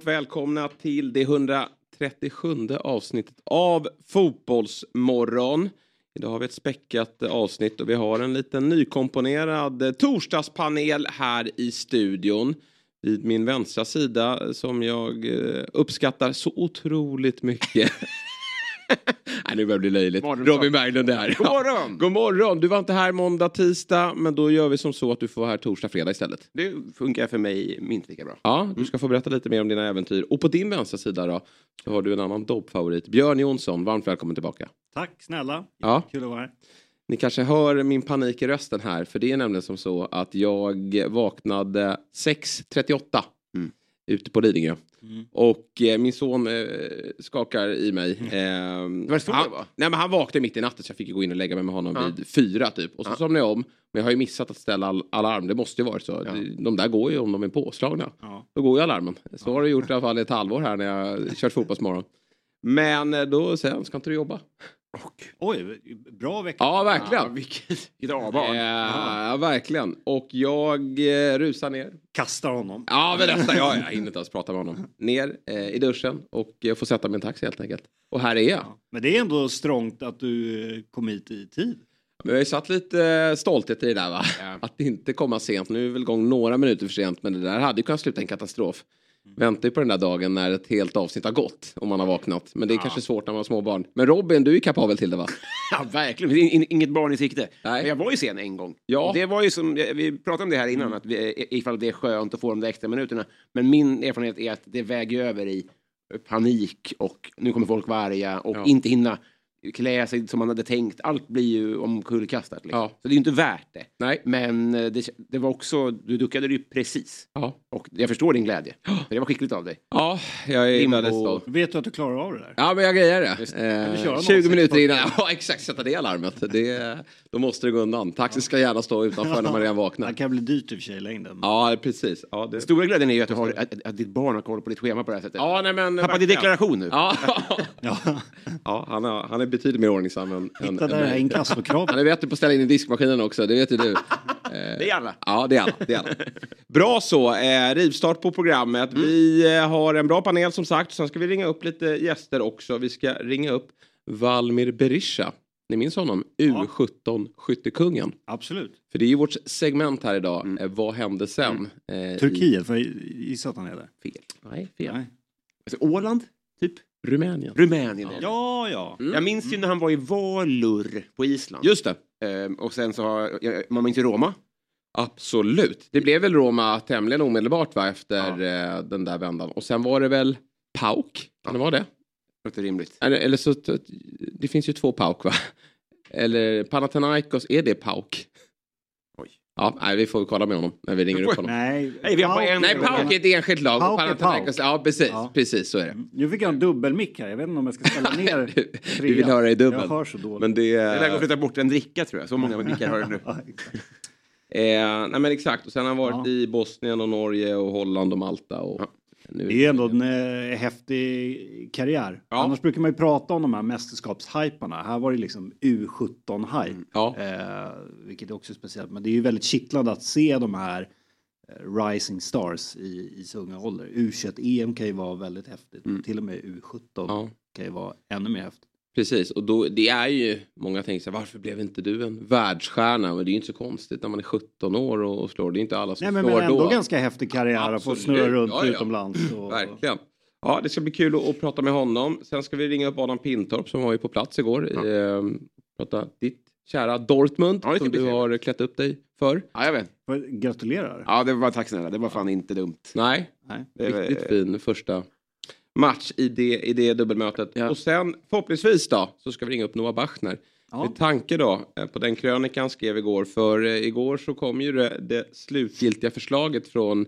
Varmt välkomna till det 137 avsnittet av Fotbollsmorgon. Idag har vi ett späckat avsnitt och vi har en liten nykomponerad torsdagspanel här i studion. Vid min vänstra sida som jag eh, uppskattar så otroligt mycket. Nej, nu börjar det bli löjligt. Morgon, Robin Berglund är här. God morgon! God morgon! Du var inte här måndag, tisdag, men då gör vi som så att du får vara här torsdag, fredag istället. Det funkar för mig minst lika bra. Ja, du ska få berätta lite mer om dina äventyr. Och på din vänstra sida då så har du en annan dobbfavorit. Björn Jonsson, varmt välkommen tillbaka. Tack snälla. Ja. Kul att vara här. Ni kanske hör min panik i rösten här, för det är nämligen som så att jag vaknade 6.38 Mm. ute på Lidingö. Mm. Och eh, min son eh, skakar i mig. Eh, Det var så han, det var? Nej men han vaknade mitt i natten så jag fick gå in och lägga mig med honom Ja. vid fyra typ. Och så Ja. somnade jag om. Men jag har ju missat att ställa all, alarm, det måste ju varit så. Ja. De- De där går ju om de är påslagna. Ja. Då går ju alarmen. Så har det gjort i alla fall i ett halvår här när jag kört fotbollsmorgon. Men eh, då säger han, ska inte du jobba? Oj, bra vecka. Ja, verkligen. Ja, vilket vilket avbarn. Ja, verkligen. Och jag eh, rusar ner. Kastar honom. Ja, men nästan. Ja, jag hinner inte ens prata med honom. Ner eh, i duschen och eh, får sätta min taxi helt enkelt. Och här är jag. Ja. Men det är ändå strångt att du eh, kom hit i tid. Men jag har ju satt lite eh, stolthet i det där va. Ja. Att inte komma sent. Nu är väl igång några minuter för sent. Men det där hade ju kunnat sluta en katastrof. Väntar ju på den där dagen när ett helt avsnitt har gått. Om man har vaknat. Men det är kanske svårt när man har små barn. Men Robin, du är kapabel till det va? Ja, verkligen. In- Inget barn i sikte. Nej. Men jag var ju sen en gång. Ja. Det var ju som, vi pratade om det här innan, att vi, ifall det är skönt att få de där extra minuterna. Men min erfarenhet är att det väger över i panik och nu kommer folk vara arga och Ja. inte hinna klä sig som man hade tänkt. Allt blir ju omkullkastat. Liksom. Ja. Så det är ju inte värt det. Nej. Men eh, det, det var också, du duckade det ju precis. Ja. Och jag förstår din glädje. För det var skickligt av dig. Ja, jag är väldigt stolt. Vet du att du klarar av det där? Ja, men jag grejer det. Eh, 06 20 minuter innan. Ja, exakt. Sätta det alarmet. Det, då måste det gå undan. Taxi ska gärna stå utanför när man redan Det vaknar. kan bli dyrt i och för sig i längden. Ja, precis. Ja, det... Stora glädjen är ju att, du har, att, att ditt barn har koll på ditt schema på det här sättet. ja nej, men... Tappade verkligen. deklaration nu. Ja, Ja. ja han, har, han är betydligt mer ordningsam än, Hitta än det här mig. inkassokravet. Han är bättre på att ställa in i diskmaskinen också, det vet ju du. Det är alla. Ja, det är alla. Det är alla. Bra så, eh, rivstart på programmet. Vi eh, har en bra panel som sagt. Sen ska vi ringa upp lite gäster också. Vi ska ringa upp Valmir Berisha. Ni minns honom? U17-skyttekungen. Absolut. För det är ju vårt segment här idag. Eh, vad hände sen? Eh, i- Turkiet, för jag gissar att han är där. Fel. Nej, fel. Nej. Alltså, Åland, typ. Rumänien. Rumänien. det. Ja, ja. Jag minns ju när han var i Valur på Island. Just det. Ehm, och sen så har jag, man minns ju Roma. Absolut. Det blev väl Roma tämligen omedelbart va, efter eh, den där vändan. Och sen var det väl Pauk? Kan det vara det? Låter rimligt. Eller, eller så, det finns ju två Pauk va? Eller Panathinaikos, är det Pauk? Oj. Ja, nej, vi får kolla med honom när vi ringer upp honom. Nej, Nej, vi har bara Pauk- en- Nej, Pauk är ett enskilt lag. Pauk och är Pauk. ja precis, Ja. precis så är det. Nu fick jag en dubbelmick här. Jag vet inte om jag ska ställa ner Vi vill höra i dubbel. Jag hör så dåligt. Men det... Det där går att flytta bort en dricka tror jag. Så många drickor har du nu. Eh, nej men exakt, och sen har han varit Ja. i Bosnien och Norge och Holland och Malta. Och Ja. Nu Det är ändå en eh, häftig karriär. Ja. Annars brukar man ju prata om de här mästerskapshyparna. Här var det liksom U17-hype. Ja. Eh, vilket är också speciellt. Men det är ju väldigt kittlande att se de här eh, rising stars i, i så unga ålder. U21-EM kan ju vara väldigt häftigt. Till och med U17 Ja. kan ju vara ännu mer häftigt. Precis, och då, det är ju, många tänker så här, varför blev inte du en världsstjärna? Men det är ju inte så konstigt när man är 17 år och, och slår. Det är inte alla som Nej men, slår men ändå då. ganska häftig karriär att få snurra runt Ja, ja. utomlands. Och, Verkligen. Ja, det ska bli kul att, att prata med honom. Sen ska vi ringa upp Adam Pintorp som var ju på plats igår. Ja. Eh, prata ditt kära Dortmund Ja, som du har klätt upp dig för. Ja, jag vet. Gratulerar. Ja, det var tack snälla. Det var fan inte dumt. Nej, Nej. Riktigt fin första match i det, i det dubbelmötet. Ja. Och sen förhoppningsvis då så ska vi ringa upp Noah Bachner. Ja. Med tanke då eh, på den krönikan skrev igår. För eh, igår så kom ju det, det slutgiltiga förslaget från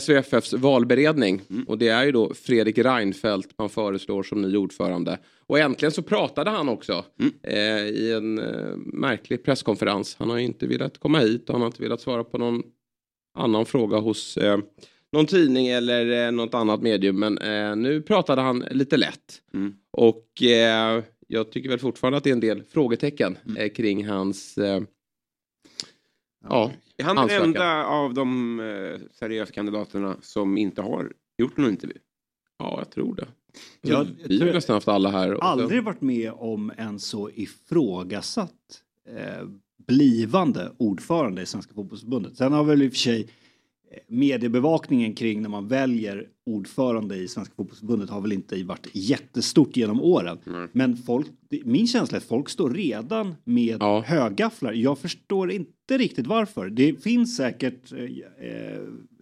SVFFs valberedning. Mm. Och det är ju då Fredrik Reinfeldt man föreslår som ny ordförande. Och äntligen så pratade han också mm. eh, i en eh, märklig presskonferens. Han har inte velat komma hit och han har inte velat svara på någon annan fråga hos eh, någon tidning eller eh, något annat medium. Men eh, nu pratade han lite lätt. Mm. Och eh, jag tycker väl fortfarande att det är en del frågetecken mm. Eh, kring hans... Eh, ja, är han den enda av de eh, seriösa kandidaterna som inte har gjort någon intervju? Ja, jag tror det. Jag, vi har nästan haft alla här. Aldrig varit med om en så ifrågasatt eh, blivande ordförande i Svenska fotbollsförbundet. Sen har väl i och för sig mediebevakningen kring när man väljer ordförande i Svenska fotbollsförbundet har väl inte varit jättestort genom åren. Mm. Men folk, min känsla är att folk står redan med ja. högafflar. Jag förstår inte riktigt varför. Det finns säkert eh,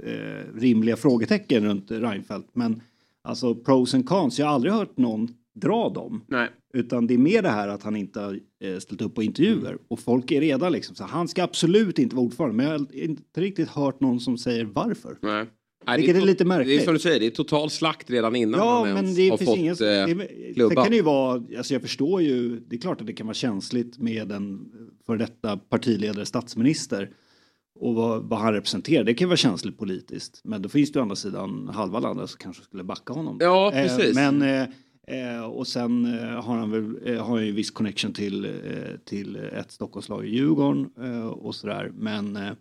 eh, rimliga frågetecken runt Reinfeldt men alltså pros and cons, jag har aldrig hört någon dra dem. Nej. Utan det är mer det här att han inte har eh, ställt upp på intervjuer. Mm. Och folk är redan liksom så han ska absolut inte vara ordförande. Men jag har inte riktigt hört någon som säger varför. Nej. Vilket det är, är, lite märkligt. Det är som du säger, det är total slakt redan innan ja, han men det har finns fått ingen, det, klubba. kan det ju vara, alltså jag förstår ju, det är klart att det kan vara känsligt med en för detta partiledare, statsminister och vad, vad, han representerar. Det kan vara känsligt politiskt. Men då finns det å andra sidan halva landet som kanske skulle backa honom. Ja, precis. Eh, men eh, Eh, och sen eh, har han väl eh, har en viss connection till, eh, till ett Stockholmslag i Djurgården eh, och sådär. Men eh,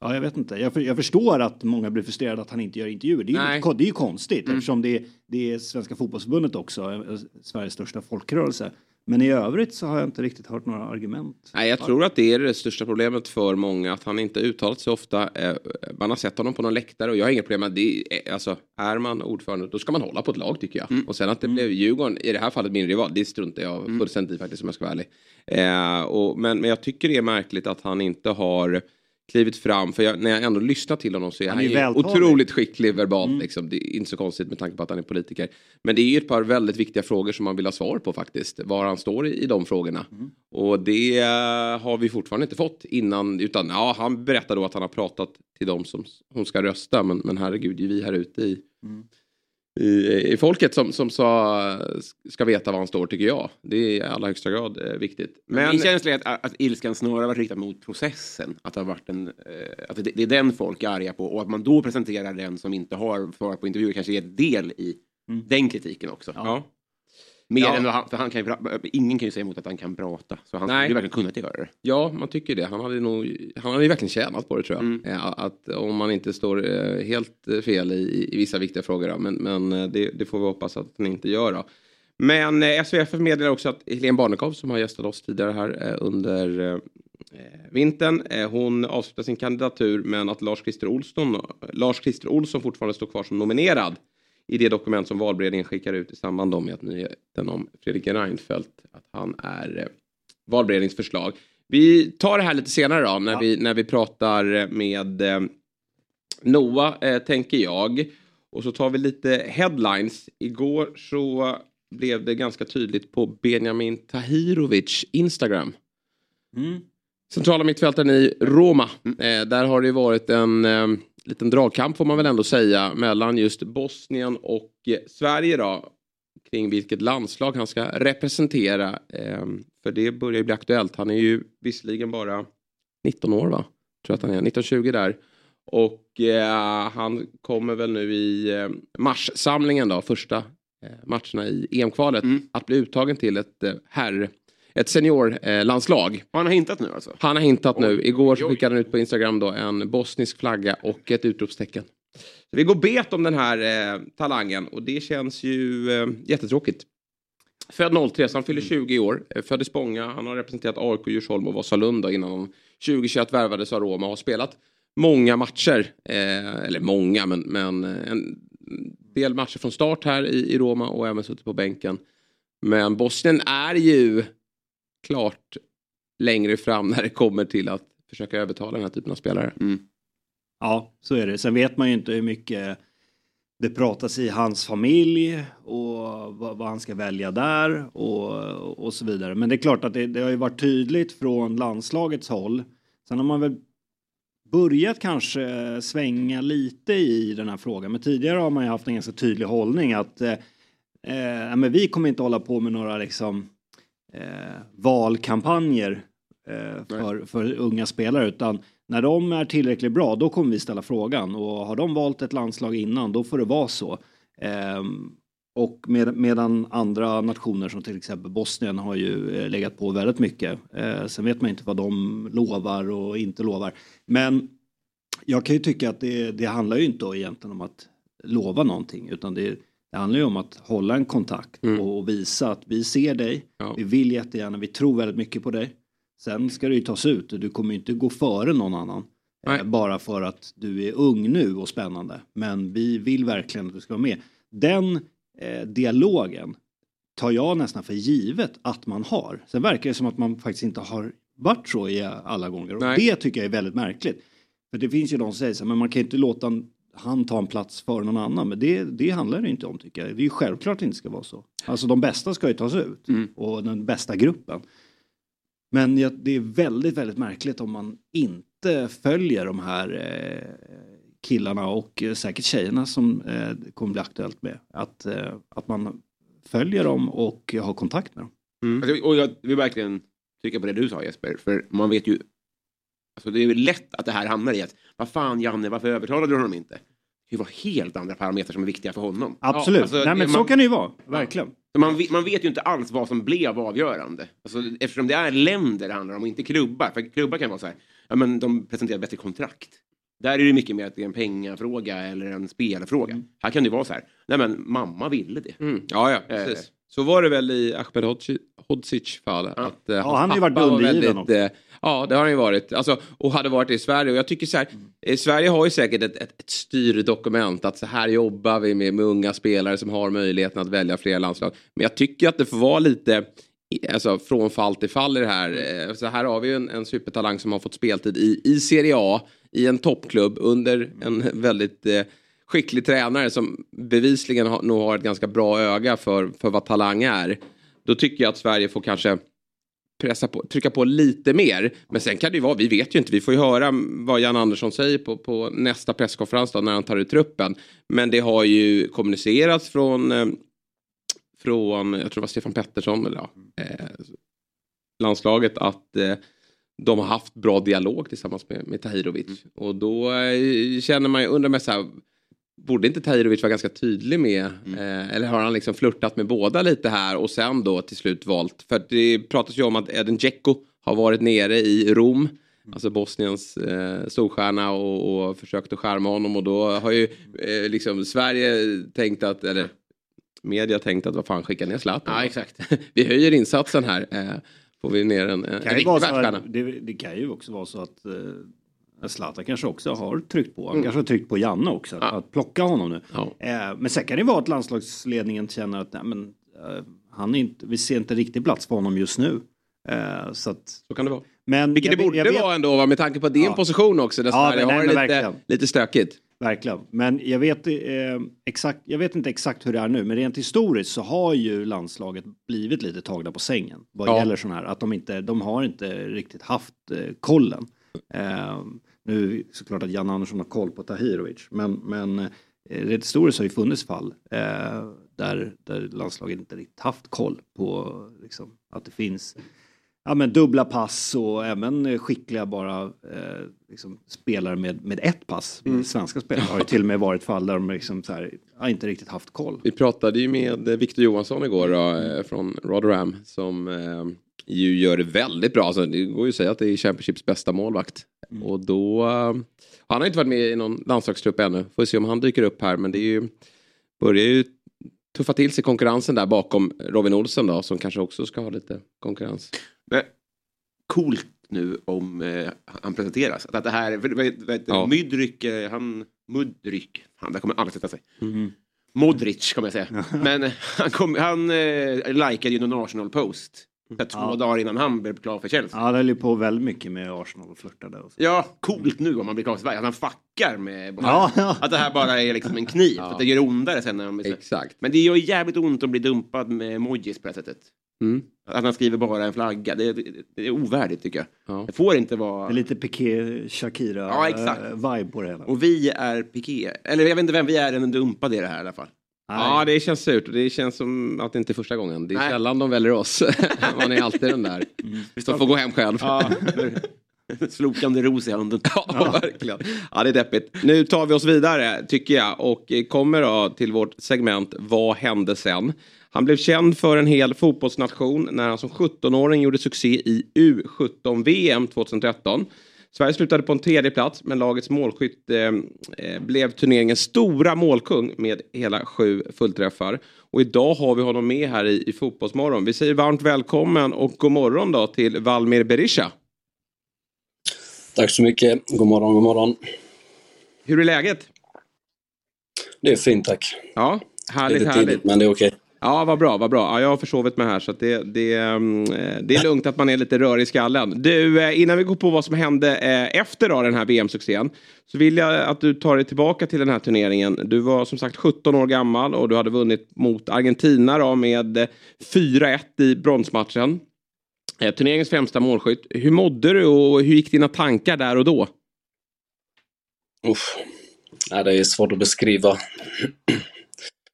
ja, jag vet inte. Jag, för, jag, förstår att många blir frustrerade att han inte gör intervjuer. Det är, ju, det är ju konstigt mm. eftersom det, det är Svenska fotbollsförbundet också, Sveriges största folkrörelse. Men i övrigt så har jag inte riktigt hört några argument. Nej, jag tror att det är det största problemet för många. Att han inte uttalat sig ofta. Eh, man har sett honom på någon läktare och jag har inga problem med det. Alltså, är man ordförande då ska man hålla på ett lag tycker jag. Mm. Och sen att det mm. blev Djurgården, i det här fallet min rival, det struntar jag mm. fullständigt i faktiskt om jag ska vara ärlig. Eh, och, men, men jag tycker det är märkligt att han inte har klivit fram. För jag, när jag ändå lyssnar till honom så är han, han är otroligt skicklig verbalt. Mm. Liksom. Det är inte så konstigt med tanke på att han är politiker. Men det är ju ett par väldigt viktiga frågor som man vill ha svar på faktiskt. Var han står i, i de frågorna. Mm. Och det uh, har vi fortfarande inte fått innan. Utan ja, han berättar då att han har pratat till dem som hon ska rösta. Men, men herregud, är vi här ute i mm i, i folket som, som sa, ska veta var han står tycker jag. Det är i allra högsta grad eh, viktigt. Men... Min känsla är att, att ilskan snarare varit riktad mot processen. Att, det, har varit en, eh, att det, det, är den folk är arga på och att man då presenterar den som inte har svarat på intervjuer kanske är del i mm. den kritiken också. Ja. Mer ja. än han, för han kan ju, ingen kan ju säga emot att han kan prata. Så han skulle ju verkligen kunnat göra det. Ja, man tycker det. Han hade nog, han hade ju verkligen tjänat på det tror jag. Mm. Att om man inte står eh, helt fel i, i vissa viktiga frågor. Då. Men, men eh, det, det, får vi hoppas att han inte gör. Då. Men eh, SVF meddelar också att Helene Barnekow som har gästat oss tidigare här under eh, vintern. Eh, hon avslutar sin kandidatur men att Lars-Christer Olsson, Lars Olsson fortfarande står kvar som nominerad i det dokument som valberedningen skickar ut i samband med att nyheten om Fredrik Reinfeldt, att han är eh, valberedningens förslag. Vi tar det här lite senare då när, ja. vi, när vi pratar med eh, Noah, eh, tänker jag. Och så tar vi lite headlines. Igår så blev det ganska tydligt på Benjamin Tahirovic Instagram. Mm. Centrala mittfältaren i Roma. Mm. Eh, där har det varit en eh, liten dragkamp får man väl ändå säga mellan just Bosnien och eh, Sverige då. Kring vilket landslag han ska representera. Eh, för det börjar ju bli aktuellt. Han är ju visserligen bara 19 år va? Tror att han är, 1920 där. Och eh, han kommer väl nu i eh, marssamlingen då, första eh, matcherna i EM-kvalet, mm. att bli uttagen till ett eh, herr ett seniorlandslag. Eh, han har hintat nu alltså? Han har hintat oj, nu. Igår så skickade han ut på Instagram då en bosnisk flagga och ett utropstecken. Så vi går bet om den här eh, talangen och det känns ju eh, jättetråkigt. Född 03, så han fyller 20 mm. år. Eh, född i Spånga. Han har representerat AIK, Djursholm och Vasalund innan han 2021 värvades av Roma och har spelat många matcher. Eh, eller många, men, men eh, en del matcher från start här i, i Roma och även suttit på bänken. Men Bosnien är ju klart längre fram när det kommer till att försöka övertala den här typen av spelare. Mm. Ja, så är det. Sen vet man ju inte hur mycket det pratas i hans familj och vad, vad han ska välja där och, och så vidare. Men det är klart att det, det har ju varit tydligt från landslagets håll. Sen har man väl börjat kanske svänga lite i den här frågan. Men tidigare har man ju haft en ganska tydlig hållning att eh, eh, men vi kommer inte hålla på med några liksom, eh, valkampanjer eh, för, för unga spelare utan när de är tillräckligt bra då kommer vi ställa frågan och har de valt ett landslag innan då får det vara så. Ehm, och med, medan andra nationer som till exempel Bosnien har ju eh, legat på väldigt mycket. Eh, sen vet man inte vad de lovar och inte lovar. Men jag kan ju tycka att det, det handlar ju inte egentligen om att lova någonting utan det, det handlar ju om att hålla en kontakt Mm. och visa att vi ser dig, Ja. vi vill jättegärna, vi tror väldigt mycket på dig. Sen ska det ju tas ut, du kommer ju inte gå före någon annan. Nej. Eh, bara för att du är ung nu och spännande. Men vi vill verkligen att du ska vara med. Den eh, dialogen tar jag nästan för givet att man har. Sen verkar det som att man faktiskt inte har varit så i alla gånger. Och Nej. det tycker jag är väldigt märkligt. För det finns ju de som säger så här, men man kan inte låta han ta en plats för någon annan. Men det, det handlar det inte om tycker jag. Det är ju självklart att det inte ska vara så. Alltså de bästa ska ju tas ut. Mm. Och den bästa gruppen. Men jag, det är väldigt, väldigt märkligt om man inte följer de här eh, killarna och eh, säkert tjejerna som eh, kommer bli aktuellt med. Att, eh, att man följer dem och har kontakt med dem. Alltså, och jag vill verkligen trycka på det du sa Jesper, för man vet ju Alltså det är ju lätt att det här hamnar i att vad fan Janne, varför övertalade du honom inte? Det var helt andra parametrar som är viktiga för honom. Absolut, alltså, Nej, men så man- kan det ju vara, verkligen. Man, man vet ju inte alls vad som blev avgörande. Alltså, eftersom det är länder det handlar om och inte klubbar. För klubbar kan vara så här, ja men de presenterar bättre kontrakt. Där är det mycket mer att det är en pengafråga eller en spelfråga. Här kan det vara så här, nej men mamma ville det. Mm. Ja, ja, Eh. precis. Så var det väl i Ahmed Hodzic- Hodzic fall. Att, eh, hans han har ju varit undergiven också. eh, Ja, det har han ju varit. Alltså, och hade varit i Sverige. Och jag tycker så här, eh, Sverige har ju säkert ett, ett, ett styrdokument. Att så här jobbar vi med, med unga spelare som har möjligheten att välja flera landslag. Men jag tycker att det får vara lite Alltså från fall till fall i det här. Så här har vi ju en, en supertalang som har fått speltid i, i Serie A. I en toppklubb under en väldigt eh, skicklig tränare som bevisligen har, nog har ett ganska bra öga för, för vad talang är. Då tycker jag att Sverige får kanske pressa på, trycka på lite mer. Men sen kan det ju vara, vi vet ju inte, vi får ju höra vad Jan Andersson säger på, på nästa presskonferens då, när han tar ut truppen. Men det har ju kommunicerats från, eh, från jag tror det var Stefan Pettersson, eller ja, eh, landslaget, att eh, de har haft bra dialog tillsammans med, med Tahirovic. Och då eh, känner man ju, undrar mig så här, borde inte Tahirovic vara ganska tydlig med, eh, eller har han liksom flörtat med båda lite här och sen då till slut valt, för det pratas ju om att Edin Dzeko har varit nere i Rom, alltså Bosniens eh, storstjärna och, och försökt att skärma honom och då har ju eh, liksom Sverige tänkt att, eller media tänkt att vad fan skicka ner Zlatan. Ja, exakt. Vi höjer insatsen här. Eh, får vi ner en, en Det kan, ju riktig vara så världsstjärna. det, det kan ju också vara så att eh, Zlatan kanske också har tryckt på, han Mm. kanske har tryckt på Janne också, att, Ja. att plocka honom nu. Ja. Eh, men sen kan det vara att landslagsledningen känner att nej, men, eh, han är inte, vi ser inte riktigt plats för honom just nu. Eh, så att, Så kan det vara. men Vilket jag det borde jag vet- vara ändå va, med tanke på din Ja. position också där Sverige har lite, verkligen. lite stökigt. Verkligen. Men jag vet, eh, exakt, jag vet inte exakt hur det är nu, men rent historiskt så har ju landslaget blivit lite tagna på sängen vad gäller sån här. Att de inte, de har inte riktigt haft eh, kollen. Eh, nu såklart att Jan Andersson har koll på Tahirovic, men, men eh, rent historiskt har ju funnits fall eh, där, där landslaget inte riktigt haft koll på liksom, att det finns ja, men dubbla pass och även skickliga bara eh, liksom, spelare med, med ett pass. Svenska spelare har ju till och med varit fall där de liksom, så här, inte riktigt haft koll. Vi pratade ju med Victor Johansson igår då, eh, från Rotherham som eh, ju gör det väldigt bra. Alltså, det går ju att säga att det är Championships bästa målvakt. Och då, eh, han har inte varit med i någon landslagstrupp ännu. Får se om han dyker upp här men det är ju, börjar ju tuffa till sig konkurrensen där bakom Robin Olsen då som kanske också ska ha lite konkurrens. Men, coolt nu om eh, han presenteras. Att det här, vad, Ja. Mydryk, eh, han, Mudryk, han där kommer aldrig sätta sig. Modric kommer jag säga. Men eh, han, kom, han eh, likade ju någon Arsenal-post. Här Två Ja. dagar innan han blev klar för Chelsea. Ja, det höll ju på väldigt mycket med Arsenal och flörtade. Och så. Ja, coolt nu om man blir klar för Sverige. Att han fuckar med... Ja, ja. Att det här bara är liksom en kniv. Ja. Att det gör ondare sen när de blir Exakt. Men det gör jävligt ont att bli dumpad med emojis på det här sättet. Mm. Att han skriver bara en flagga, det, det, det är ovärdigt tycker jag. Ja. Det får inte vara... Det är lite Piqué Shakira Ja, exakt. eh, på det hela. Och vi är Piqué. Eller jag vet inte vem vi är, den dumpade i det här i alla fall. Ja, det känns surt. Det känns som att det inte är första gången. Det är Nej. sällan de väljer oss. Man är alltid den där. De får gå hem själv. Ja. Slokande ros i handen. Ja, verkligen. Ja, det är deppigt. Nu tar vi oss vidare, tycker jag, och kommer då till vårt segment Vad hände sen? Han blev känd för en hel fotbollsnation när han som 17-åring gjorde succé i U17-VM 2013. Sverige slutade på en tredje plats men lagets målskytt eh, eh, blev turneringens stora målkung med hela sju fullträffar. Och idag har vi honom med här i, i Fotbollsmorgon. Vi säger varmt välkommen och god morgon då till Valmir Berisha. Tack så mycket. God morgon, god morgon. Hur är läget? Det är fint tack. Ja, härligt, Lite härligt. tidigt, men det är okej. Ja, vad bra, vad bra. Ja, jag har försovit mig här så att det, det, mm, eh, det är lugnt att man är lite rörig i skallen. Du, eh, innan vi går på vad som hände eh, efter då, den här VM-succén så vill jag att du tar dig tillbaka till den här turneringen. Du var som sagt 17 år gammal och du hade vunnit mot Argentina då, med 4-1 i bronsmatchen. Turneringens främsta målskytt. Hur mådde du och hur gick dina tankar där och då? Uff. Ja, det är svårt att beskriva.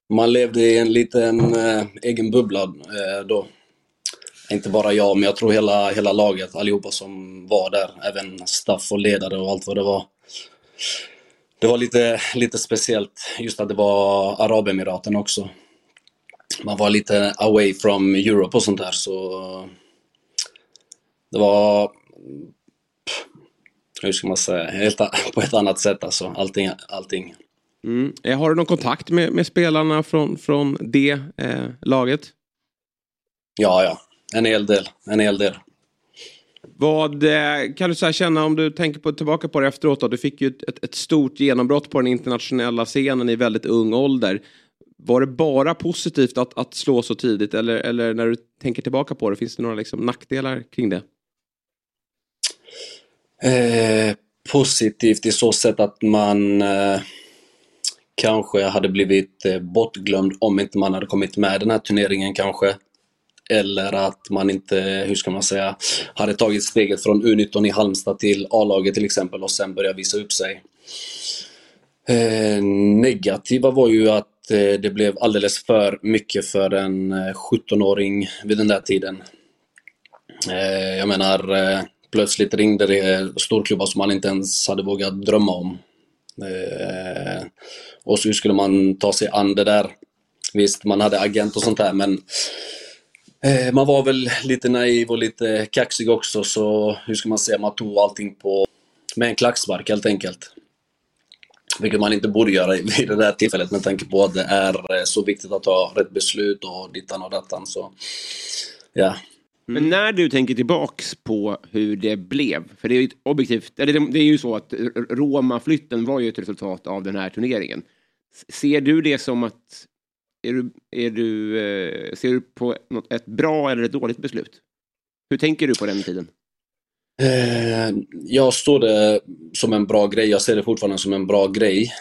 Man levde i en liten eh, egen bubbla eh, då. Inte bara jag, men jag tror hela, hela laget, allihopa som var där. Även staff och ledare och allt vad det var. Det var lite, lite speciellt, just att det var Arabemiraten också. Man var lite away from Europe och sånt där, så... Det var hur ska man säga, helt, på ett annat sätt alltså. Allting, allting. Mm. Eh, Har du någon kontakt med, med spelarna från, från det eh, laget? Ja, ja. En hel del. En hel del. Vad eh, kan du så känna om du tänker på, tillbaka på det efteråt? Då? Du fick ju ett, ett, ett stort genombrott på den internationella scenen i väldigt ung ålder. Var det bara positivt att, att slå så tidigt eller, eller när du tänker tillbaka på det, finns det några liksom, nackdelar kring det? Eh, positivt i så sätt att man eh, kanske hade blivit eh, bortglömd om inte man hade kommit med i den här turneringen kanske. Eller att man inte, hur ska man säga, hade tagit steget från U19 i Halmstad till A-laget till exempel och sen börja visa upp sig. Eh, negativa var ju att eh, det blev alldeles för mycket för en eh, 17-åring vid den där tiden. Eh, jag menar, eh, plötsligt ringde det storklubbar som man inte ens hade vågat drömma om. Eh, och så hur skulle man ta sig an det där? Visst, man hade agent och sånt där, men eh, man var väl lite naiv och lite kaxig också, så hur ska man säga, man tog allting på med en klackspark helt enkelt. Vilket man inte borde göra vid det där tillfället med tanke på att det är eh, så viktigt att ta rätt beslut och dittan och dattan. Så, ja. Men när du tänker tillbaks på hur det blev, för det är ju ett objektivt, det, är ju så att Roma-flytten var ju ett resultat av den här turneringen. Ser du det som att, är du, är du, eh, ser du på något, ett bra eller ett dåligt beslut? Hur tänker du på den tiden? Eh, jag står det som en bra grej. Jag ser det fortfarande som en bra grej.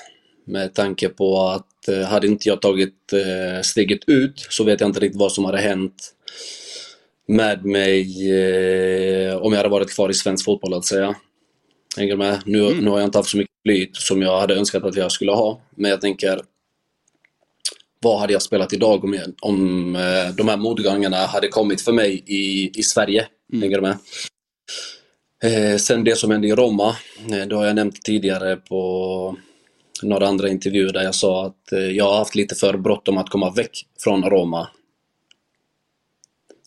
Med tanke på att eh, hade inte jag tagit steget ut så vet jag inte riktigt vad som hade hänt med mig eh, om jag hade varit kvar i svensk fotboll att säga. Hänger med? Nu, nu har jag inte haft så mycket flyt som jag hade önskat att jag skulle ha. Men jag tänker vad hade jag spelat idag om, jag, om eh, de här motgångarna hade kommit för mig i, i Sverige? Hänger du med? Eh, sen det som hände i Roma, eh, det har jag nämnt tidigare på några andra intervjuer där jag sa att eh, jag har haft lite för bråttom att komma väck från Roma.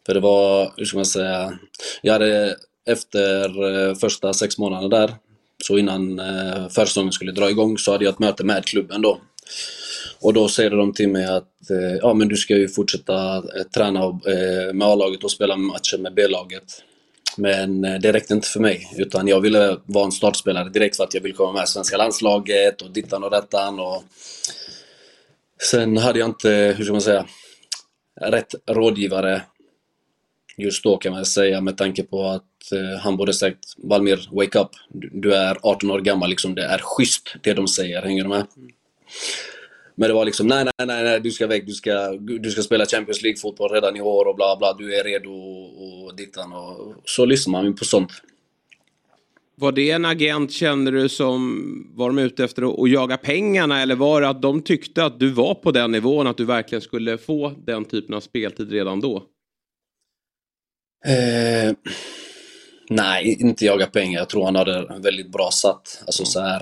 För det var, hur ska man säga, jag hade efter eh, första sex månaderna där, så innan eh, försäsongen skulle dra igång, så hade jag ett möte med klubben då. Och då säger de till mig att eh, ja, men du ska ju fortsätta eh, träna eh, med A-laget och spela matcher med B-laget. Men eh, det räckte inte för mig, utan jag ville vara en startspelare direkt för att jag ville komma med i svenska landslaget och dittan och dattan. Och... Sen hade jag inte, hur ska man säga, rätt rådgivare just då kan man säga med tanke på att eh, han borde sagt Valmir, wake up. Du, du är 18 år gammal, liksom. det är schysst det de säger, hänger du med? Men det var liksom, nej, nej, nej, nej du ska väck, du ska, du ska spela Champions League-fotboll redan i år och bla bla, du är redo och, och dittan och så lyssnar man ju på sånt. Var det en agent, känner du, som var de ute efter att jaga pengarna eller var det att de tyckte att du var på den nivån, att du verkligen skulle få den typen av speltid redan då? Eh, nej, inte jaga pengar. Jag tror han hade en väldigt bra satt. Alltså så här.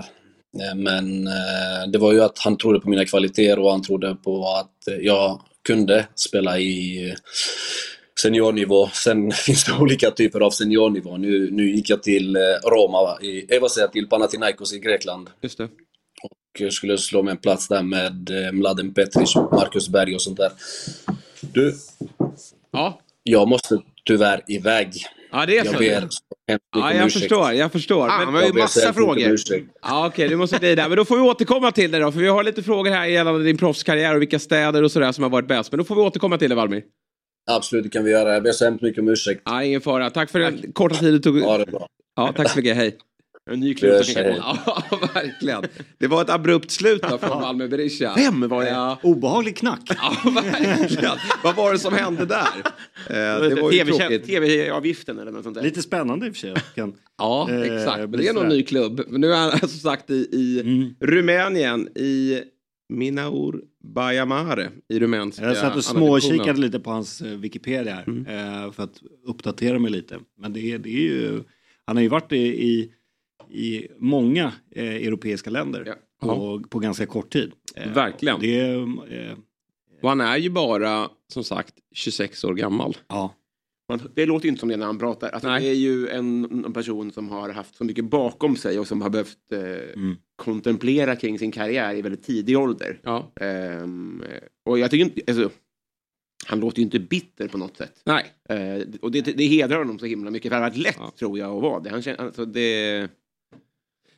Eh, men eh, det var ju att han trodde på mina kvaliteter och han trodde på att jag kunde spela i seniornivå. Sen finns det olika typer av seniornivå. Nu, nu gick jag till eh, Roma, i, jag säga till Panathinaikos i Grekland. Just det. Och skulle slå mig en plats där med Mladen Petric, Marcus Berg och sånt där. Du. Ja. Jag måste tyvärr iväg. Ja, det är så. Jag ber Ja, jag förstår, jag förstår. Ah, men, vi har ju massa frågor. Ja, Okej, okay, du måste glida. Men då får vi återkomma till det då. För vi har lite frågor här gällande din proffskarriär och vilka städer och sådär som har varit bäst. Men då får vi återkomma till det, Valmir. Absolut, det kan vi göra. Jag ber så hemskt mycket om ursäkt. Ja, ingen fara. Tack för den korta tid du tog. Ja, det är bra. Ja, tack så mycket. Hej. En ny klubb Ja, verkligen. Det var ett abrupt slut då från Malmö Berisha. Vem var det? Ja. Obehaglig knack. Ja, verkligen. Vad var det som hände där? Eh, det var ju tråkigt. TV-avgiften eller något sånt där. Lite spännande i och för sig. Kan, ja, eh, exakt. Men det är någon ny klubb. Men nu är han som sagt i, i mm. Rumänien, i Minaur Bajamare i rumänska Jag satt och småkikade lite på hans eh, Wikipedia mm. för att uppdatera mig lite. Men det, det är ju, han har ju varit i, i i många eh, europeiska länder ja. på, på ganska kort tid. Eh, Verkligen. Det, eh, och han är ju bara som sagt 26 år gammal. Ja. Det låter inte som det när han pratar. Alltså, det är ju en, en, person som har haft så mycket bakom sig och som har behövt eh, mm. kontemplera kring sin karriär i väldigt tidig ålder. Ja. Um, och jag tycker inte, alltså, han låter ju inte bitter på något sätt. Nej. Uh, och det, det hedrar honom så himla mycket. För det har varit lätt ja. tror jag att vara det. Han känner, alltså, det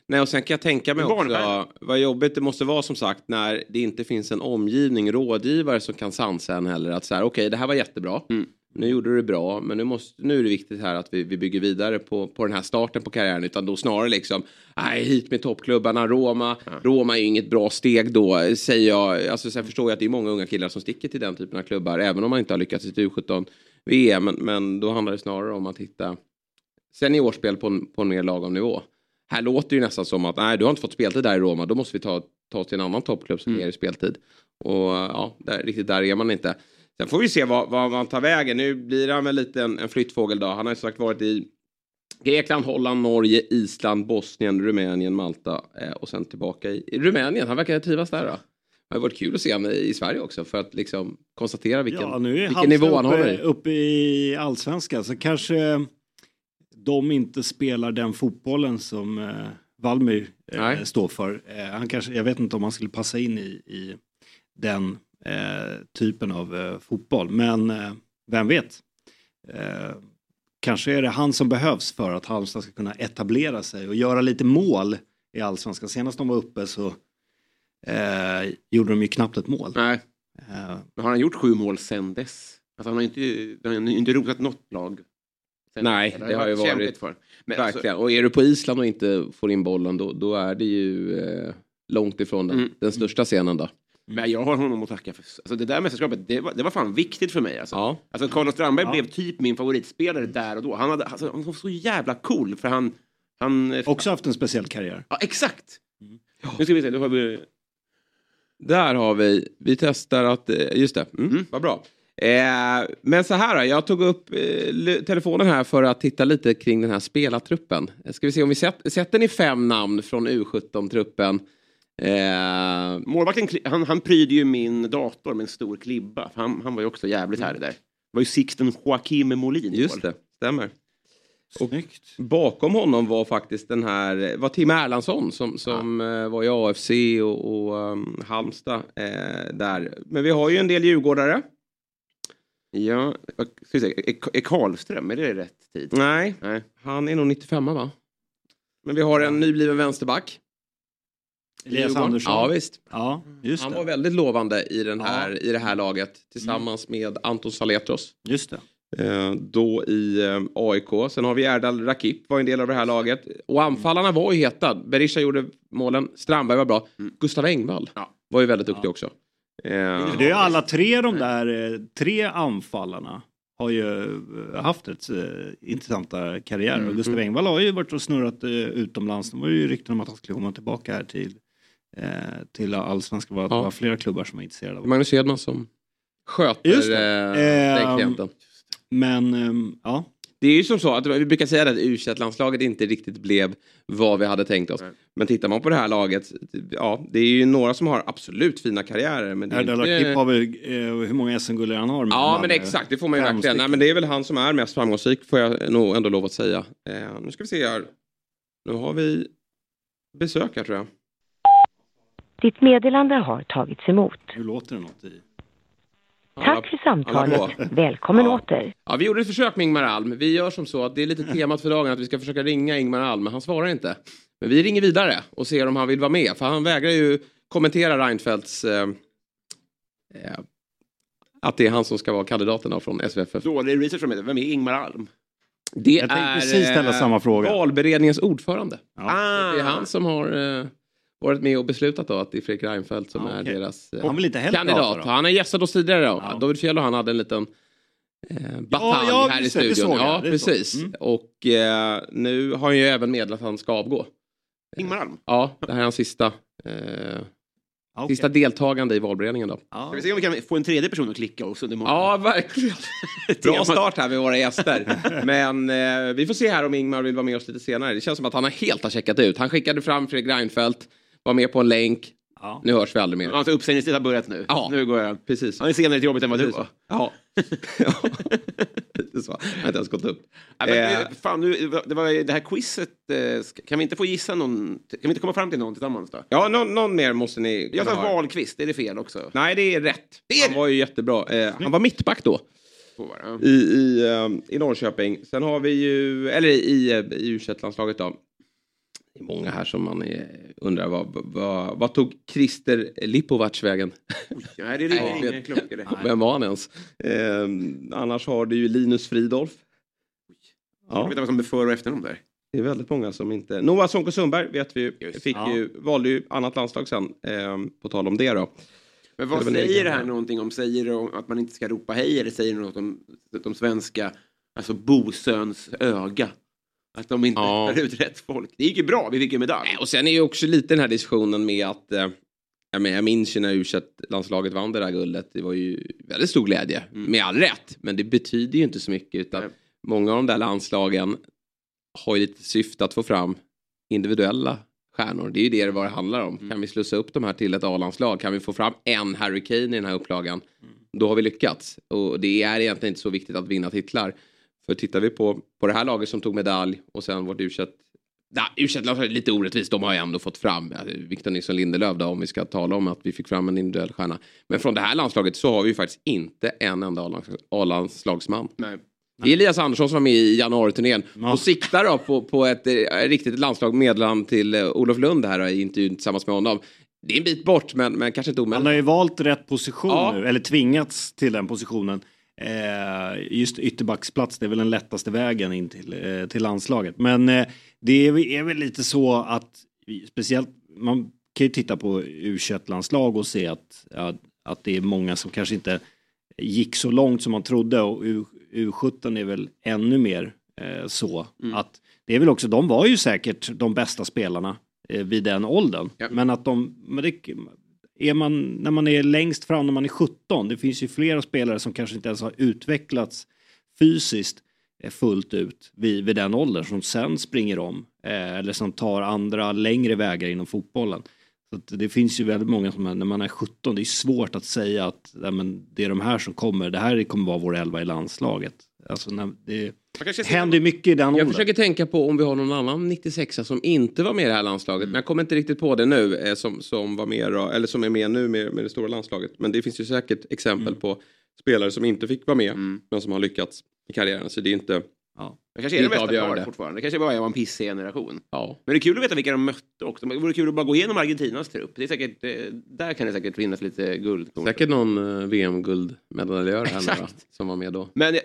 Nej, och sen kan jag tänka mig också vad jobbigt det måste vara som sagt när det inte finns en omgivning, rådgivare som kan sansa en heller. Att så här, okej, okay, det här var jättebra. Mm. Nu gjorde du det bra, men nu, måste, nu är det viktigt här att vi, vi bygger vidare på, på den här starten på karriären. Utan då snarare liksom, nej, hit med toppklubbarna, Roma. Ja. Roma är ju inget bra steg då, säger jag. Alltså, sen förstår jag att det är många unga killar som sticker till den typen av klubbar, även om man inte har lyckats i U17-VM. Men, men då handlar det snarare om att hitta seniorspel på en, på en mer lagom nivå. Här låter det ju nästan som att nej, du har inte fått speltid där i Roma, då måste vi ta, ta oss till en annan toppklubb som mm. ger speltid. Och ja, där, riktigt där är man inte. Sen får vi se vad, vad man tar vägen. Nu blir han väl lite en, en flyttfågel då. Han har ju sagt varit i Grekland, Holland, Norge, Island, Bosnien, Rumänien, Malta eh, och sen tillbaka i, i Rumänien. Han verkar trivas där då. Det har varit kul att se honom i Sverige också för att liksom konstatera vilken, ja, nu är vilken nivå han har. Uppe i allsvenskan så kanske de inte spelar den fotbollen som eh, Valmir eh, står för. Eh, han kanske, jag vet inte om han skulle passa in i, i den eh, typen av eh, fotboll, men eh, vem vet? kanske är det han som behövs för att Halmstad ska kunna etablera sig och göra lite mål i allsvenskan. Senast de var uppe så gjorde de ju knappt ett mål. Nej. Men har han gjort sju mål sen dess? Alltså han har inte, han har inte rotat något lag Nej, det, har ju varit... För. Men verkligen. Alltså... Och är du på Island och inte får in bollen då, då är det ju eh, långt ifrån den, mm. den största scenen då. Men jag har honom att tacka för. Alltså det där mästerskapet, det var, det var fan viktigt för mig. Alltså, ja. alltså Carlos Strandberg ja. blev typ min favoritspelare där och då. Han, hade, alltså, han var så jävla cool för han... han Också haft en speciell karriär. Ja, exakt. Mm. Nu ska vi se, då har vi... Där har vi, vi testar att, eh, just det, mm, mm. vad bra. Eh, men så här då, jag tog upp eh, telefonen här för att titta lite kring den här spelartruppen. Ska vi se om vi sätter, sätter ni fem namn från U17-truppen. Eh... Målvakten han, han pryder ju min dator med en stor klibba. Han, han var ju också jävligt härlig där. Det var ju Sixten Joaquim Molin. Just det, stämmer. Och bakom honom var faktiskt den här, var Tim Erlandsson som, som ja. Eh, var i AFC och, och um, Halmstad eh, där. Men vi har ju en del djurgårdare. Ja, ska vi se, är Karlström, är det rätt tid? Nej, Nej. han är nog 95 va? Men vi har en nybliven vänsterback. Elias Andersson. Ja, visst. Ja, just han det. var väldigt lovande i, den här, ja. i det här laget tillsammans mm. med Anton Saletros. Just det. Eh, då i eh, AIK. Sen har vi Erdal Rakip var en del av det här laget. Och anfallarna var ju heta. Berisha gjorde målen, Strandberg var bra. Mm. Gustav Engvall. Ja. var ju väldigt duktig också. Eh, Det är ju alla tre de där, eh, tre anfallarna har ju eh, haft ett intressanta karriärer. Mm, Gustav Engvall har ju varit och snurrat utomlands. Det var ju rykten om att han skulle komma tillbaka här till, till allsvenskan. Det var, Ja. flera klubbar som var intresserade av Magnus Hedman som sköter Just det. den Ehm, klienten. Men ehm, ja, Det är ju som så att vi brukar säga att u landslaget inte riktigt blev vad vi hade tänkt oss. Nej. Men tittar man på det här laget, ja, det är ju några som har absolut fina karriärer. Men det är inte... Har väl eh, hur många SM-guld han har. med Ja, men exakt, det får man ju verkligen. Nej, men det är väl han som är mest framgångsrik, får jag nog ändå lov att säga. Eh, nu ska vi se här. Nu har vi besök här tror jag. Ditt meddelande har tagits emot. Nu låter det något i. Tack för samtalet. Välkommen Ja. åter. Ja, vi gjorde ett försök med Ingmar Alm. Vi gör som så att det är lite temat för dagen att vi ska försöka ringa Ingmar Alm, men han svarar inte. Men vi ringer vidare och ser om han vill vara med, för han vägrar ju kommentera Reinfeldts eh, eh, att det är han som ska vara kandidaten då från SVFF. Dålig research från mig. Vem är Ingmar Alm? Det Jag tänkte precis ställa samma fråga. valberedningens ordförande. Ja. Ah, Det är han som har eh, varit med och beslutat då att det är Fredrik Reinfeldt som Ja, är okej. deras eh, Han vill inte kandidat. prata? Han har gästat oss tidigare då. Ja. David Fjell och han hade en liten eh, batalj ja, här i studion. jag, ja, precis. Mm. Och eh, nu har han ju även meddelat att han ska avgå. Ingmar Alm. Ja, det här är hans sista, eh, Ja, okej. sista deltagande i valberedningen då. Ja. Ska vi se om vi kan få en tredje person att klicka morgonen? Ja, verkligen. Bra start här med våra gäster. Men eh, vi får se här om Ingmar vill vara med oss lite senare. Det känns som att han har helt har checkat ut. Han skickade fram Fredrik Reinfeldt, var med på en länk. Ja. Nu hörs vi aldrig mer. Alltså uppsägningstid har börjat nu. Ja. Nu går jag. Precis. Han är senare till jobbet än vad du var. Ja. ja. Så. Jag har inte ens gått upp. Ja, men, Eh. eh, fan, nu, det var det här quizet. eh, Kan vi inte få gissa någon? Kan vi inte komma fram till någon tillsammans då? Ja, någon, någon mer måste ni Jag sa valquiz, är det fel också? Nej, det är rätt. Det är han var ju jättebra. Eh, han var mittback då i, i, eh, i Norrköping. Sen har vi ju, eller i, i u landslaget då. Det är många här som man eh, undrar vad, vad, vad tog Christer Lipovac vägen? Nej, det ringer ingen klocka. det. Vem var han ens? Eh, annars har du ju Linus Fridolf. Jag Ja. vet inte vad som är för och efternamn där. Det är väldigt många som inte... Noah Sonko Sundberg vet vi ju, Just. fick Ja. ju, valde ju annat landslag sen. Eh, på tal om det då. Men vad Det är säger det här någonting om? Säger det att man inte ska ropa hej eller säger det något om de svenska, alltså Bosöns öga? Att de inte Ja. tar ut rätt folk. Det gick ju bra, vi fick ju medalj. Och sen är ju också lite den här diskussionen med att eh, jag, men, jag minns ju när u landslaget vann det där guldet. Det var ju väldigt stor glädje, Mm. med all rätt. Men det betyder ju inte så mycket. Utan Nej. många av de där landslagen har ju lite syfte att få fram individuella stjärnor. Det är ju det det handlar om. Mm. Kan vi slussa upp de här till ett A-landslag? Kan vi få fram en Harry Kane i den här upplagan? Mm. Då har vi lyckats. Och det är egentligen inte så viktigt att vinna titlar. För tittar vi på, på det här laget som tog medalj och sen vårt u u är lite orättvist, de har ju ändå fått fram ja, Victor Nilsson Lindelöf då, om vi ska tala om att vi fick fram en individuell stjärna. Men från det här landslaget så har vi ju faktiskt inte en enda A-lands- A-landslagsman. Det är Elias Andersson som var med i januariturnén Ja. och siktar då på, på ett eh, riktigt landslag medland till eh, Olof Lund här i intervjun tillsammans med honom. Det är en bit bort men, men kanske inte Han omöjligt. har ju valt rätt position Ja. nu, eller tvingats till den positionen. Eh, just ytterbacksplats, det är väl den lättaste vägen in till, eh, till landslaget. Men eh, det är, väl lite så att, speciellt, man kan ju titta på u landslag och se att, att det är många som kanske inte gick så långt som man trodde och U, U17 är väl ännu mer eh, så. Mm. Att det är väl också, de var ju säkert de bästa spelarna eh, vid den åldern. Ja. Men att de, men det, är man, när man är längst fram, när man är 17, det finns ju flera spelare som kanske inte ens har utvecklats fysiskt eh, fullt ut vid, vid den åldern som sen springer om eh, eller som tar andra längre vägar inom fotbollen. Så att det finns ju väldigt många som är, när man är 17, det är svårt att säga att nej, men det är de här som kommer, det här kommer vara vår elva i landslaget. Alltså när, det händer ju mycket i den Jag åldern. försöker tänka på om vi har någon annan 96 som inte var med i det här landslaget. Men jag kommer inte riktigt på det nu. Eh, som, som, var med, eller som är med nu med, med det stora landslaget. Men det finns ju säkert exempel på spelare som inte fick vara med. Mm. Men som har lyckats i karriären. Så det är inte... Ja. Det kanske är Det är bästa kvar fortfarande. Det kanske bara var en pissig generation. Ja. Men det är kul att veta vilka de mötte också. Det vore kul att bara gå igenom Argentinas trupp. Det är säkert, där kan det säkert finnas lite guld. Säkert någon eh, VM-guldmedaljör här nu som var med då. Men jag,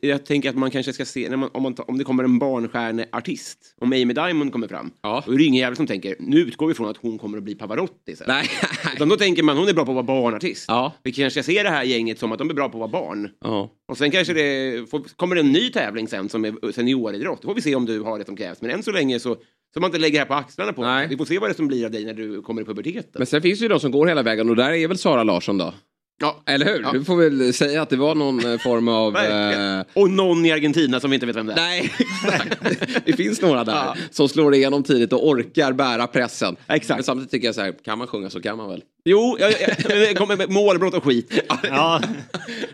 jag tänker att man kanske ska se, när man, om, man, tar- om det kommer en barnstjärneartist, om Amy Diamond kommer fram, Ja. då är det ingen jävel som tänker, nu utgår vi från att hon kommer att bli Pavarotti sen. Nej. Utan då tänker man, hon är bra på att vara barnartist. Ja. Vi kanske ska se det här gänget som att de är bra på att vara barn. Ja. Och sen kanske det får, kommer det en ny tävling sen som är senioridrott. Då får vi se om du har det som krävs. Men än så länge så, så man inte lägger det här på axlarna på Nej. Vi får se vad det som blir av dig när du kommer i puberteten. Men sen finns det ju de som går hela vägen och där är väl Sara Larsson då? Ja, Eller hur? Ja. Du får väl säga att det var någon eh, form av... Eh, Och någon i Argentina som vi inte vet vem det är. nej, exakt. Det finns några där Ja. som slår igenom tidigt och orkar bära pressen. Exakt. Men samtidigt tycker jag så här, kan man sjunga så kan man väl. Jo, jag, jag, kommer med målbrott och skit. Ja,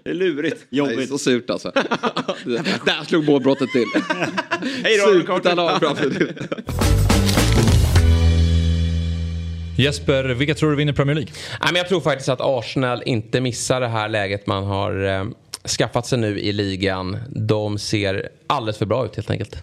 Det är lurigt. Det är jobbigt. så surt alltså. där slog målbrottet till. Hej då, avbrott. Jesper, vilka tror du vinner Premier League? Nej, men jag tror faktiskt att Arsenal inte missar det här läget man har eh, skaffat sig nu i ligan. De ser alldeles för bra ut helt enkelt.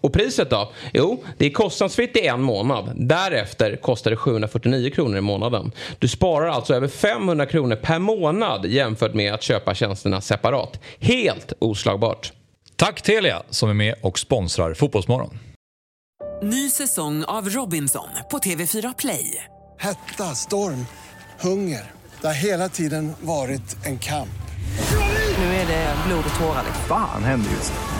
Och priset då? Jo, det är kostnadsfritt i en månad. Därefter kostar det 749 kronor i månaden. Du sparar alltså över 500 kronor per månad jämfört med att köpa tjänsterna separat. Helt oslagbart. Tack Telia som är med och sponsrar Fotbollsmorgon. Ny säsong av Robinson på TV4 Play. Hetta, storm, hunger. Det har hela tiden varit en kamp. Nu är det blod och tårar. Fan händer just nu.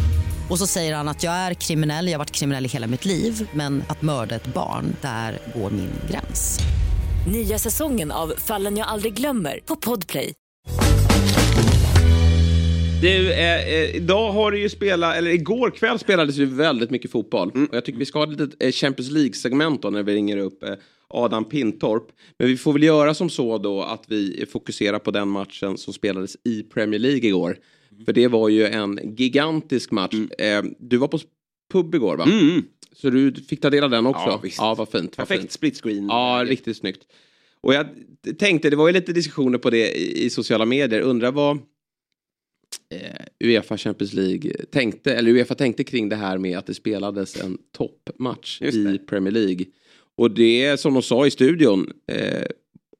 Och så säger han att jag är kriminell, jag har varit kriminell i hela mitt liv men att mörda ett barn, där går min gräns. Nya säsongen av Fallen jag aldrig glömmer på Podplay. Du, eh, eh, idag har det ju spelat, eller igår kväll spelades ju väldigt mycket fotboll. Och jag tycker vi ska ha ett litet eh, Champions League-segment då när vi ringer upp eh, Adam Pintorp. Men vi får väl göra som så då att vi fokuserar på den matchen som spelades i Premier League igår. För det var ju en gigantisk match. Eh, du var på pub igår va? Mm. Så du fick ta del av den också? Ja, visst. Ja, vad fint. Vad Perfekt fint. split screen. Ja, riktigt snyggt. Och jag tänkte, det var ju lite diskussioner på det i, i sociala medier. Undrar vad eh, Uefa Champions League tänkte, eller Uefa tänkte kring det här med att det spelades en toppmatch i. Premier League. Och det som de sa i studion, eh,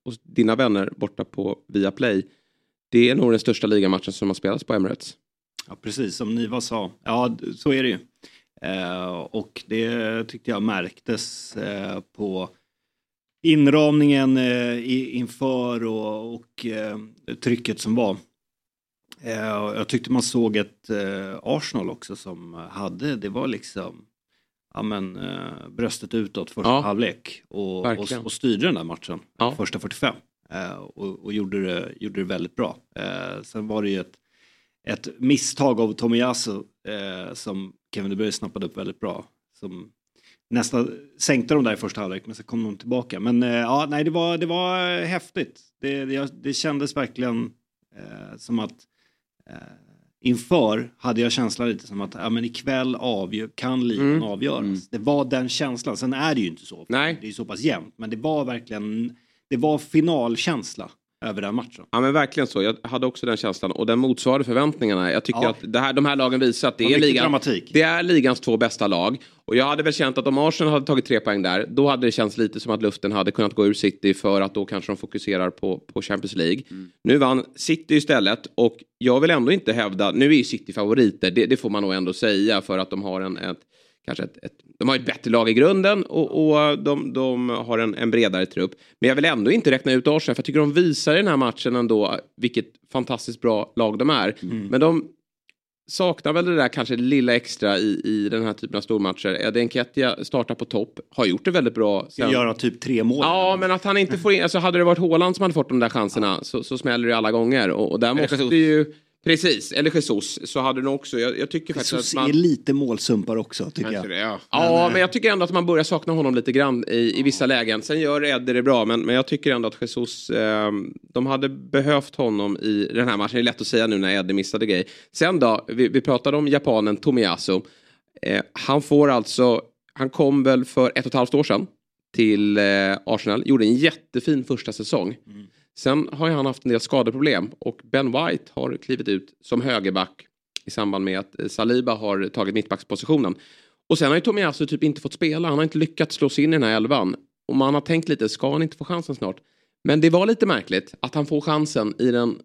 och dina vänner borta på Viaplay, det är nog den största ligamatchen som har spelats på Emirates. Ja, precis som Niva sa. Ja, så är det ju. Eh, och det tyckte jag märktes eh, på inramningen eh, inför och, och eh, trycket som var. Eh, jag tyckte man såg ett eh, Arsenal också som hade, det var liksom ja, men, bröstet utåt första Ja, halvlek och, och, och styrde den där matchen Ja. första 45 eh, och, och gjorde, det, gjorde det väldigt bra. Eh, sen var det ju ett, ett misstag av Tomiyasu eh, som Kevin De Bruyne snappade upp väldigt bra. Som nästan sänkte de där i första halvlek men så kom de tillbaka. Men eh, ja, nej, det var, det var eh, häftigt. Det, det, det kändes verkligen eh, som att eh, inför hade jag känslan lite som att ja, men ikväll avgör, kan ligan Mm. avgöras. Det var den känslan. Sen är det ju inte så. Nej. Det är så pass jämnt. Men det var verkligen det var finalkänsla över den matchen. Ja men verkligen så. Jag hade också den känslan och den motsvarade förväntningarna. Jag tycker Ja. att det här, de här lagen visar att det Det är, ligan, dramatik. det är ligans två bästa lag. Och jag hade väl känt att om Arsenal hade tagit tre poäng där, då hade det känts lite som att luften hade kunnat gå ur City för att då kanske de fokuserar på, på Champions League. Nu vann City istället och jag vill ändå inte hävda, nu är ju City favoriter, det, det får man nog ändå säga för att de har en, ett, kanske ett, ett, de har ett bättre lag i grunden och, och de, de har en, en bredare trupp. Men jag vill ändå inte räkna ut Arsenal för jag tycker de visar i den här matchen ändå vilket fantastiskt bra lag de är. Men de saknar väl det där kanske lilla extra i, i den här typen av stormatcher. Eddie Nketiah startar på topp, har gjort det väldigt bra. Ska göra typ tre mål. Ja, men att han inte får in, alltså hade det varit Haaland som hade fått de där chanserna så, så smäller det alla gånger. Och, och där måste ju, precis, eller Jesus, så hade nog också, jag, jag tycker faktiskt Jesus att man... är lite målsumpar också tycker jag. Det, ja. Ja, men jag tycker ändå att man börjar sakna honom lite grann i, i vissa lägen. Sen gör Eddie det bra, men, men jag tycker ändå att Jesus, eh, de hade behövt honom i den här matchen. Det är lätt att säga nu när Eddie missade grej. Sen då, vi, vi pratade om japanen Tomiyasu. Eh, han får alltså, han kom väl för ett och ett halvt år sedan till eh, Arsenal, gjorde en jättefin första säsong. Sen har han haft en del skadeproblem och Ben White har klivit ut som högerback i samband med att eh, Saliba har tagit mittbackspositionen. Och sen har ju Tomiyasu typ inte fått spela, han har inte lyckats slå sig in i den här elvan. Och man har tänkt lite, ska han inte få chansen snart? Men det var lite märkligt att han får chansen i den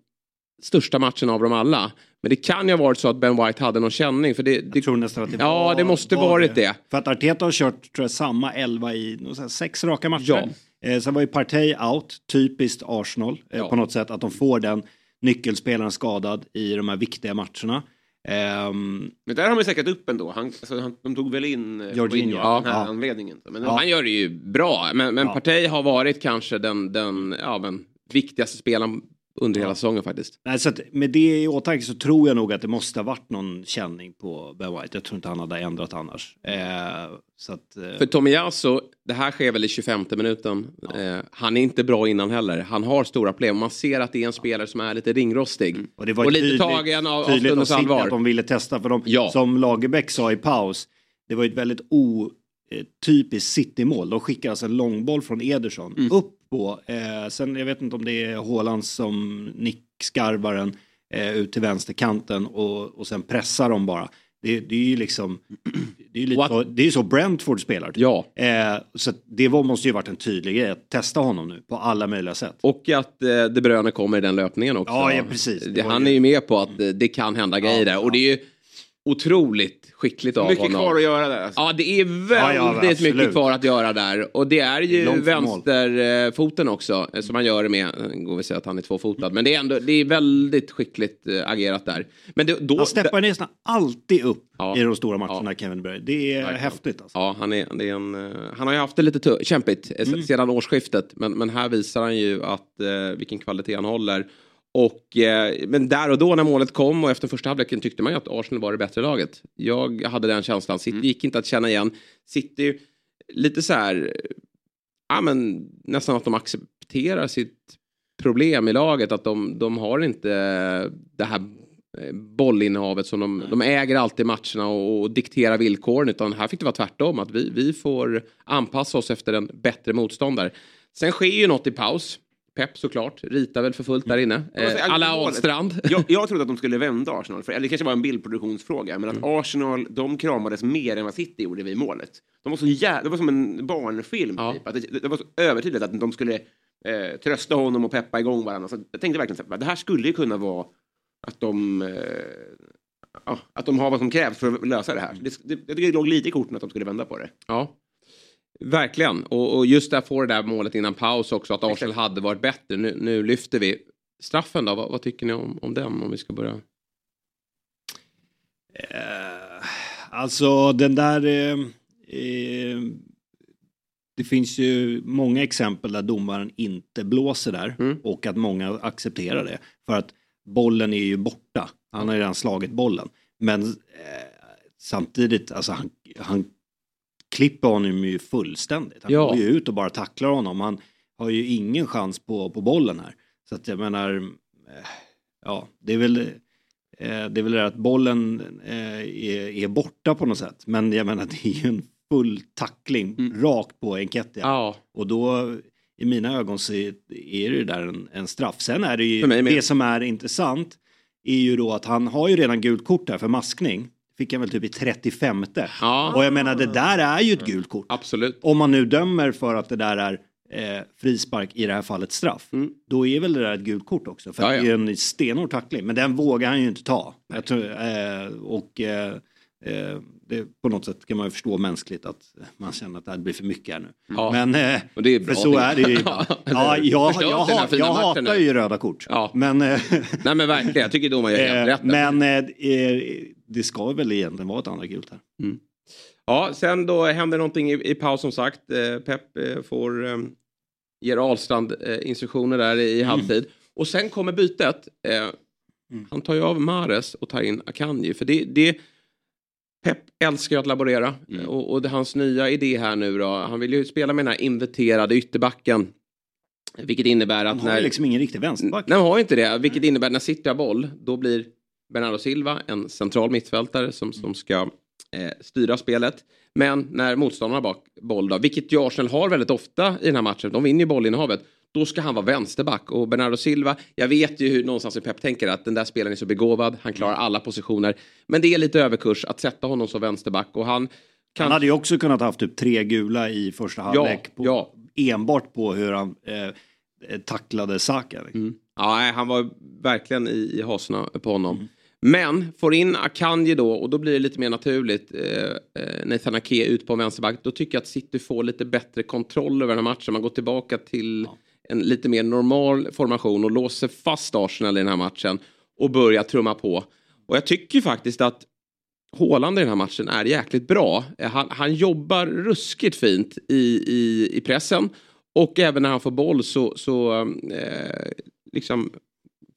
största matchen av dem alla. Men det kan ju ha varit så att Ben White hade någon känning. För det, det, Jag tror nästan att det ja, var, det måste var varit det. För att Arteta har kört tror jag, samma elva i sex raka matcher. Eh, sen var ju Partey out, typiskt Arsenal eh, Ja. på något sätt. Att de får den nyckelspelaren skadad i de här viktiga matcherna. Ehm, Men där har man ju säkrat upp ändå. Han, alltså, han, de tog väl in eh, Jorginho. av den här Ja. anledningen. Men Ja. Han gör det ju bra, men, men Ja. Partey har varit kanske den, den, ja, den viktigaste spelaren under hela säsongen faktiskt. nej, så att med det i åtanke så tror jag nog att det måste ha varit någon känning på Ben White. Jag tror inte han hade ändrat annars. Eh, så att, eh, För Tomiyasu, det här sker väl i 25 minuten. Eh, han är inte bra innan heller. Han har stora problem. Man ser att det är en spelare som är lite ringrostig. Och det var och lite tydligt, tagen av, tydligt av stundens allvar. att de ville testa. För de, Ja. som Lagerbäck sa i paus, det var ett väldigt otypiskt City-mål. De skickar alltså en långboll från Ederson Mm. upp på, eh, sen jag vet inte om det är Haaland som nickskarvar den eh, ut till vänsterkanten och, och sen pressar de bara. Det, det är ju liksom, det är ju lite det är så Brentford spelar. typ. Ja. Eh, så det var, måste ju varit en tydlig grej att testa honom nu på alla möjliga sätt. Och att eh, De Bruyne kommer i den löpningen också. Ja, ja, precis. Det han ju- är ju med på att eh, det kan hända grejer där. Och det är ju otroligt skickligt av Mycket honom. kvar att göra där. Alltså. Ja, det är väldigt Ja, ja, mycket kvar att göra där. Och det är ju Långt vänsterfoten också, eh, som han gör det med. Eh, Går vi säga att han är tvåfotad. Men det är ändå, det är väldigt skickligt eh, agerat där. Men det, då... Han steppar nästan alltid upp Ja. i de stora matcherna, Kevin Bruyne. Det är Verkligen. häftigt alltså. Ja, han, är, det är en, eh, han har ju haft det lite kämpigt Mm. se- sedan årsskiftet. Men, men här visar han ju att, eh, vilken kvalitet han håller. Och, eh, men där och då när målet kom och efter första halvleken tyckte man ju att Arsenal var det bättre laget. Jag hade den känslan. City gick inte att känna igen. City, lite så här, eh, ja men nästan att de accepterar sitt problem i laget. Att de, de har inte det här eh, bollinnehavet som de, de äger alltid matcherna och, och dikterar villkoren. Utan här fick det vara tvärtom. Att vi, vi får anpassa oss efter en bättre motståndare. Sen sker ju något i paus. Pep såklart, ritar väl för fullt där inne. Säga, Eh, alla Ahlstrand. Jag, jag trodde att de skulle vända Arsenal, för, eller det kanske var en bildproduktionsfråga, men att Mm. Arsenal, de kramades mer än vad City gjorde vid målet. De var så jä- det var som en barnfilm, typ. Att det, det var så övertydligt att de skulle eh, trösta honom och peppa igång varandra. Så jag tänkte verkligen att det här skulle ju kunna vara att de, eh, ja, att de har vad som krävs för att lösa det här. Det, det, det låg lite i korten att de skulle vända på det. Ja. Verkligen. Och, och just där får det där målet innan paus också. Att Arsenal hade varit bättre. Nu, nu lyfter vi. Straffen då? Vad, vad tycker ni om, om den? Om vi ska börja. Eh, alltså den där... Eh, eh, det finns ju många exempel där domaren inte blåser där Mm. och att många accepterar det. För att bollen är ju borta. Han har redan slagit bollen. Men eh, samtidigt, alltså han, han klipper honom ju fullständigt. Han Ja. går ju ut och bara tacklar honom. Han har ju ingen chans på, på bollen här. Så att jag menar, eh, ja, det är väl eh, det är väl det att bollen eh, är, är borta på något sätt. Men jag menar det är ju en full tackling rakt på Enketia. Ja. Och då i mina ögon så är är det där en, en straff. Sen är det ju, det som är intressant är ju då att han har ju redan gult kort där för maskning. Fick han väl typ i 35. Ja. Och jag menar det där är ju ett gult kort. Absolut. Om man nu dömer för att det där är eh, frispark, i det här fallet straff. Då är väl det där ett gult kort också. För Ja, ja. det är en stenhård tackling. Men den vågar han ju inte ta. Jag tror, eh, och eh, eh, det, på något sätt kan man ju förstå mänskligt att man känner att det här blir för mycket här nu. Ja. Men eh, Och det är bra för så är det ju ibland. ja, jag, jag, jag matchen hatar ju röda kort. Ja. Men, eh, Nej men verkligen, jag tycker domaren gör helt eh, rätt. men det ska väl egentligen vara ett andra gult här. Ja, sen då händer någonting i, i paus som sagt. Eh, Pep eh, får eh, ger Ahlstrand eh, instruktioner där i Mm. halvtid. Och sen kommer bytet. Eh, Han tar ju av Mares och tar in Akanji. För det, det Pep älskar ju att laborera. Mm. Och, och det, hans nya idé här nu då. Han vill ju spela med den här inverterade ytterbacken. Vilket innebär att Han har när... liksom ingen riktig vänsterback. Nej, han har ju inte det. Vilket innebär att när City har boll, då blir Bernardo Silva en central mittfältare som, som ska eh, styra spelet. Men när motståndarna bak boll, då, vilket ju Arsenal har väldigt ofta i den här matchen, de vinner ju bollinnehavet, då ska han vara vänsterback. Och Bernardo Silva, jag vet ju hur någonstans i Pep tänker att den där spelaren är så begåvad, han klarar alla positioner. Men det är lite överkurs att sätta honom som vänsterback och han kan... Han hade ju också kunnat haft typ tre gula i första halvlek. på, ja. Enbart på hur han eh, tacklade Saka. Mm. Ja, han var verkligen i, i hasorna på honom. Men får in Akanji då och då blir det lite mer naturligt. Eh, eh, Nathan Ake ut på en vänsterback. Då tycker jag att City får lite bättre kontroll över den här matchen. Man går tillbaka till en lite mer normal formation och låser fast Arsenal i den här matchen. Och börjar trumma på. Och jag tycker faktiskt att Haaland i den här matchen är jäkligt bra. Eh, Han, han jobbar ruskigt fint i, i, i pressen. Och även när han får boll så, så eh, liksom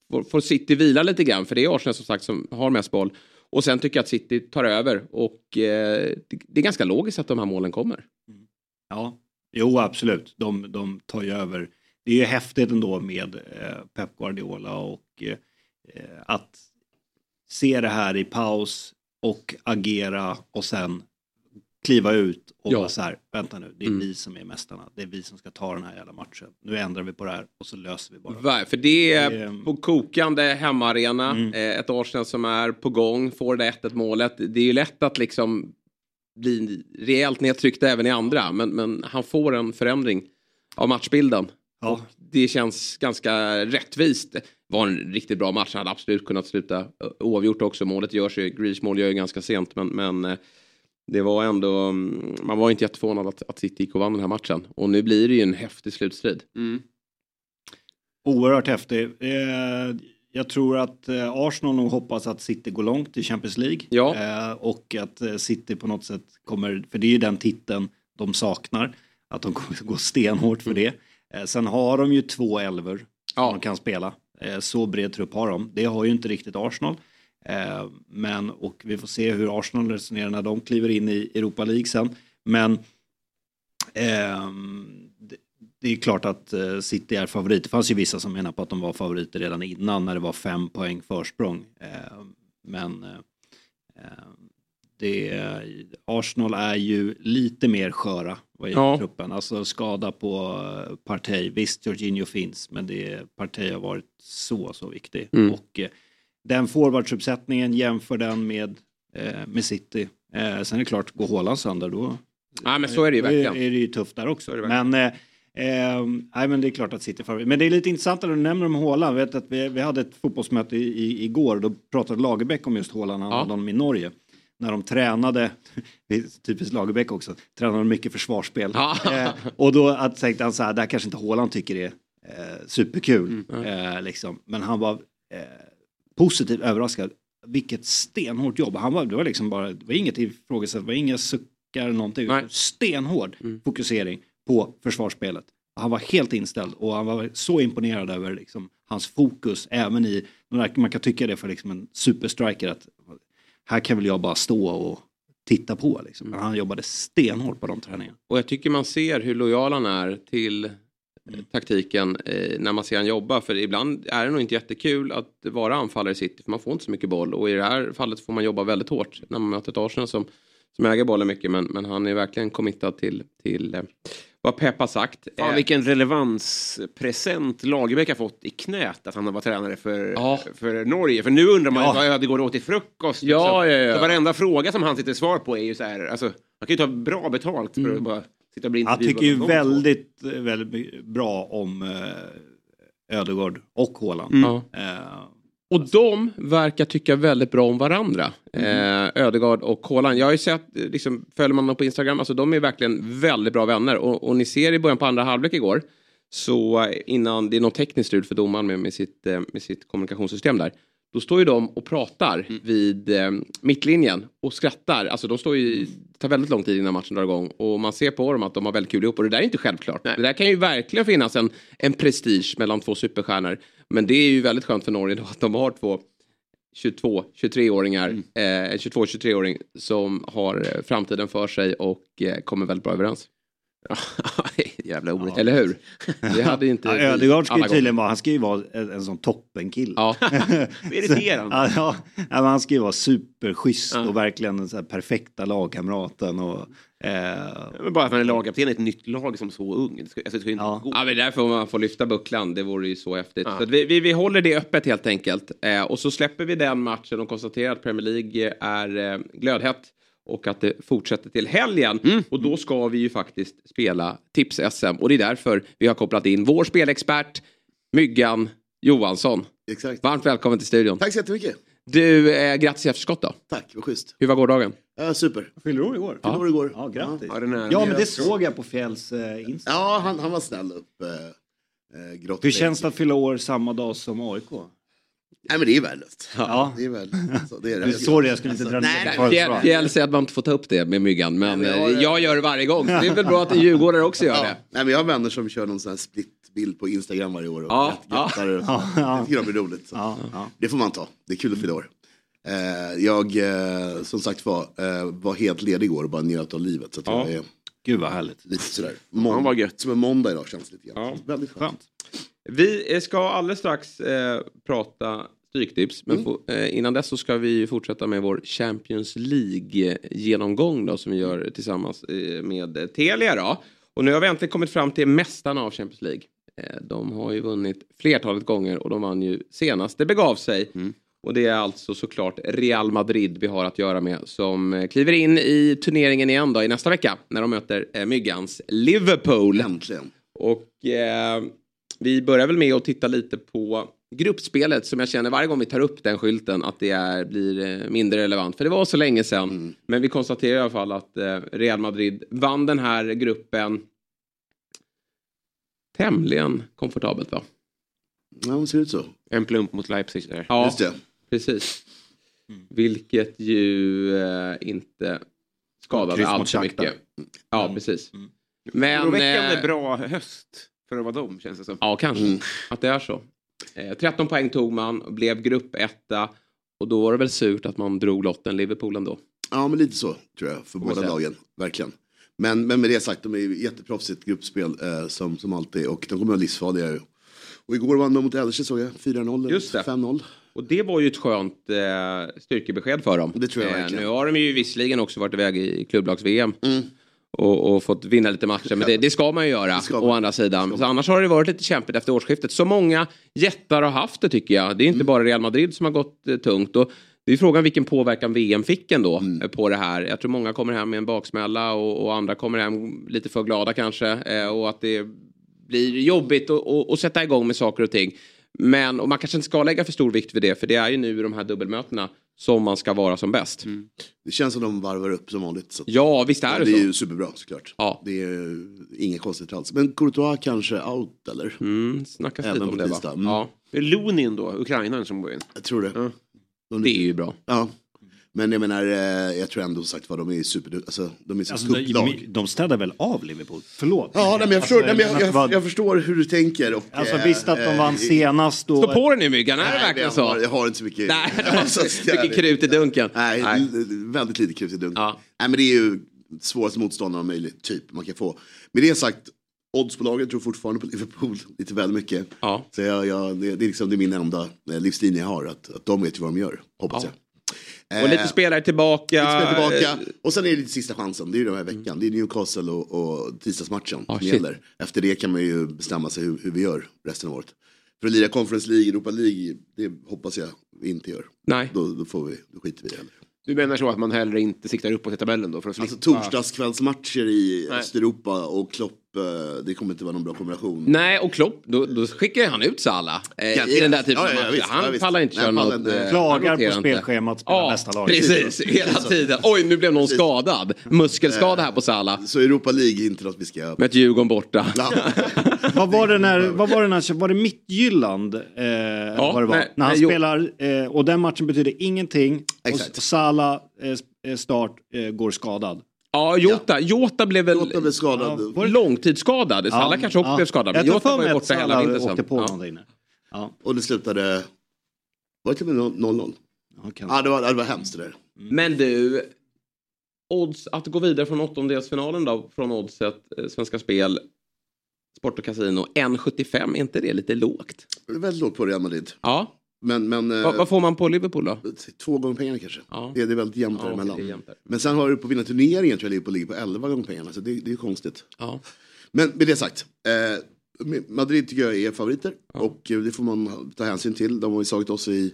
får, City vila lite grann. För det är Arsenal som sagt som har mest boll. Och sen tycker jag att City tar över. Och eh, det, är ganska logiskt att de här målen kommer. Mm. Ja, jo absolut. De, de tar ju över. Det är ju häftigt ändå med eh, Pep Guardiola och eh, att se det här i paus och agera och sen kliva ut och Ja. vara så här, vänta nu, det är Mm. vi som är mästarna, det är vi som ska ta den här jävla matchen. Nu ändrar vi på det här och så löser vi bara. För det är Det på kokande hemmaarena. Eh, ett Arsenal som är på gång, får det 1-1 målet. Det är ju lätt att liksom bli rejält nedtryckt även i andra. Men, men han får en förändring av matchbilden. Ja. Och det känns ganska rättvist. Det var en riktigt bra match. Han hade absolut kunnat sluta eh, oavgjort också. Målet görs ju, Grealish mål gör ju ganska sent. Men, men eh, det var ändå, mm, man var inte jätteförvånad att, att City gick och vann den här matchen. Och nu blir det ju en häftig slutstrid. Oerhört häftig. Eh, jag tror att eh, Arsenal nog hoppas att City går långt i Champions League. Ja. Eh, och att eh, City på något sätt kommer, för det är ju den titeln de saknar, att de kommer gå stenhårt för det. Eh, sen har de ju två elver som de kan spela. Eh, så bred trupp har de. Det har ju inte riktigt Arsenal. Eh, men, och vi får se hur Arsenal resonerar när de kliver in i Europa League sen. Men ehm, det, det är klart att eh, City är favorit. Det fanns ju vissa som menar på att de var favoriter redan innan när det var fem poäng försprång. Eh, men eh, eh, det, Arsenal är ju lite mer sköra vad gäller Ja. truppen. Alltså skada på eh, Partey. Visst, Jorginho finns, men det, Partey har varit så, så viktig. Mm. Och eh, den forwardsuppsättningen, jämför den med, eh, med City. Eh, sen är det klart, går Haaland sönder då Nej men så är det ju verkligen. är det ju tufft där också. Är. Men, eh, eh, nej, men det är klart att City är favorit. Men det är lite intressant när du nämner om Haaland. Vet att vi, vi hade ett fotbollsmöte i, i, igår. Då pratade Lagerbäck om just Haaland. Han Ja. hade honom i Norge. När de tränade, är typiskt Lagerbäck också, tränade de mycket försvarsspel. Ja. Eh, och då att tänkte han så här, det här kanske inte Haaland tycker är eh, superkul. Mm. Eh, liksom. Men han var eh, positivt överraskad. Vilket stenhårt jobb. Han var, det var liksom bara, det var inget ifrågasättande, det var inga suckar någonting. Nej. Stenhård Mm. fokusering på försvarsspelet. Han var helt inställd och han var så imponerad över liksom, hans fokus även i, man kan tycka det för liksom en superstriker att här kan väl jag bara stå och titta på. Liksom. Men han jobbade stenhårt på de träningarna. Och jag tycker man ser hur lojal han är till eh, taktiken eh, när man ser han jobba. För ibland är det nog inte jättekul att vara anfallare i City för man får inte så mycket boll. Och i det här fallet får man jobba väldigt hårt när man möter ett Arsenal som, som äger bollen mycket. Men, men han är verkligen committad till, till eh, vad Pep har sagt. Fan, Eh, vilken relevanspresent Lagerbäck har fått i knät att han har varit tränare för, för Norge. För nu undrar man Ja. vad Ödegård åt till frukost. Ja, liksom. ja, ja. Så varenda fråga som han sitter svar på är ju så här, alltså, man kan ju ta bra betalt för att bara sitta och bli Han tycker ju väldigt, väldigt bra om eh, Ödegård och Haaland. Mm. Eh, Och de verkar tycka väldigt bra om varandra. Eh, Ödegard och Haaland. Jag har ju sett, liksom, följer man dem på Instagram, alltså de är verkligen väldigt bra vänner. Och, och ni ser i början på andra halvlek igår, så innan det är något tekniskt strul för domaren med, med, sitt, eh, med sitt kommunikationssystem där. Då står ju de och pratar vid eh, mittlinjen och skrattar. Alltså de står ju, det tar väldigt lång tid innan matchen drar igång. Och man ser på dem att de har väldigt kul ihop. Och det där är inte självklart. Det där kan ju verkligen finnas en, en prestige mellan två superstjärnor. Men det är ju väldigt skönt för Norge då att de har två 22, 23-åringar, eh, en 22-23-åring som har eh, framtiden för sig och eh, kommer väldigt bra överens. Jävla orätt. Eller hur? Det hade inte Ja, Ödegaard ska ju tydligen vara, han ska ju vara en, en sån toppenkille. Ja. Irriterande. ja, ja, ja, han ska ju vara superschysst och verkligen den så perfekta lagkamraten. Och, eh, Men bara att man är lagkapten i ett nytt lag som så ung. Det ska, alltså, det ska inte gå. Ja, men därför man får lyfta bucklan. Det vore ju så häftigt. Så att vi, vi, vi håller det öppet helt enkelt. Eh, och så släpper vi den matchen och konstaterar att Premier League är eh, glödhett. Och att det fortsätter till helgen. Och då ska vi ju faktiskt spela tips-SM. Och det är därför vi har kopplat in vår spelexpert Myggan Johansson. Exakt. Varmt välkommen till studion. Tack så jättemycket. Du, eh, grattis i efterskott då. Tack, vad schysst. Hur var gårdagen? Ja, super. Fyller år igår. Fyllde år igår. Ja, grattis. Ja, Ja, men det såg jag på Fjälls eh, Insta. Ja, han, han var snäll upp. Eh, eh, Hur känns det att fylla år samma dag som AIK? Nej men det är värdelöst. Ja. Det är värdelöst. Alltså, det är det. Det är så det jag skulle inte dra Nej, ner Fjäll, Fjäll säger att man inte får ta upp det med Myggan. Men, Nej, men jag- jag gör det varje gång. Så det är väl bra att en djurgårdare också gör Ja. det. Nej, men jag har vänner som kör någon sån här split-bild på Instagram varje år. Och Ja, ja, Ja, ja. Jag tycker de är roligt. Så. Det får man ta. Det är kul att fylla år. Eh, jag, eh, som sagt var, eh, var helt ledig igår och bara njöt av livet. Så att Ja. jag är Gud vad härligt. lite sådär. Månd- vad gött. Som en måndag idag känns lite grann. Ja. Väldigt skönt. Vi ska alldeles strax eh, prata stryktips. Men få, eh, innan dess så ska vi fortsätta med vår Champions League-genomgång då som vi gör tillsammans eh, med Telia då. Och nu har vi äntligen kommit fram till mästarna av Champions League. Eh, de har ju vunnit flertalet gånger och de vann ju senast det begav sig. Och det är alltså såklart Real Madrid vi har att göra med som eh, kliver in i turneringen igen då i nästa vecka när de möter eh, Myggans Liverpool. Äntligen. Och eh, vi börjar väl med att titta lite på gruppspelet som jag känner varje gång vi tar upp den skylten att det är, blir eh, mindre relevant. För det var så länge sedan. Men vi konstaterar i alla fall att eh, Real Madrid vann den här gruppen tämligen komfortabelt va? Ja, det ser ut så. En plump mot Leipzig där. Ja, Just det. precis. Vilket ju eh, inte skadade allt för mycket. Ja, precis. Men... Oroväckande eh, bra höst för att vara dem känns det som. Ja, kanske. Att det är så. Eh, 13 poäng tog man, blev gruppetta. Och då var det väl surt att man drog lotten Liverpool ändå. Ja, men lite så tror jag för båda lagen. Verkligen. Men, men med det sagt, de är ju jätteproffsigt gruppspel eh, som, som alltid och de kommer att vara livsfarliga. ju. Och igår vann de mot Elche såg jag, 4-0, eller Just det. 5-0. Och det var ju ett skönt eh, styrkebesked för dem. Det tror jag eh, verkligen. Nu har de ju visserligen också varit iväg i klubblags-VM. Mm. Och, och fått vinna lite matcher. Men det, det ska man ju göra. ska Å man. andra sidan. Så annars har det varit lite kämpigt efter årsskiftet. Så många jättar har haft det tycker jag. Det är Mm. inte bara Real Madrid som har gått eh, tungt. Och det är frågan vilken påverkan VM fick ändå Mm. eh, på det här. Jag tror många kommer hem med en baksmälla och, och andra kommer hem lite för glada kanske. Eh, och att det blir jobbigt att sätta igång med saker och ting. Men och man kanske inte ska lägga för stor vikt vid det. För det är ju nu i de här dubbelmötena som man ska vara som bäst. Det känns som de varvar upp som vanligt. Så. Ja, visst är Ja, det, det är så. ju superbra såklart. Ja. Det är inget konstigt alls. Men Courtois kanske out eller? Mm, snackas Även lite om det va? tisdag. Mm. Ja, Lunin då, ukrainaren som går in. Jag tror det. De det är ju bra. Ja. Men jag menar, eh, jag tror ändå sagt vad de är super, alltså de är så Alltså, kupplag. de, de städar väl av Liverpool? Förlåt. Ja, nej, men jag, förstår, Alltså, nej, men jag, vad- jag, jag förstår hur du tänker. Och, Alltså visst att de eh, vann senast och... Stå på dig nu Myggan, är det verkligen jag så? har, jag har inte så mycket. Nej, du har Så så mycket krut i dunken. Nej, Nej. väldigt lite krut i dunken. Nej, men det är ju svåraste motståndaren möjligt, typ, man kan få. Med det sagt, oddsbolaget tror fortfarande på Liverpool lite väl mycket. Ja. Så jag, jag, det, det, är liksom, det är min enda livslinje jag har, att, att de vet ju vad de gör, hoppas jag. Och lite Eh, spelare tillbaka. Lite spelare tillbaka. Eh, Och sen är det lite sista chansen. Det är ju den här veckan. Det är Newcastle och, och tisdagsmatchen Ah, som shit. gäller. Efter det kan man ju bestämma sig hur, hur vi gör resten av året. För att lira Conference League, Europa League, det hoppas jag vi inte gör. Nej. Då, då, får vi, då skiter vi i det heller. Du menar så att man hellre inte siktar uppåt i tabellen då? För att Alltså torsdagskvällsmatcher i Nej. Östeuropa och Klopp, det kommer inte vara någon bra kombination. Nej, och Klopp, då, då skickar ju han ut Salah eh, i den där typen Ja, av ja, matcher. visst, han ja, pallar inte köra något. inte. eh, Klagar på inte. spelschemat, spelar Ja, nästa lag. precis. Hela tiden. Oj, nu blev någon skadad. Muskelskada här på Salah. Så Europa League är inte något vi ska... Med ett Djurgården borta. Vad var det när, vad var det när, var det Mittjylland? Eh, vad det var? nej, när han nej, spelar, eh, och den matchen betyder ingenting. Exakt. Och Salah eh, eh, start eh, går skadad. Ja, Jota, Jota blev väl Jota blev skadad. ja, långtidsskadad. Salah kanske också blev skadad. Men Jota var ju borta hela vintern. åkte på Ja. Ja. Och det slutade... Var det till och med 0-0? Ja, det var, det var hemskt det där. Men du, odds att gå vidare från åttondelsfinalen då, från oddset eh, Svenska Spel, Sport och Casino, 1,75, är inte det lite lågt? Det är väldigt lågt på Real Madrid. Ja. Men, men, eh, Vad, vad får man på Liverpool då? Två gånger pengarna kanske. Ja. Det, är- det är väldigt jämnt Ja, däremellan. Men sen har du på vinna turneringen tror jag Liverpool ligger på 11 gånger pengarna. Så det, det är konstigt. Ja. Men med det sagt. Eh, Madrid tycker jag är favoriter. Och eh, det får man ta hänsyn till. De har ju slagit oss i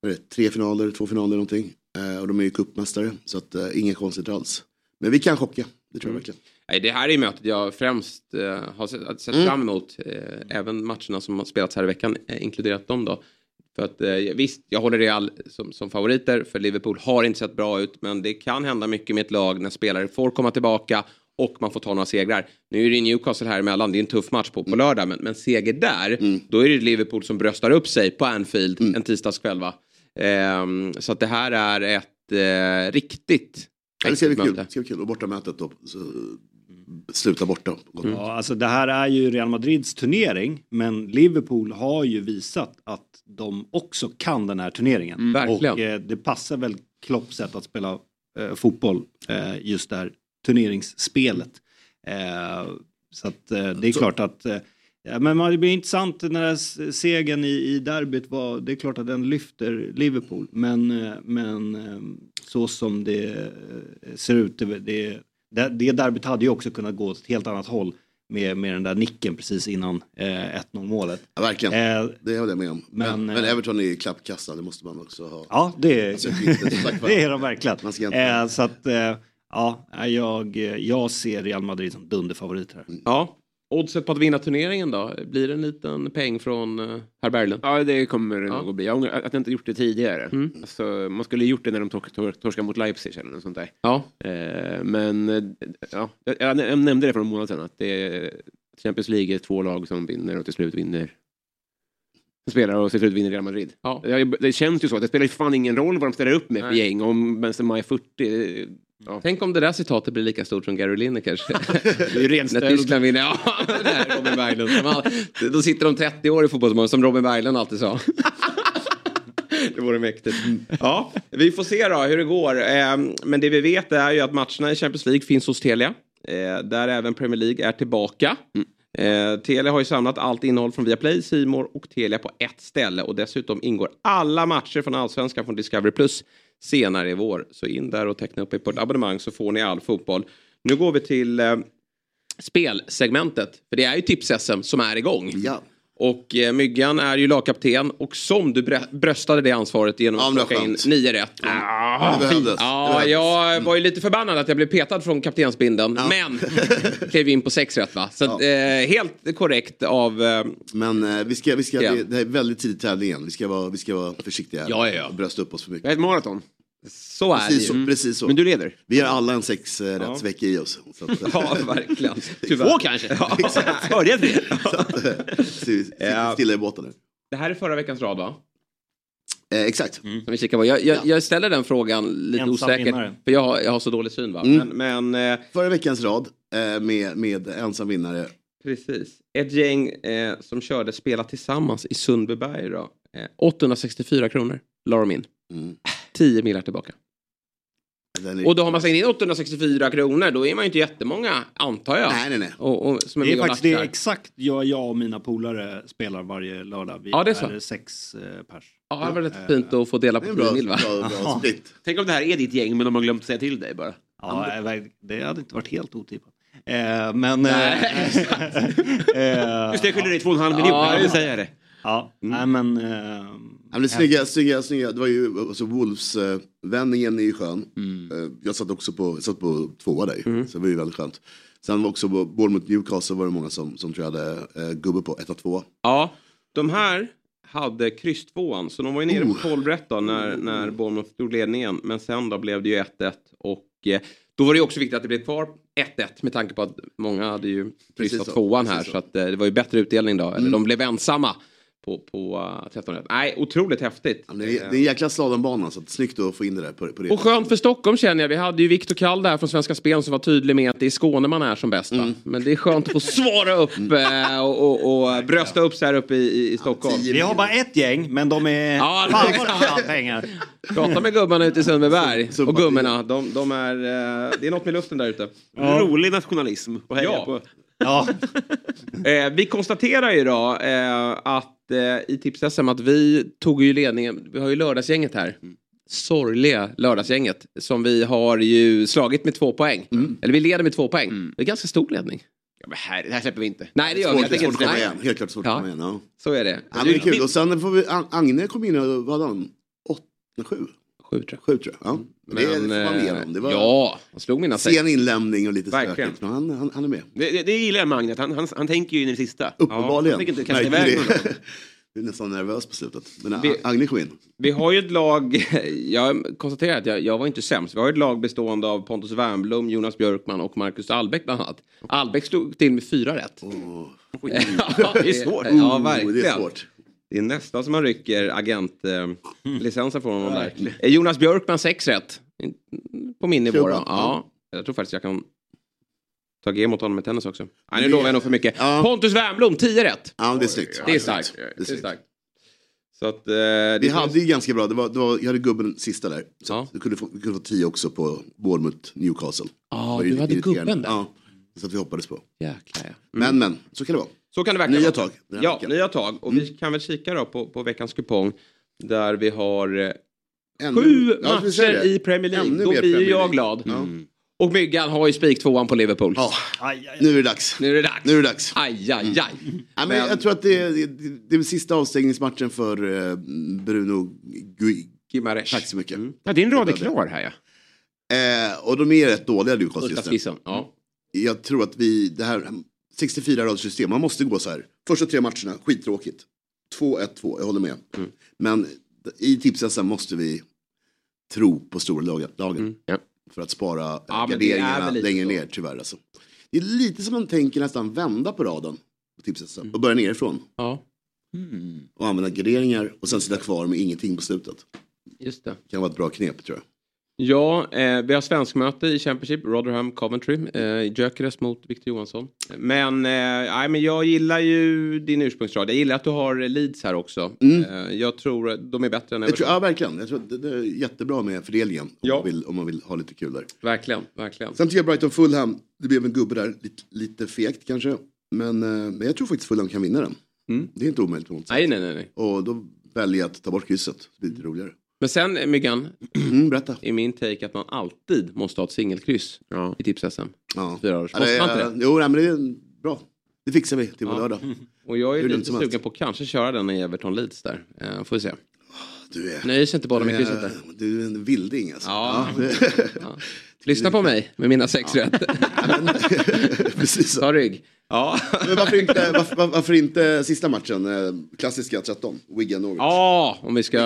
vad det, tre finaler, två finaler någonting. Eh, och de är ju cupmästare. Så att, eh, inget konstigt alls. Men vi kan chocka. Det tror jag verkligen. Nej, det här är mötet jag främst eh, har sett, sett Mm. fram emot. Eh, även matcherna som har spelats här i veckan, eh, inkluderat dem då. För att eh, visst, jag håller Real som, som favoriter för Liverpool har inte sett bra ut. Men det kan hända mycket med ett lag när spelare får komma tillbaka och man får ta några segrar. Nu är det Newcastle här emellan, det är en tuff match på, på lördag. Men, men seger där, då är det Liverpool som bröstar upp sig på Anfield en tisdagskväll. Va? Ehm, så att det här är ett eh, riktigt Ja, det ska bli kul. Det ska bli kul. Och bortamötet då. Så, sluta borta. Ja, alltså det här är ju Real Madrids turnering, men Liverpool har ju visat att de också kan den här turneringen. Mm, verkligen. Och eh, det passar väl Klopps sätt att spela eh, fotboll, eh, just det här turneringsspelet. Eh, så att eh, det är klart att eh, men det blir intressant när den här segern i, i derbyt var, det är klart att den lyfter Liverpool. Men, men så som det ser ut, det, det, det det derbyt hade ju också kunnat gå åt ett helt annat håll med, med den där nicken precis innan eh, 1-0 målet. Ja, verkligen. Eh, det håller jag med om. Men, men, men, eh, Everton är klappkassa. Det måste man också ha. Ja, det är, Alltså, det är de verkligen. Man ska inte- Eh, så att, eh, ja, jag, jag ser Real Madrid som dunderfavorit här. Ja. Oddset på att vinna turneringen då? Blir det en liten peng från uh, herr Berglund? Ja, det kommer det Ja. nog att bli. Jag ångrar att jag inte gjort det tidigare. Mm. Alltså, man skulle gjort det när de tor tor torskade mot Leipzig eller något sånt där. Ja. Eh, men eh, ja, jag, nämnde det för en månad sedan att det är Champions League är två lag som vinner och till slut vinner. Spelar och till slut vinner Real Madrid. Ja. Det, det känns ju så. Det spelar ju fan ingen roll vad de ställer upp med för Nej. gäng. Om Benzema är 40. Ja. Tänk om det där citatet blir lika stort som Gary Linekers. Det är ju ren När. Tyskland vinner. Ja, det här är Robin Berglund. All, då sitter de 30 år i fotbollsmål som Robin Berglund alltid sa. Det vore mäktigt. Ja, vi får se då hur det går. Eh, Men det vi vet är ju att matcherna i Champions League finns hos Telia. eh, Där även Premier League är tillbaka. Eh, Telia har ju samlat allt innehåll från Viaplay, Simor och Telia på ett ställe. Och dessutom ingår alla matcher från Allsvenskan från Discovery Plus senare i vår. Så in där och teckna upp er på ett abonnemang så får ni all fotboll. Nu går vi till eh, spelsegmentet. För det är ju tips-SM som är igång. Ja. Och eh, Myggan är ju lagkapten och som du brä- bröstade det ansvaret genom Ja, att det plocka in skönt. nio rätt. Det behövdes. Det Ja, jag var ju lite förbannad att jag blev petad från kaptensbindeln. Men klev in på sex rätt va? Så att, eh, helt korrekt av... Eh, Men eh, vi ska, vi ska, Ja. det, det här är väldigt tidigt i tävlingen. Vi ska vara, vi ska vara försiktiga här. Ja, ja, ja. Och brösta upp oss för Det mycket. är ett maraton. Så är Precis det så, ju. precis så. Men du leder. Vi har alla en sex eh, vecka i oss. Så att, eh, Ja, verkligen. Två kanske. Fördel för det. så att, eh, så vi sitter Ja. stilla i båten nu. Det här är förra veckans rad va? Eh, exakt. Som vi kikar på. Jag, jag, jag ställer den frågan lite Ensam osäkert. vinnare. För jag har, jag har så dålig syn va. Mm. Men, men eh, Förra veckans rad eh, med, med ensam vinnare. precis. Ett gäng eh, som körde Spela Tillsammans i Sundbyberg då. Eh, 864 kronor la de in. Mm. 10 miljoner tillbaka. Är- Och då har man slängt in 864 kronor. Då är man ju inte jättemånga antar jag. Nej, nej, nej. Och, och, som är Det är faktiskt det är exakt jag, jag och mina polare spelar varje lördag. Vi Ja, det är så. sex eh, pers. Ja, det var rätt fint att få dela på är en bra, promille va? bra, bra. Tänk om det här är ditt gäng men de har glömt säga till dig bara. Ja, eh, det hade inte varit helt otippat. Eh, men... Nej, eh, Just det, jag skyller dig två och en halv miljon. Ja, jag vill säga det. Ja, nej men... Eh, Ja, men det snygga, snygga, snygga. Det var ju alltså Wolves-vändningen är ju skön. Eh, Jag satt också på, satt på tvåa där så det var ju väldigt skönt. Sen var också på Bournemouth Newcastle var det många som, som tror jag hade eh, gubbe på 1 och 2. Ja, de här hade kryss tvåan, så de var ju nere på 12 rätt då när, när Bournemouth tog ledningen. Men sen då blev det ju 1-1 och eh, då var det ju också viktigt att det blev kvar 1-1 med tanke på att många hade ju kryssat så, tvåan här precis så att eh, det var ju bättre utdelning då. Eller de blev ensamma på, på uh, 13 rätt. Nej, otroligt häftigt. Det är, det är en jäkla slalombana så att snyggt att få in det där på, på det. Och skönt för Stockholm känner jag. Vi hade ju Viktor Kall där från Svenska Spel som var tydlig med att det är Skåne man är som bäst. va? Men det är skönt att få svara upp eh, och, och, och brösta upp sig här uppe i, i, i Stockholm. vi har bara ett gäng, men de är... Ja, Fan exakt. vad de har pengar. Prata med gubbarna ute i Sundbyberg. Och gummorna, de, de är... eh, Det är något med luften där ute. Rolig nationalism. Och heja Ja. på. Ja. Eh, vi konstaterar ju då eh, att eh, i Tips-SM att vi tog ju ledningen. Vi har ju lördagsgänget här. Sorgliga lördagsgänget som vi har ju slagit med två poäng. Eller vi leder med två poäng. Det är ganska stor ledning. Ja, men här, det här släpper vi inte. Nej det gör vi. Tänker svårt att inte- komma igen. Helt klart svårt att komma igen. Ja. Så är det. Ja, men det är kul. Och sen får vi, Ag- Agne kom in och vad hade han? Åtta, sju? Sju tror jag. Sju tror jag. Ja. Men, det, får man eh, med om. Det var Ja, han slog mina sex. sen inlämning och lite Verkligen. stökigt. Men han, han, han är med. Det, det, gillar jag med Agnet. Han, han, han tänker ju in i det sista. Uppenbarligen. Han fick inte det. Du är nästan nervös på slutet. Men Vi- Agne kom in. Vi har ju ett lag, jag konstaterar att jag, jag var inte sämst. Vi har ett lag bestående av Pontus Wernbloom, Jonas Björkman och Marcus Albeck bland annat. Albeck stod till med fyra rätt. Ja, Det är svårt. Ja, Oh, verkligen. det är svårt. Det är nästan som man rycker agentlicensen från honom där. Eh, Jonas Björkman sex rätt. På min nivå då. Ja, jag tror faktiskt jag kan ta G mot honom i tennis också. Nej, nu lovar jag nog för mycket. Pontus Wernbloom, 10 rätt. Ja, det är snyggt. Det är starkt. Det är Det är snyggt. starkt. Så att, eh, det Vi hade ju ganska bra, det var, det var, jag hade gubben sista där. Så att du kunde få, du kunde få tio också på Bournemouth Newcastle. Ja, ju du hade gubben där. Ja, så att vi hoppades på. Jäklar ja. Men men, så kan det vara. Så kan det verkligen Nya tag Ja, veckan. nya tag. Och vi kan väl kika då på, på veckans kupong. Där vi har eh, Ännu- sju ja, matcher i Premier League. Ännu Då blir ju Premier jag glad. Ja. Och Myggan har ju spik tvåan på Liverpool. Ja, nu är det dags. Nu är det dags. Nu är det dags. Aj, aj, aj. Ja, men Men- jag tror att det är, det, är sista avstängningsmatchen för eh, Bruno Gui. Gimares. Tack så mycket. Ja, din rad är klar här ja. Eh, och de är rätt dåliga Newcastle just nu. Ja. Jag tror att vi, det här 64 raders system, man måste gå så här. Första tre matcherna, skittråkigt. 2-1-2, jag håller med. Mm. Men i tips måste vi tro på stora lagen. lagen Ja. För att spara Ja, det garderingarna längre så. ner tyvärr. Alltså. Det är lite som man tänker nästan vända på raden på tips och börja nerifrån. ja, Och använda garderingar och sen sitta kvar med ingenting på slutet. just det. kan vara ett bra knep tror jag. Ja, eh, vi har svenskmöte i Championship, Rotherham, Coventry. Eh, Gyökeres mot Victor Johansson. Men, eh, nej, men jag gillar ju din ursprungsrad. Jag gillar att du har Leeds här också. Eh, jag tror de är bättre än Jag tror, Everton. ja verkligen, jag tror det, det är jättebra med fördelningen. Om, Ja. man vill, om man vill ha lite kul där. Verkligen, verkligen. Sen tycker jag Brighton Fulham, det blev en gubbe där, lite, lite fegt kanske. Men, eh, men jag tror faktiskt Fulham kan vinna den. Mm. Det är inte omöjligt på något sätt. Nej, nej, nej. Och då väljer jag att ta bort krysset, så blir det lite roligare. Men sen, Myggan, Mm, berätta. är min take att man alltid måste ha ett singelkryss i tips-SM. Ja. Fyra års. Ja, det Måste man inte det? jo, nej, men det är bra. Det fixar vi till vår Ja. lördag. Och jag är Hur lite sugen på att kanske köra den i Everton Leeds där. Eh, får vi se. Du är, Nöjer sig inte bara med krysset där. är, du är en vilding alltså. Ja. Ja. Ja. Lyssna på mig med mina sex rätt. Precis så. Ta rygg. Ja. Men varför inte, varför, varför inte sista matchen, eh, klassiska 13, Wigan Norwich? Ja, om vi ska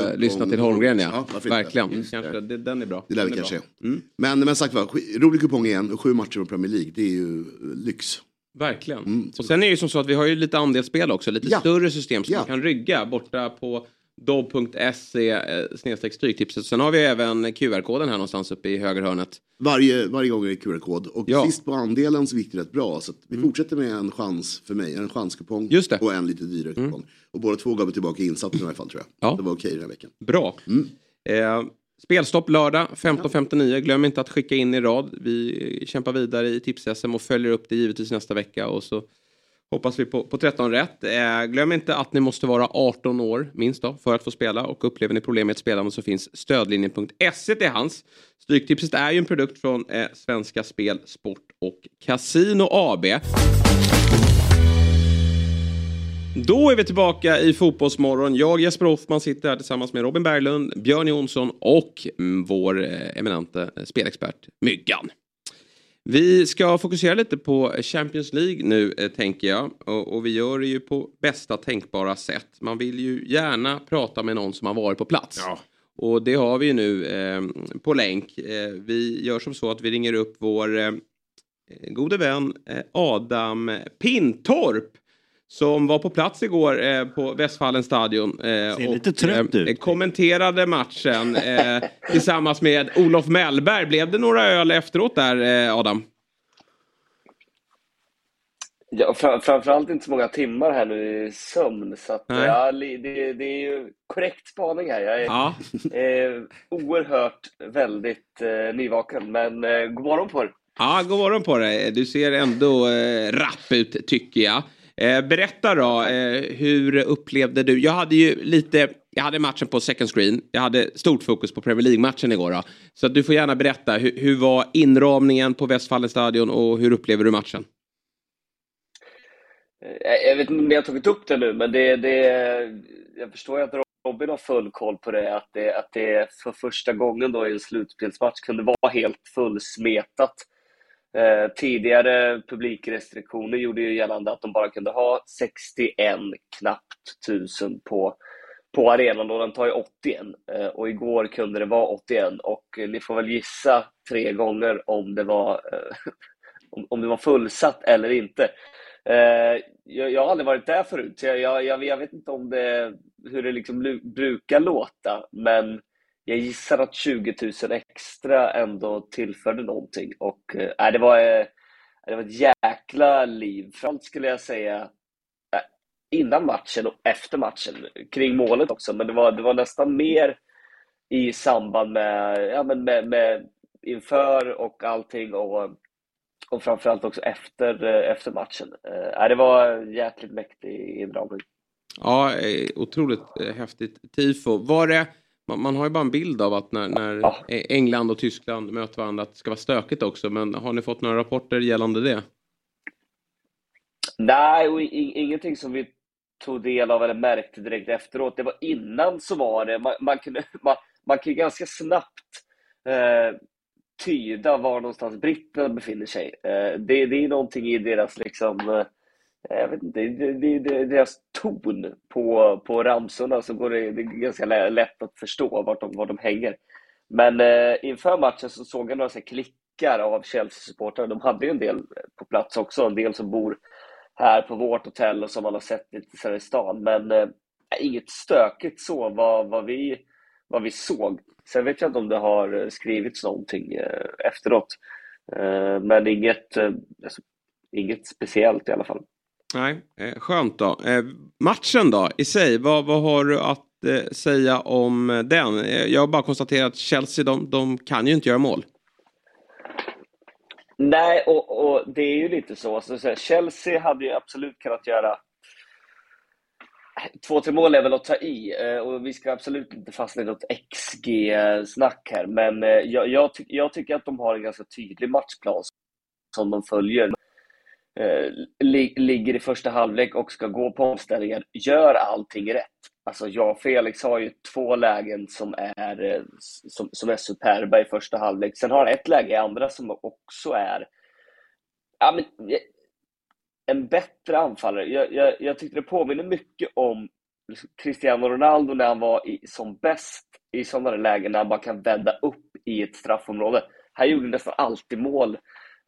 Vilken- lyssna till Holmgren ja. Ja? Verkligen. Mm. Kanske, det, den är bra. Det lär vi kanske. Mm. Men, men sagt var, rolig kupong igen och sju matcher i Premier League, det är ju eh, lyx. Verkligen. och sen är det ju som så att vi har ju lite andelsspel också. Lite Ja. större system som Ja. man kan rygga borta på dobb.se eh, stryktipset. Sen har vi även QR-koden här någonstans uppe i högerhörnet. Varje, varje gång är det QR-kod. Och Ja. sist på andelen så gick det rätt bra. Så vi fortsätter med en chans för mig, en chanskupong Just det. och en lite dyrare kupong. Och båda två gav vi tillbaka insatsen i alla fall tror jag. Ja. Det var okej den här veckan. Bra. Eh, spelstopp lördag 15.59. Glöm inte att skicka in i rad. Vi kämpar vidare i tips-SM och följer upp det givetvis nästa vecka. Och så hoppas vi på, på 13 rätt. Eh, glöm inte att ni måste vara 18 år minst då, för att få spela. Och upplever ni problem med ett spelande så finns stödlinjen.se till hands. Stryktipset är ju en produkt från eh, Svenska Spel, Sport och Casino AB. Då är vi tillbaka i Fotbollsmorgon. Jag, Jesper Hoffman, sitter här tillsammans med Robin Berglund, Björn Jonsson och mm, vår eh, eminente eh, spelexpert Myggan. Vi ska fokusera lite på Champions League nu, eh, tänker jag. Och, och vi gör det ju på bästa tänkbara sätt. Man vill ju gärna prata med någon som har varit på plats. Och det har vi ju nu eh, på länk. Eh, vi gör som så att vi ringer upp vår eh, gode vän eh, Adam Pintorp. Som var på plats igår eh, på Westfallens stadion. Eh, Ser lite trött eh, ut. Kommenterade matchen eh, tillsammans med Olof Mellberg. Blev det några öl efteråt där eh, Adam? Ja, fram, framförallt inte så många timmar här nu i sömn. Så att, ja, det, det är ju korrekt spaning här. Jag är Ja. eh, oerhört väldigt eh, nyvaken. Men eh, god morgon på er. Ja, god morgon på dig. Du ser ändå eh, rapp ut tycker jag. Eh, berätta då, eh, hur upplevde du? Jag hade ju lite, jag hade matchen på second screen. Jag hade stort fokus på Premier League-matchen igår. Då. Så att du får gärna berätta, hur, hur var inramningen på Westfallens stadion och hur upplever du matchen? Eh, jag vet inte om ni har tagit upp det nu, men det, det, jag förstår ju att Robin har full koll på det. Att det, att det för första gången då i en slutspelsmatch kunde vara helt fullsmetat. Eh, tidigare publikrestriktioner gjorde ju gällande att de bara kunde ha 61 knappt tusen på, på arenan och den tar ju 81. Eh, och igår kunde det vara 81 och eh, ni får väl gissa tre gånger om det var, eh, om, om det var fullsatt eller inte. Eh, jag, jag har aldrig varit där förut, så jag, jag, jag, vet inte om det, hur det liksom brukar låta, men jag gissar att 20 000 extra ändå tillförde någonting. Och eh, äh, det, var, äh, det var ett jäkla liv. Framförallt skulle jag säga eh, innan matchen och efter matchen, kring målet också, men det var, det var nästan mer i samband med, ja, men med, med inför och allting och, och framförallt också efter, efter matchen. Äh, det var en jäkligt mäktig inramning. Ja, otroligt häftigt tifo. Var det, man, man har ju bara en bild av att när, när eh, England och Tyskland möter varandra att det ska vara stökigt också. Men har ni fått några rapporter gällande det? Nej, ingenting som vi tog del av eller märkte direkt efteråt. Det var innan så var det, man, man kunde, man, man kan ju ganska snabbt eh, tyda var någonstans britterna befinner sig. Eh, det, det är någonting i deras liksom, eh, jag vet inte, det, det, det, deras ton på, på ramsorna så går det, det är ganska lätt att förstå vart de, var de hänger. Men eh, inför matchen så såg jag några så här klickar av Chelsea-supportrar. De hade ju en del på plats också, en del som bor här på vårt hotell och som man har sett lite så här i stan. Men eh, inget stökigt så vad, vad, vi, vad vi såg. Sen vet jag inte om det har skrivits någonting eh, efteråt. Eh, men inget, eh, alltså, inget speciellt i alla fall. Nej, eh, skönt då. Eh, matchen då i sig, vad, vad har du att eh, säga om den? Jag har bara konstaterat att Chelsea, de, de kan ju inte göra mål. Nej, och, och det är ju lite så. Så säga, Chelsea hade ju absolut kunnat göra Två, tre mål är väl att ta i och vi ska absolut inte fastna i något XG-snack här. Men jag, jag, ty jag tycker att de har en ganska tydlig matchplan som de följer. Eh, li ligger i första halvlek och ska gå på omställningar, gör allting rätt. Alltså jag och Felix har ju två lägen som är, eh, som, som är superba i första halvlek. Sen har han ett läge i andra som också är ja, men, eh, en bättre anfallare. Jag, jag, jag tyckte det påminner mycket om Cristiano Ronaldo när han var i, som bäst i sådana lägen när han bara kan vända upp i ett straffområde. Han gjorde nästan alltid mål eh,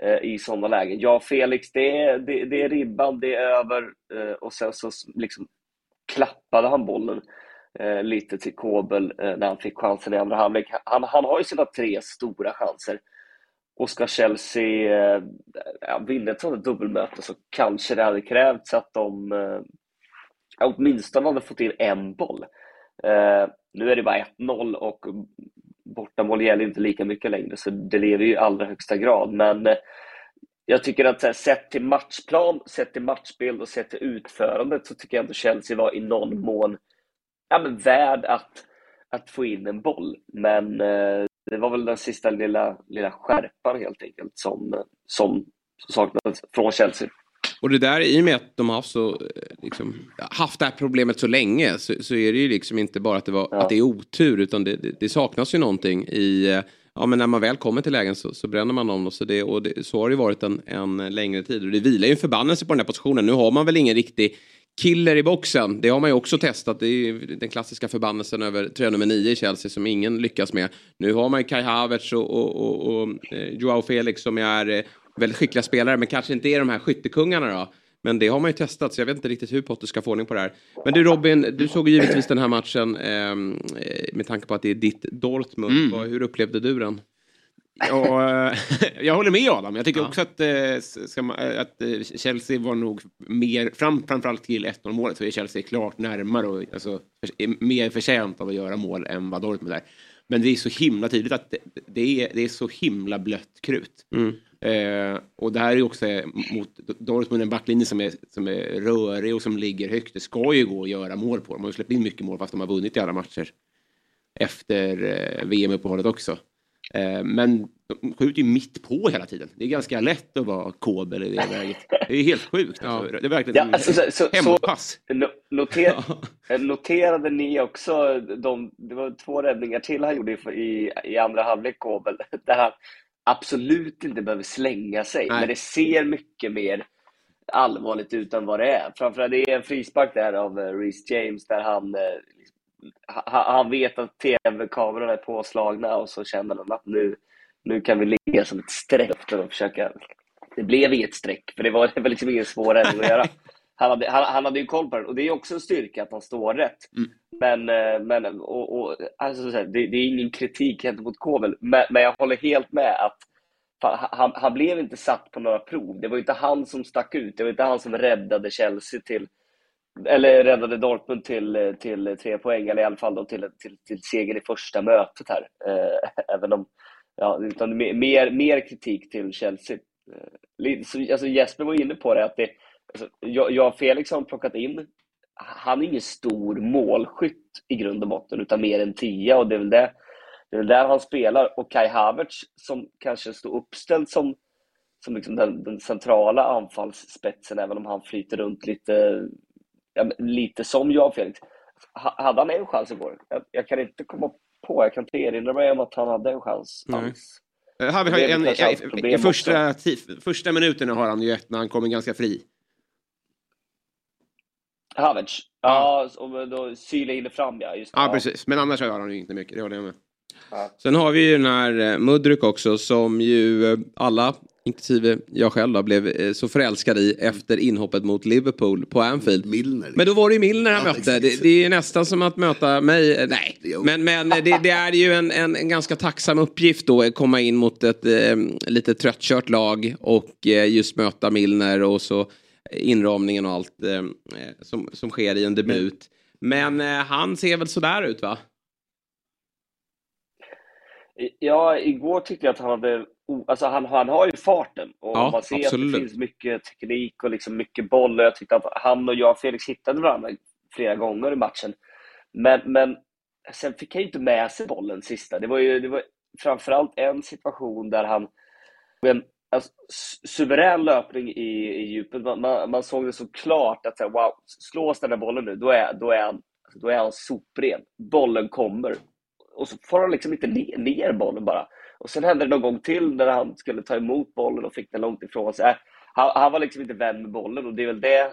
Eh, i sådana lägen. Ja, Felix, det är, det, det är ribban, det är över eh, och sen så liksom klappade han bollen. Eh, lite till Kobel när han fick chansen i andra halvlek. Han, han har ju sina tre stora chanser. Och ska Chelsea eh, vinna ett sådant dubbelmöte så kanske det hade krävts att de eh, åtminstone hade fått in en boll. Eh, nu är det bara 1-0 och bortamål gäller inte lika mycket längre, så det lever ju i allra högsta grad. Men eh, jag tycker att här, sett till matchplan, sett till matchbild och sett till utförandet så tycker jag att Chelsea var i någon mån ja, men värd att, att få in en boll. Men eh, det var väl den sista lilla, lilla skärpan helt enkelt som, eh, som saknades från Chelsea. Och det där i och med att de har haft, så, eh, liksom, haft det här problemet så länge så, så, är det ju liksom inte bara att det, var, ja. att det är otur utan det, det, det, saknas ju någonting i eh, Ja men när man väl kommer till lägen så, så bränner man dem. Så, det, och det, så har det varit en, en längre tid. Och det vilar ju en förbannelse på den här positionen. Nu har man väl ingen riktig killer i boxen. Det har man ju också testat. Det är ju den klassiska förbannelsen över tröja nummer 9 i Chelsea som ingen lyckas med. Nu har man ju Kai Havertz och, och, och, och eh, Joao Felix som är väldigt skickliga spelare men kanske inte är de här skyttekungarna då. Men det har man ju testat så jag vet inte riktigt hur Potter ska få ordning på det här. Men du Robin, du såg givetvis den här matchen ehm, eh, med tanke på att det är ditt Dortmund. Mm. Hur upplevde du den? Ja, eh, jag håller med Adam. Jag tycker ja. också att, äh, att Chelsea var nog mer, fram, framförallt till 1-0 målet så är Chelsea klart närmare och alltså, är mer förtjänt av att göra mål än vad Dortmund är. Men det är så himla tydligt att det, det, är, det är så himla blött krut. Mm. Eh, och det här är också mot Dortmund en backlinje som är, som är rörig och som ligger högt. Det ska ju gå att göra mål på. De har ju släppt in mycket mål fast de har vunnit i alla matcher. Efter eh, VM-uppehållet också. Eh, men de skjuter ju mitt på hela tiden. Det är ganska lätt att vara Kobel i det läget. Det är helt sjukt. Alltså. Det är verkligen ja, alltså, så, hempass. Så, noter, noterade ni också, de, det var två räddningar till han gjorde i, i andra halvlek, Kobel, där han absolut inte behöver slänga sig, Nej. men det ser mycket mer allvarligt ut än vad det är. Framförallt det är en frispark där av eh, Reece James där han, eh, han vet att tv-kamerorna är påslagna och så känner han att nu, nu kan vi ligga som ett streck och försöka... Det blev inget streck, för det var, det var liksom ingen svår räddning att göra. Han hade, han, han, hade ju koll på den och det är också en styrka att han står rätt. Mm. Men, eh, men och, och, alltså, det, det, är ingen kritik gentemot Kovel, men, men jag håller helt med att han, han, blev inte satt på några prov. Det var inte han som stack ut. Det var inte han som räddade Chelsea till, eller räddade Dortmund till, till tre poäng, eller i alla fall då till, till, till seger i första mötet här. Eh, även om, ja, utan mer, mer kritik till Chelsea. Eh, alltså Jesper var inne på det, att det, alltså, jag, jag och Felix har plockat in, han är ingen stor målskytt i grund och botten, utan mer än tia och det är väl det det är där han spelar. Och Kai Havertz som kanske står uppställd som, som liksom den, den centrala anfallsspetsen, även om han flyter runt lite, lite som jag Felix. Hade han en chans igår? Jag, jag kan inte komma på, jag kan inte erinra mig om att han hade en chans alls. Här, vi har en, en, i första, första minuterna har han ju ett när han kommer ganska fri. Havertz? Ja, ja och då Syle hinner fram ja. Just ja, ja, precis. Men annars har han ju inte mycket, det håller jag med. Sen har vi ju den här eh, Mudryk också som ju eh, alla, inklusive jag själv då, blev eh, så förälskad i efter inhoppet mot Liverpool på Anfield. Milner. Men då var det ju Milner han ja, mötte. Det, det, är nästan som att möta mig. Nej, men, men det, det, är ju en, en, en, ganska tacksam uppgift då att komma in mot ett eh, lite tröttkört lag och eh, just möta Milner och så inramningen och allt eh, som, som sker i en debut. Men han ser väl sådär ut va? Ja, igår tyckte jag att han hade... Alltså han, han har ju farten och ja, man ser absolut. att det finns mycket teknik och liksom mycket boll. Och jag tyckte att han och jag och Felix hittade varandra flera gånger i matchen. Men, men sen fick han ju inte med sig bollen sista. Det var ju det var framförallt en situation där han... En alltså, suverän löpning i, i djupet. Man, man, man såg det så klart att så här, wow, slås den här bollen nu, då är, då är han då är han sopren. Bollen kommer och så får han liksom inte ner, ner bollen bara. Och sen hände det någon gång till när han skulle ta emot bollen och fick den långt ifrån sig. Äh, han, han var liksom inte vän med bollen och det är väl det,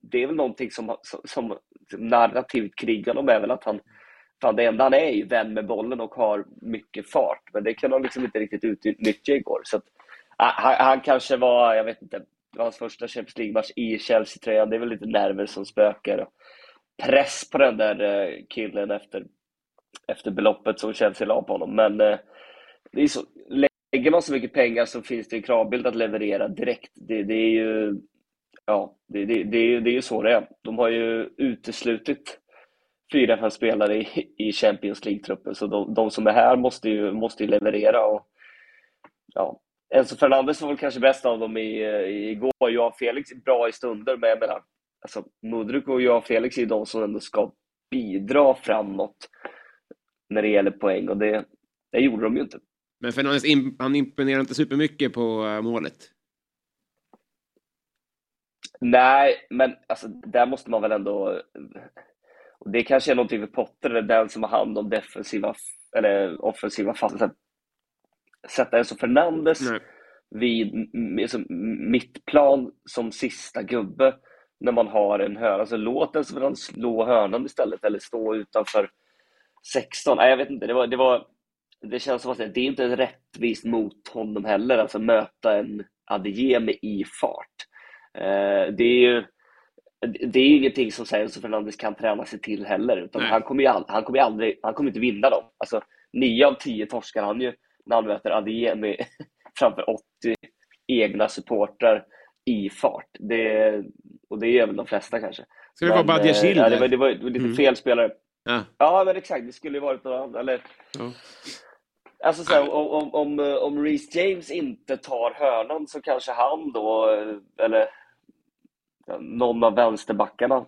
det är väl någonting som, som, som narrativt krigar om är väl att han, fan det enda han är är ju vän med bollen och har mycket fart. Men det kan han liksom inte riktigt utnyttja igår. Så att, äh, han, han kanske var, jag vet inte, det var hans första Champions League-match i Chelsea-tröjan. Det är väl lite nerver som spökar. press på den där eh, killen efter, efter beloppet som Chelsea la på honom. Men eh, det är så, lägger man så mycket pengar så finns det en kravbild att leverera direkt. Det, det är ju ja, det, det, det, är ju- det är ju så det är. De har ju uteslutit fyra, fem spelare i, i Champions League-truppen, så de, de som är här måste ju, måste ju leverera. Och, ja. Enzo Fernandes var väl kanske bäst av dem i, i, igår. Joao Felix är bra i stunder, men jag menar, alltså, Mudryk och Joao Felix är ju de som ändå ska bidra framåt när det gäller poäng, och det, det gjorde de ju inte. Men Fernandes, han imponerar inte supermycket på eh, målet. Nej, men alltså, där måste man väl ändå... Och det kanske är någonting för Potter, eller den som har hand om defensiva eller offensiva fast. Sätta Enzo Fernandes vid m- liksom, mittplan som sista gubbe när man har en hörna. Alltså, låt Enzo Fernandes slå hörnan istället eller stå utanför 16. Nej, jag vet inte. Det, var, det, var, det känns som att det är inte rättvist mot honom heller, alltså möta en Adeyemi i fart. Eh, det är ju det är ingenting som Enzo Fernandes kan träna sig till heller. Utan Nej. han kommer ju all, han kommer ju aldrig, han kommer inte vinna dem. Alltså, nio av tio torskar han ju när han möter Adeyemi framför 80 egna supportrar i fart. Det, och det är väl de flesta kanske. Ska det vara Men, Badiashile eh, ja, det, det var det var lite Mm. fel spelare. Ja. Ja, men exakt. Det skulle ju varit någon annan. Eller, Ja. Alltså så här, om, om, om, eh, om Reece James inte tar hörnan så kanske han då, eh, eller någon av vänsterbackarna,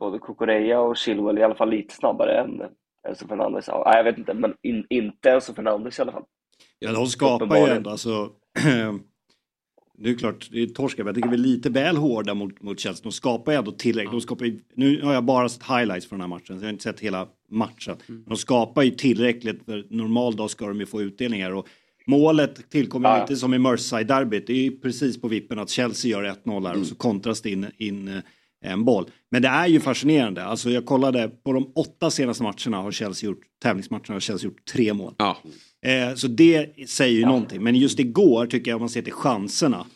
både Kukureya och Chilwell, i alla fall lite snabbare än Enzo Fernandes. Ja, jag vet inte, men in, inte Enzo Fernandes i alla fall. Ja, de skapar ju ändå, alltså, det är klart, det är torskar, men jag tycker vi är lite väl hårda mot, mot Chelsea. De skapar ju ändå tillräckligt. De skapar nu har jag bara sett highlights från den här matchen, så jag har inte sett hela matchen. De skapar ju tillräckligt, för normal dag ska de ju få utdelningar. Och målet tillkommer Ja. lite som i Merseyside-derbyt, det är ju precis på vippen att Chelsea gör 1-0 här och så kontras det in, in eh, en boll. Men det är ju fascinerande. Alltså jag kollade på de åtta senaste matcherna har Chelsea gjort, tävlingsmatcherna har Chelsea gjort tre mål. Eh, så det säger ju någonting. Men just igår tycker jag om man ser till chanserna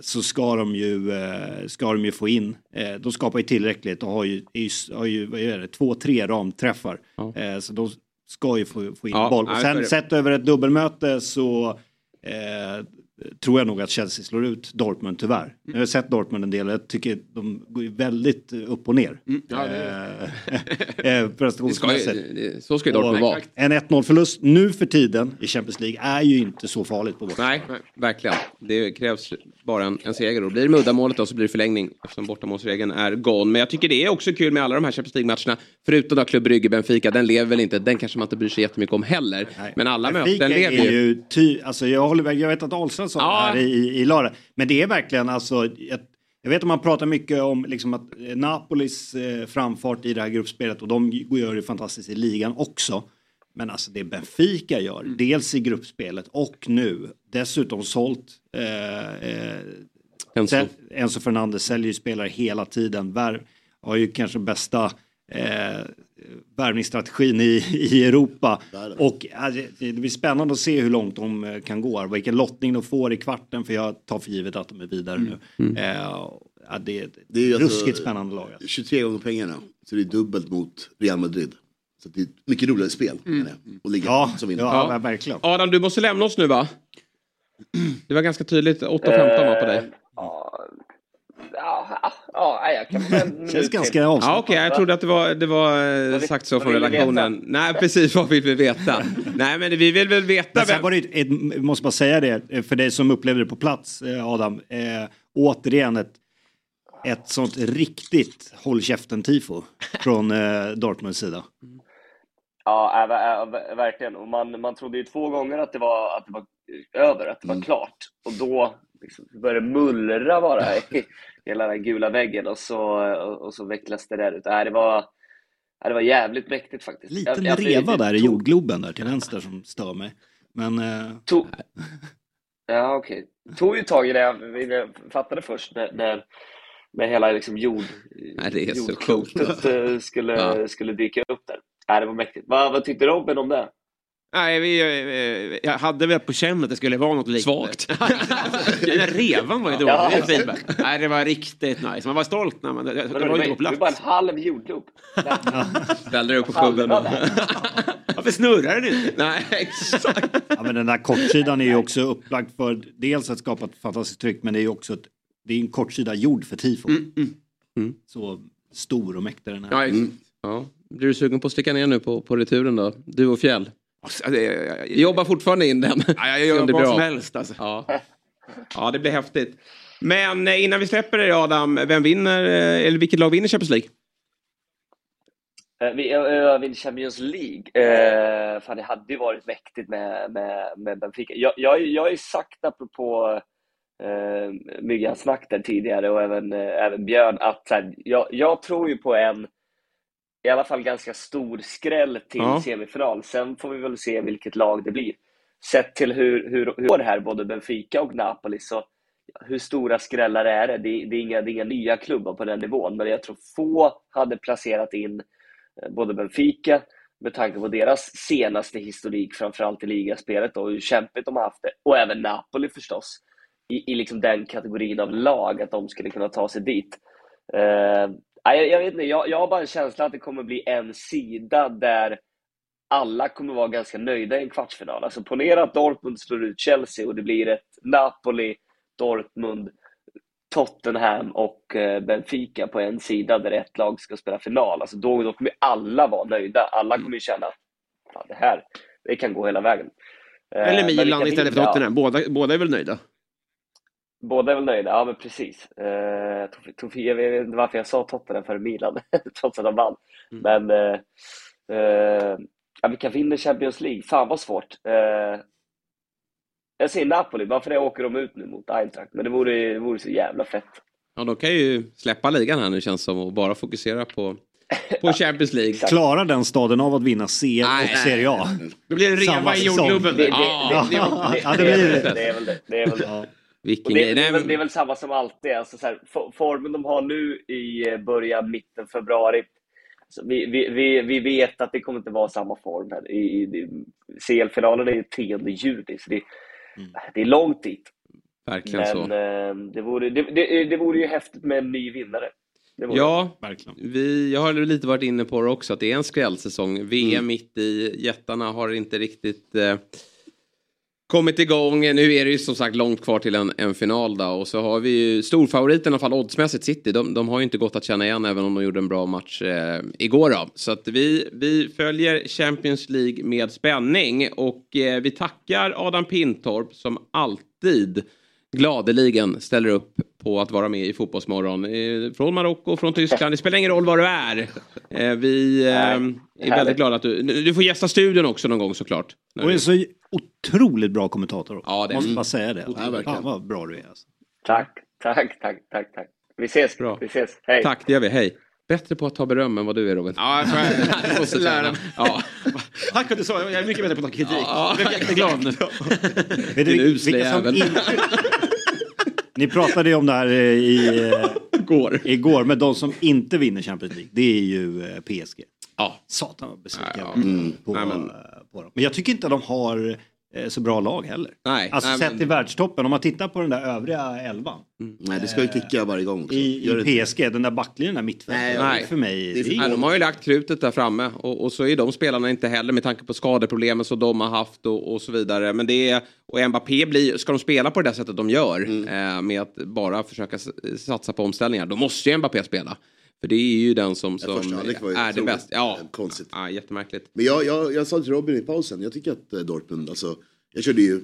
så ska de ju, eh, ska de ju få in. Eh, de skapar ju tillräckligt och har ju, har ju vad är det, två, tre ramträffar. Eh, så de ska ju få, få in Ja, boll. Och sen sett över ett dubbelmöte så eh, tror jag nog att Chelsea slår ut Dortmund tyvärr. Jag har sett Dortmund en del jag tycker de går väldigt upp och ner. Mm, ja, det- Eh, eh, prestationsmässigt. Ju- det- så ska ju Dortmund Och vara. En 1-0 förlust nu för tiden i Champions League är ju inte så farligt på borta. Nej, nej, verkligen. Det krävs bara en, en seger. Och blir det muddamålet då så blir det förlängning eftersom bortamålsregeln är gone. Men jag tycker det är också kul med alla de här Champions League-matcherna. Förutom då Club Brygge, Benfica, den lever väl inte. Den kanske man inte bryr sig jättemycket om heller. Men alla möten Benfica lever är ju. ju ty, alltså jag, håller, jag vet att Ahlstrand sa Ja. det här i, i lördag. Men det är verkligen alltså, jag, jag vet att man pratar mycket om liksom att eh, Napolis eh, framfart i det här gruppspelet och de gör det fantastiskt i ligan också. Men alltså det Benfica gör, Mm. dels i gruppspelet och nu, dessutom sålt eh, eh, Enzo. Enzo Fernandez säljer ju spelare hela tiden. Vär, har ju kanske bästa eh, värvningsstrategin i, i Europa. Och alltså, det blir spännande att se hur långt de eh, kan gå. Vilken lottning de får i kvarten, för jag tar för givet att de är vidare nu. Eh, ja, det, Det är alltså ruskigt spännande lag. alltså. 23 gånger pengarna. Så det är dubbelt mot Real Madrid. Så det är ett mycket roligare spel. jag. Och ligga Ja, som vinner. ja, verkligen. Adam, du måste lämna oss nu va? Det var ganska tydligt 8.15 va, på dig? Ja, ja, jag kan en minut till. Ja, okej, jag trodde att det var, det var eh, sagt så från redaktionen. veta? Nej, precis vad vill vi veta? Nej, men vi vill väl veta Men sen var det ett, jag måste bara säga det, eh, för dig som upplevde det på plats, eh, Adam. Eh, återigen ett, ett sånt riktigt håll käften-tifo från eh, Dortmunds sida. Ja, äh, äh, ver- verkligen. Och man, man trodde ju två gånger att det var, att det var över, att det var klart. Och då liksom, började det mullra bara i hela den gula väggen och så, och så vecklas det där ut. Äh, det, var, äh, det var jävligt mäktigt faktiskt. Liten Jag- jag- reva det- där i jordgloben där till vänster som stör mig. Men eh, tog, Ja, okej. tog ju tag jag, innan jag fattade först när, när, när hela liksom jord, Nej, det jordklotet coolt. eh, skulle, Ja. skulle dyka upp där. Nej, det var mäktigt. Vad, vad tyckte Robin om det? Nej, vi, eh, jag hade väl på känn att det skulle vara något liknande. Svagt. Den där revan var ju dålig. Ja. Det. Nej, det var riktigt nice. Man var stolt när man... Det, det var ju det inte på var bara plats. en halv jordglob. Ställde dig upp på puben. och- Varför snurrar den inte? Nej, exakt. Ja, men den där kortsidan är ju också upplagd för dels att skapa ett fantastiskt tryck men det är ju också ett, det är en kortsida gjord för tifo. Mm, Så stor och mäktig den här. Ja, exakt. ja. Blir du sugen på att sticka ner nu på, på returen då? Du och Fjäll? Alltså, det- jag- jag- Vi jobbar fortfarande in den. Ja, jag gör vad som helst alltså. Ja. Ja, det blir häftigt. Men eh, innan vi släpper det Adam, vem vinner, eh, eller vilket lag vinner Champions League? Eh, Vi vinner Champions League. Eh, fan, det hade ju varit mäktigt med, med, med Benfica. Jag, jag, jag har ju sagt apropå eh, Myggans tidigare och även, eh, även Björn att här, jag, jag tror ju på en i alla fall ganska stor skräll till Ja. semifinal. Sen får vi väl se vilket lag det blir. Sett till hur, hur, hur det här både Benfica och Napoli så hur stora skrällar är det? Det, det, är inga, det är inga nya klubbar på den nivån, men jag tror få hade placerat in eh, både Benfica med tanke på deras senaste historik, framförallt i ligaspelet och hur kämpigt de har haft det, och även Napoli förstås, i, i liksom den kategorin av lag, att de skulle kunna ta sig dit. Nej, jag, jag vet inte, jag, jag har bara en känsla att det kommer bli en sida där alla kommer vara ganska nöjda i en kvartsfinal. Alltså ponera att Dortmund slår ut Chelsea och det blir ett Napoli, Dortmund, Tottenham och eh, Benfica på en sida där ett lag ska spela final. Alltså då, då kommer alla vara nöjda. Alla kommer känna att "Fan, det här, det kan gå hela vägen. Eh, Eller Milan istället för. Tottenham. Båda, båda är väl nöjda? Båda är väl nöjda, ja men precis. Eh, Tof- Tof- jag vet inte varför jag sa Tottenham före Milan, trots att de vann. Men eh, eh, ja, vilka vinner Champions League? Fan vad svårt. Eh, jag säger Napoli, bara för det åker de ut nu mot Eintracht. Men det vore, det vore så jävla fett. Ja, de kan ju släppa ligan här nu känns det som och bara fokusera på, på Champions League. Klarar den staden av att vinna CL och Serie A? Då blir det reva Samma i säsong. jordgloben. Det, det, Ja, det, det- det, Ja, det det, blir det. det är väl det. det, är väl det. Vilken det, det, är väl, men- det är väl samma som alltid. Alltså så här, for- formen de har nu i eh, början, mitten februari. Så vi, vi, vi, vi vet att det kommer inte vara samma form. Här. I, i, CL-finalen är ju 10 juni, så det, det är långt dit. Verkligen Men så. eh, det, vore, det, det, det vore ju häftigt med en ny vinnare. Ja, Verkligen. vi, jag har lite varit inne på det också att det är en skrällsäsong. VM mitt i, jättarna har inte riktigt eh, kommit igång. Nu är det ju som sagt långt kvar till en, en final då. Och så har vi ju storfavoriten i alla fall oddsmässigt City. De, de har ju inte gått att känna igen även om de gjorde en bra match eh, igår då. Så att vi, vi följer Champions League med spänning. Och eh, vi tackar Adam Pintorp som alltid gladeligen ställer upp på att vara med i Fotbollsmorgon. Eh, Från Marocko, från Tyskland, det spelar ingen roll var du är. Eh, Vi eh, är väldigt glada att du... Du får gästa studion också någon gång såklart. Och en så otroligt bra kommentator också. Ja, det är- Måste bara säga det. Ja, verkligen. Fan vad bra du är. Alltså. Tack, tack, tack, tack, tack. Vi ses, Bra. vi ses. Hej. Tack, det gör vi. Hej. Bättre på att ta beröm än vad du är Robin. Ja, jag får- Jag mig. Ja. Tack att du sa Jag är mycket bättre på att ta kritik. Ja. Jag blev jätteglad nu. Du, usla vilka som jävel. inte... Ni pratade ju om det här eh, i, eh, Går. igår, men de som inte vinner Champions League, det är ju eh, PSG. Ja. Satan vad besviken Ja, jag ja. var på, Nej, men- på dem. Men jag tycker inte att de har så bra lag heller. Nej, Alltså nej, sett men- till världstoppen, om man tittar på den där övriga elvan. Nej, det ska ju kicka varje gång också. I, i. PSG, den där backlinjen, där mittfältet. Nej. För mig, Det det Nej, de har ju lagt krutet där framme och, och så är de spelarna inte heller med tanke på skadeproblemen som de har haft och, och så vidare. Men det är, och Mbappé blir, ska de spela på det där sättet de gör eh, med att bara försöka satsa på omställningar, då måste ju Mbappé spela. För det är ju den som, som ju är det bästa. Ja, eh, konstigt. Ja, jättemärkligt. Men jag, jag, jag sa till Robin i pausen, jag tycker att eh, Dortmund, alltså, jag körde ju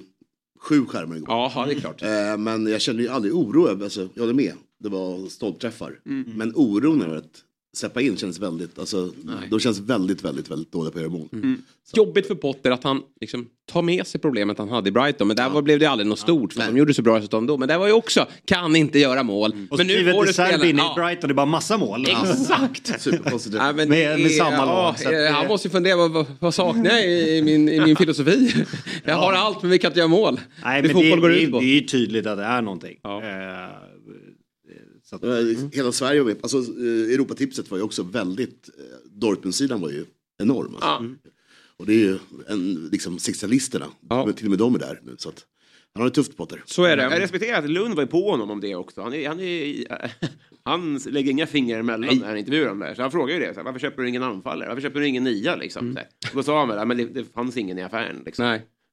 sju skärmar igår. Ja, det är klart. Eh, men jag kände ju aldrig oro, alltså, jag håller med, det var stolpträffar. Men oron över att släppa in känns väldigt, alltså, de känns väldigt, väldigt, väldigt dåliga på att göra mål. Jobbigt för Potter att han liksom tar med sig problemet han hade i Brighton. Men där var, blev det aldrig något stort för de gjorde så bra resultat ändå. Men det var ju också, kan inte göra mål. Och men nu får du spela. I Ja. Brighton, det är bara massa mål. Exakt! Superkonstigt. Ja, men Med- det med samma lag, ja, det- Han måste ju fundera, vad, vad, saknar jag i, i, min, i min filosofi? Jag har allt men vi kan inte göra mål. Nej, det men det, går det, ut på. det är ju tydligt att det är någonting. Ja. Så att, Eh, Hela Sverige var med. Alltså, eh, Europatipset var ju också väldigt, eh, Dortmund-sidan var ju enorm. Alltså. Och det är ju en, liksom 60-talisterna. Till och med de är där nu. Så att, han har det tufft Potter. Jag respekterar att Lund var ju på honom om det också. Han, är, han, är, han lägger inga fingrar emellan när han intervjuar dem där. Så han frågar ju det. Så här, Varför köper du ingen anfallare? Varför köper du ingen nia? Liksom, Mm. så här. Då sa han väl, "Ja, men det, det fanns ingen i affären. Liksom.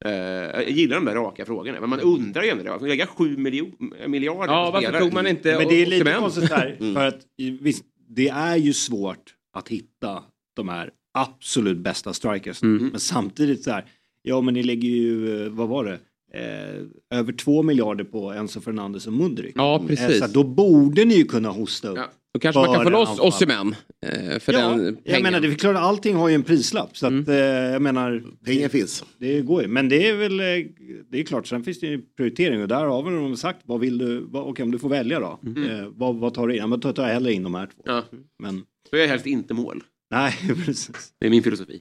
Eh, jag gillar de där raka frågorna. Men man undrar ju ändå det. Varför lägga sju miljarder Ja, på varför spelare? tog man inte Men det är lite konstigt där. Mm. För att visst, det är ju svårt att hitta de här absolut bästa strikers. Mm. Men samtidigt så här, ja men ni lägger ju, eh, vad var det? Eh, över två miljarder på Enzo Fernandes och Mudryk. Ja, Eh, precis. så att då borde ni ju kunna hosta upp. Då kanske man kan få loss. Osimhen eh, för ja, den jag pengen. menar det är klart allting har ju en prislapp så att eh, jag menar Pengar finns. Det går ju men det är väl eh, det är klart sen finns det ju prioritering och där har väl de sagt vad vill du vad, okej om du får välja då eh, vad, vad tar du in? Ja, men då tar jag hellre in de här två. Ja. Men Så är jag helst inte mål. nej precis. Det är min filosofi.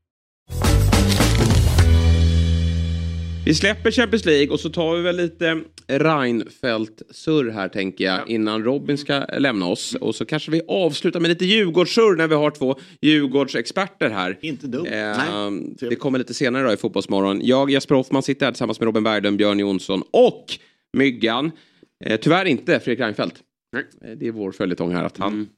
Vi släpper Champions League och så tar vi väl lite Reinfeldt-surr här tänker jag innan Robin ska lämna oss. Och så kanske vi avslutar med lite Djurgårdssurr när vi har två Djurgårdsexperter här. Inte dumt. Eh, det kommer lite senare idag i Fotbollsmorgon. Jag, Jesper Hoffman, sitter här tillsammans med Robin Berglund, Björn Jonsson och Myggan. Eh, tyvärr inte Fredrik Reinfeldt. Eh, Det är vår följetong här att han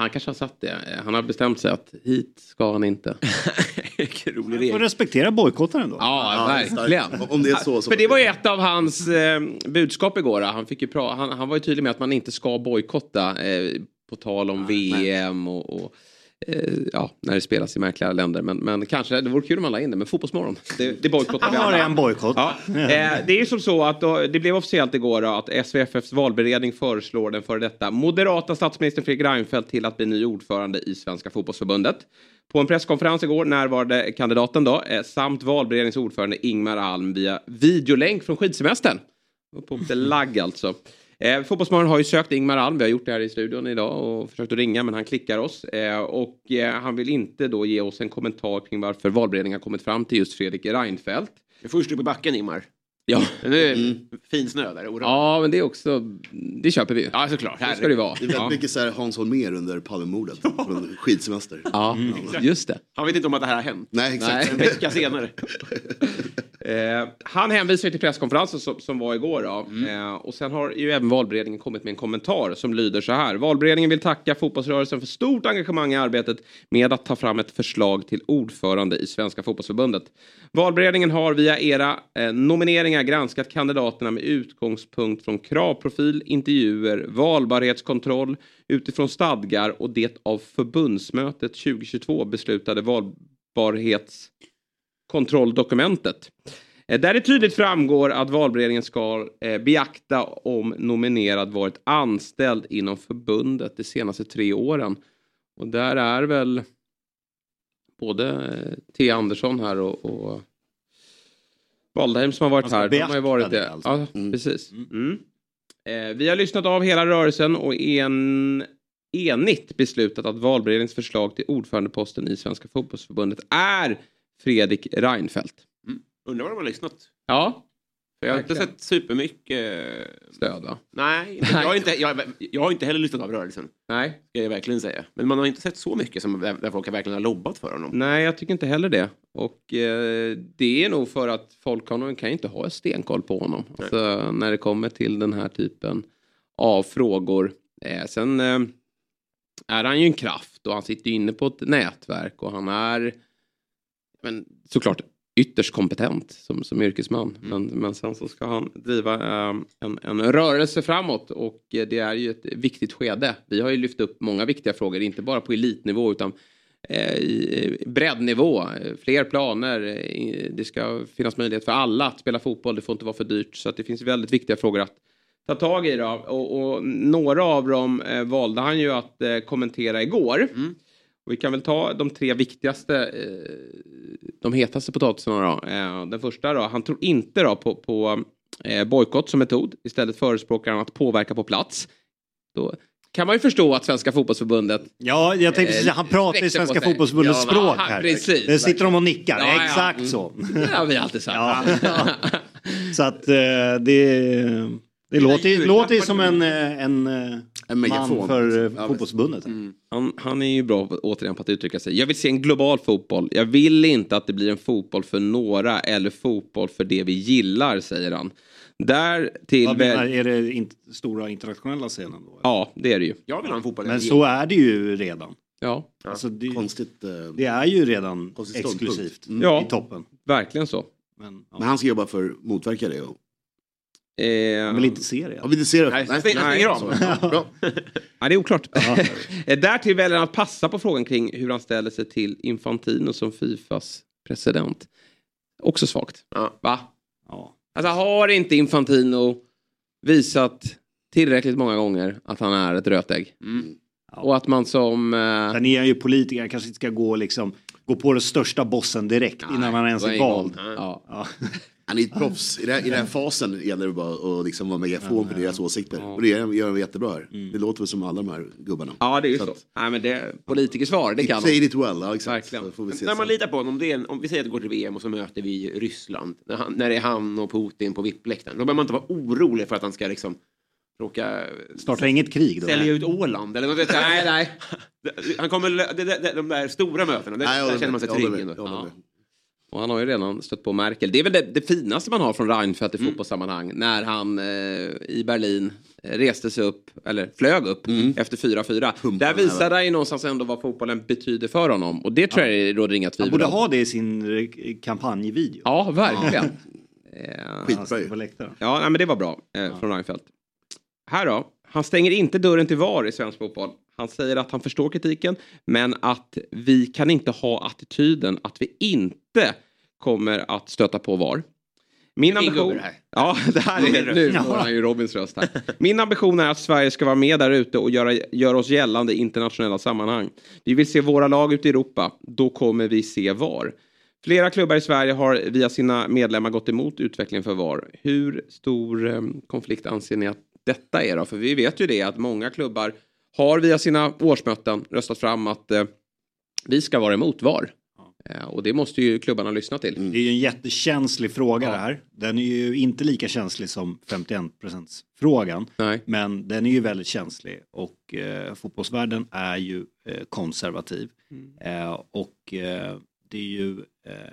Han kanske har satt det. Eh, Han har bestämt sig att hit ska han inte. Rolig får respektera bojkotten då. Ja, verkligen. Om det är så. så För det var ju ett av hans eh, budskap igår. Han, fick ju pra- han, han var ju tydlig med att man inte ska bojkotta eh, på tal om VM och, och ja, när det spelas i märkliga länder. Men, men kanske, det vore kul om man la in det. Men Fotbollsmorgon, det, det bojkottar vi Han har alla. en bojkott. Ja. Eh, det är ju som så att då, det blev officiellt igår att SVFFs valberedning föreslår den före detta moderata statsministern Fredrik Reinfeldt till att bli ny ordförande i Svenska fotbollsförbundet. På en presskonferens igår närvarade kandidaten då eh, samt valberedningens ordförande Ingmar Alm via videolänk från skidsemestern. På lite lagg alltså. Eh, Fotbollsmorgon har ju sökt Ingmar Alm, vi har gjort det här i studion idag och försökt att ringa men han klickar oss. Eh, och eh, han vill inte då ge oss en kommentar kring varför valberedningen har kommit fram till just Fredrik Reinfeldt. Först upp i backen Ingmar. Ja. Det är fin snö där. orange. Ja, men det är också, det köper vi. Ja, såklart. Så ska det vara. Det är väldigt Ja. mycket så här Hans Holmér under Palmemordet. Från skidsemester. Ja, just det. Han vet inte om att det här har hänt. Nej, exakt. En vecka senare. Eh, han hänvisar till presskonferensen som, som var igår. Då. Eh, och sen har ju även valberedningen kommit med en kommentar som lyder så här. Valberedningen vill tacka fotbollsrörelsen för stort engagemang i arbetet med att ta fram ett förslag till ordförande i Svenska fotbollsförbundet. Valberedningen har via era eh, nomineringar granskat kandidaterna med utgångspunkt från kravprofil, intervjuer, valbarhetskontroll utifrån stadgar och det av förbundsmötet 2022 beslutade valbarhets kontrolldokumentet. Eh, Där det tydligt framgår att valberedningen ska eh, beakta om nominerad varit anställd inom förbundet de senaste tre åren. Och där är väl både eh, T. Andersson här och, och Waldheim som har varit här. De har ju varit det alltså. Ja, precis. Mm. Eh, vi har lyssnat av hela rörelsen och en enigt beslutat att valberedningens förslag till ordförandeposten i Svenska fotbollsförbundet är Fredrik Reinfeldt. Undrar vad de har lyssnat. Ja. För jag har inte Verkligen. sett supermycket... Stöd va? Nej, inte- jag har, inte, jag, jag har inte heller lyssnat av rörelsen. Nej. Ska jag verkligen säga. Men man har inte sett så mycket som där, där folk verkligen har lobbat för honom. Nej, jag tycker inte heller det. Och eh, det är nog för att folk har, kan inte ha en stenkoll på honom. Alltså, när det kommer till den här typen av frågor. Eh, sen eh, är han ju en kraft och han sitter inne på ett nätverk och han är men, såklart ytterst kompetent som, som yrkesman. Men, men sen så ska han driva eh, en, en rörelse framåt och eh, det är ju ett viktigt skede. Vi har ju lyft upp många viktiga frågor, inte bara på elitnivå utan eh, i breddnivå. Fler planer, eh, det ska finnas möjlighet för alla att spela fotboll, det får inte vara för dyrt. Så det finns väldigt viktiga frågor att ta tag i då. Och, och några av dem valde han ju att kommentera igår. Och vi kan väl ta de tre viktigaste, eh, de hetaste potatisarna då. Eh, den första då, han tror inte då på, på eh, bojkott som metod. Istället förespråkar han att påverka på plats. Då kan man ju förstå att Svenska fotbollsförbundet... Ja, jag tänkte precis, han pratar i Svenska fotbollsförbundets Ja, språk här. Precis. Där sitter de och nickar, Ja, ja. exakt Mm. så. Det har vi alltid sagt. Ja. Så att det, det låter, låter ju som en, eh, en, eh, man megafon. för eh, Ja, fotbollsförbundet. Han, han är ju bra på, återigen på att uttrycka sig. Jag vill se en global fotboll. Jag vill inte att det blir en fotboll för några eller fotboll för det vi gillar, säger han. Där till... Vad menar, är det inte stora internationella scenen då? Ja, det är det ju. Jag vill ha en fotboll. Men så är det ju redan. Ja. Alltså det, Konstigt. eh, det är ju redan exklusivt Mm. Ja. i toppen. Verkligen så. Men, Men han ska jobba för att motverka det. Och... Eh, vill inte se det. Han vill inte se det. Nej, Nej, nej, nej. Ja. Ja, det är oklart. Eh, Därtill väljer han att passa på frågan kring hur han ställer sig till Infantino som Fifas president. Också svagt. Va? Ja. Alltså har inte Infantino visat tillräckligt många gånger att han är ett rötägg? Och att man som... Eh, Sen är han ju politiker, han kanske inte ska gå, liksom, gå på den största bossen direkt innan han ens är vald. Ja. Ja. Han är ett proffs. I den här, i den här fasen gäller det bara att liksom vara megafon för deras åsikter. Och det gör de jättebra här. Det låter väl som alla de här gubbarna. Ja, det är ju så. att- Nej, men det, politikersvar, det kan Say it well, ja, exakt. Så När man litar på honom, om, det är om vi säger att det går till VM och så möter vi Ryssland. När, han, när det är han och Putin på VIP-läktaren. Då behöver man inte vara orolig för att han ska liksom råka Starta inget krig då? sälja ut Åland. Eller något, nej, nej. Han kommer, de där stora mötena, det, Nej, där känner man sig trygg. Och han har ju redan stött på Merkel. Det är väl det, det finaste man har från Reinfeldt i Mm. fotbollssammanhang. När han eh, i Berlin eh, reste sig upp, eller flög upp, Mm. efter 4-4. Där visar han ju någonstans ändå vad fotbollen betyder för honom. Och det tror jag det råder inga Han tvivel borde om. ha det i sin eh, kampanjvideo. Ja, verkligen. Eh, Skitbra ju. Ja, nej, men det var bra eh, från Reinfeldt. Här då. Han stänger inte dörren till VAR i svensk fotboll. Han säger att han förstår kritiken, men att vi kan inte ha attityden att vi inte kommer att stöta på VAR. Min ambition... här. Ja, det här är... Nu får han ju Robins röst här. Min ambition är att Sverige ska vara med där ute och göra, göra oss gällande i internationella sammanhang. Vi vill se våra lag ute i Europa. Då kommer vi se VAR. Flera klubbar i Sverige har via sina medlemmar gått emot utvecklingen för VAR. Hur stor eh, konflikt anser ni att detta är då? För vi vet ju det att många klubbar har via sina årsmöten röstat fram att eh, vi ska vara emot VAR. Eh, och det måste ju klubbarna lyssna till. Det är ju en jättekänslig fråga det här. Den är ju inte lika känslig som 51% frågan. Men den är ju väldigt känslig och eh, fotbollsvärlden är ju eh, konservativ. Eh, och eh, det är ju eh,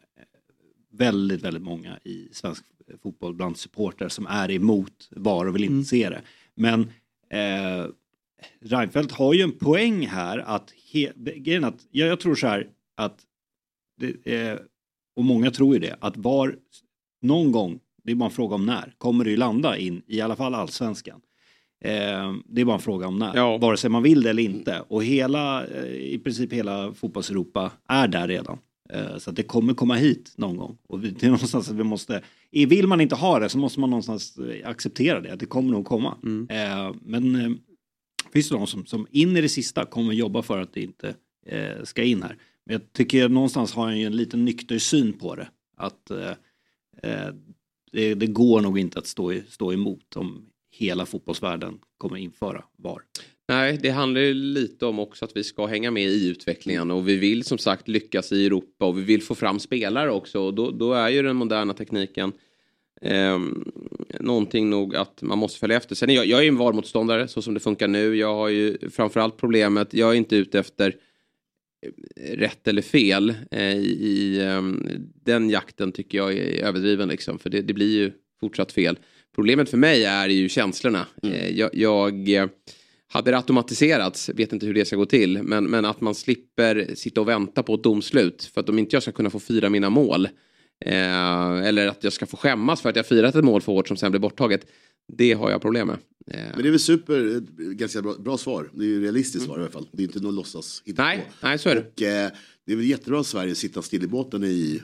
väldigt, väldigt många i svensk fotboll bland supportrar som är emot VAR och vill inte se det. Men eh, Reinfeldt har ju en poäng här att, he, grejen att jag, jag tror så här att det, eh, och många tror ju det, att VAR någon gång, det är bara en fråga om när, kommer det ju landa in i alla fall allsvenskan. Eh, det är bara en fråga om när, vare sig man vill det eller inte. Och hela, eh, i princip hela fotbollseuropa är där redan. Eh, så att det kommer komma hit någon gång. Och det är någonstans vi måste, vill man inte ha det så måste man någonstans eh, acceptera det, att det kommer nog komma. Eh, men finns det de som, som in i det sista kommer jobba för att det inte ska in här. Men jag tycker någonstans har ju en liten nykter syn på det. Att det, det går nog inte att stå, stå emot om hela fotbollsvärlden kommer införa VAR. Nej, det handlar ju lite om också att vi ska hänga med i utvecklingen och vi vill som sagt lyckas i Europa och vi vill få fram spelare också och då, då är ju den moderna tekniken eh, någonting nog att man måste följa efter. Sen är jag, jag är ju en VAR-motståndare så som det funkar nu. Jag har ju framförallt problemet, jag är inte ute efter eh, rätt eller fel eh, i, ehm, den jakten tycker jag är överdriven liksom för det, det blir ju fortsatt fel. Problemet för mig är ju känslorna. Eh, jag, jag eh, hade det automatiserats, vet inte hur det ska gå till, men, men att man slipper sitta och vänta på ett domslut för att om inte jag ska kunna få fira mina mål eh, eller att jag ska få skämmas för att jag firat ett mål för hårt som sen blir borttaget, det har jag problem med. Eh, Men det är väl super, ett ganska bra, bra svar. Det är ju realistiskt svar i alla fall. Det är inte något låtsas hitta Nej, på. nej, så är det. Och eh, det är väl jättebra att Sverige sitter still i båten i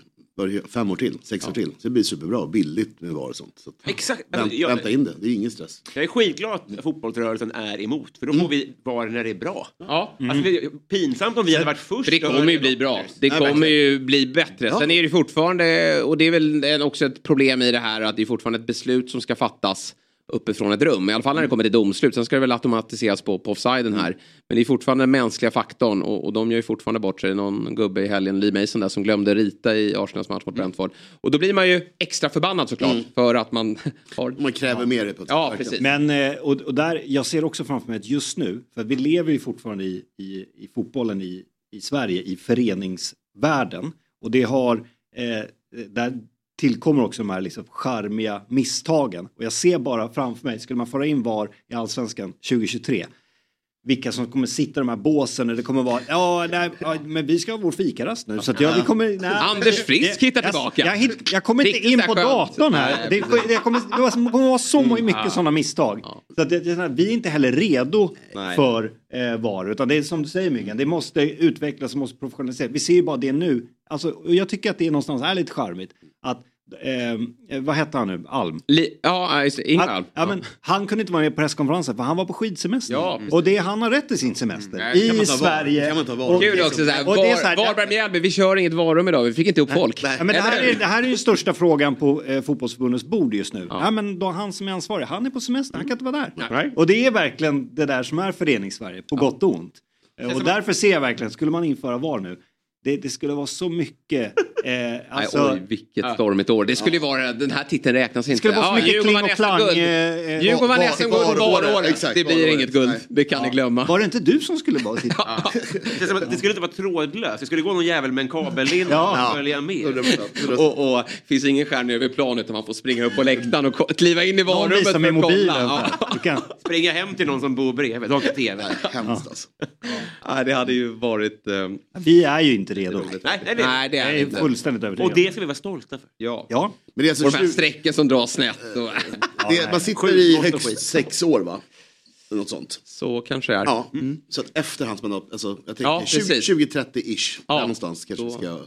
fem år till, sex år till. Så det blir superbra, billigt med VAR och sånt. Så Exakt. vänt, Alltså, jag- Vänta in det, det är ingen stress. Jag är skitglad att fotbollsrörelsen är emot. För då får vi VAR när det är bra. Ja. Alltså, det är pinsamt om vi hade varit först. För det kommer ju bli bra. Det Ja, kommer verkligen. ju bli bättre. Ja. Sen är det fortfarande, och det är väl också ett problem i det här, att det är fortfarande ett beslut som ska fattas uppifrån ett rum. I alla fall när det kommer till domslut. Sen ska det väl automatiseras på, på offsiden här. Men det är fortfarande den mänskliga faktorn och, och de gör ju fortfarande bort sig. Någon gubbe i helgen, Lee Mason där, som glömde rita i Arsenals match mot Brentford. Och då blir man ju extra förbannad såklart. För att man har... Man kräver mer det på Ja, precis. Men, eh, och, och där, jag ser också framför mig att just nu, för vi lever ju fortfarande i, i, i fotbollen i, i Sverige, i föreningsvärlden. Och det har, eh, där tillkommer också de här liksom charmiga misstagen. Och jag ser bara framför mig, skulle man föra in VAR i Allsvenskan 2023, vilka som kommer sitta i de här båsen och det kommer vara, ja, nej, men vi ska ha vår fikarast nu. Så att jag, vi kommer, nej, Anders Frisk jag- hittar jag- tillbaka. Jag, hitt, jag kommer inte in på datorn här. Det, det, kommer, det kommer vara så mycket ja. sådana misstag. Så att det, det, vi är inte heller redo Nej. för eh, VAR. Utan det är som du säger Myggan, det måste utvecklas och måste professionaliseras. Vi ser ju bara det nu. Alltså, jag tycker att det är någonstans är lite charmigt. Att, eh, vad hette han nu? Alm? Li- ja, Ingvar Alm. Han, ja, men, han kunde inte vara med på presskonferensen för han var på skidsemester. Ja, och det, han har rätt till sin semester. Nej, kan I? Sverige. VAR? Och- Kul också såhär, och det är så här- var, Varberg Mjällby, vi kör inget varum idag, vi fick inte upp folk. Ja, men det, här är, det här är ju största frågan på eh, fotbollsförbundets bord just nu. Ja. men då han som är ansvarig, han är på semester, han kan inte vara där. Nej. Och det är verkligen det där som är föreningssverige, på gott och ont. Eh, Och därför ser jag verkligen, skulle man införa VAR nu, det, det skulle vara så mycket... Eh, alltså, Nej, oj, vilket stormigt år. Det skulle ju vara, den här titeln räknas inte. skulle vara så mycket kling och klang, eh, eh, Djurgården vann var- SM-guld var- på var- valåret. exakt, Det blir inget guld, Nej. det kan ni glömma. Var det inte du som skulle vara? Det, som att det skulle inte vara trådlöst. Det skulle gå någon jävel med en kabellinje Ja. och följa med. Och, och finns ingen skärm över plan utan man får springa upp på läktaren och kliva in i varummet för med att kolla. Ja. Springa hem till någon som bor bredvid. De har tv. Hemskt alltså. Nej, det hade ju varit... eh, Vi är ju inte redo. Nej, nej, nej. Nej, det är Jag det är inte. fullständigt övertygad. Och det ska vi vara stolta för. Ja. Ja. Men det är alltså Och de här 20 strecken som dras snett. Och... det, man sitter Sjukt i högst sex år va? Något sånt. Så kanske det är. Ja, så att efter hans mandat, alltså jag tänker Ja, 20 precis. 2030-ish, Ja. där någonstans kanske Då- ska...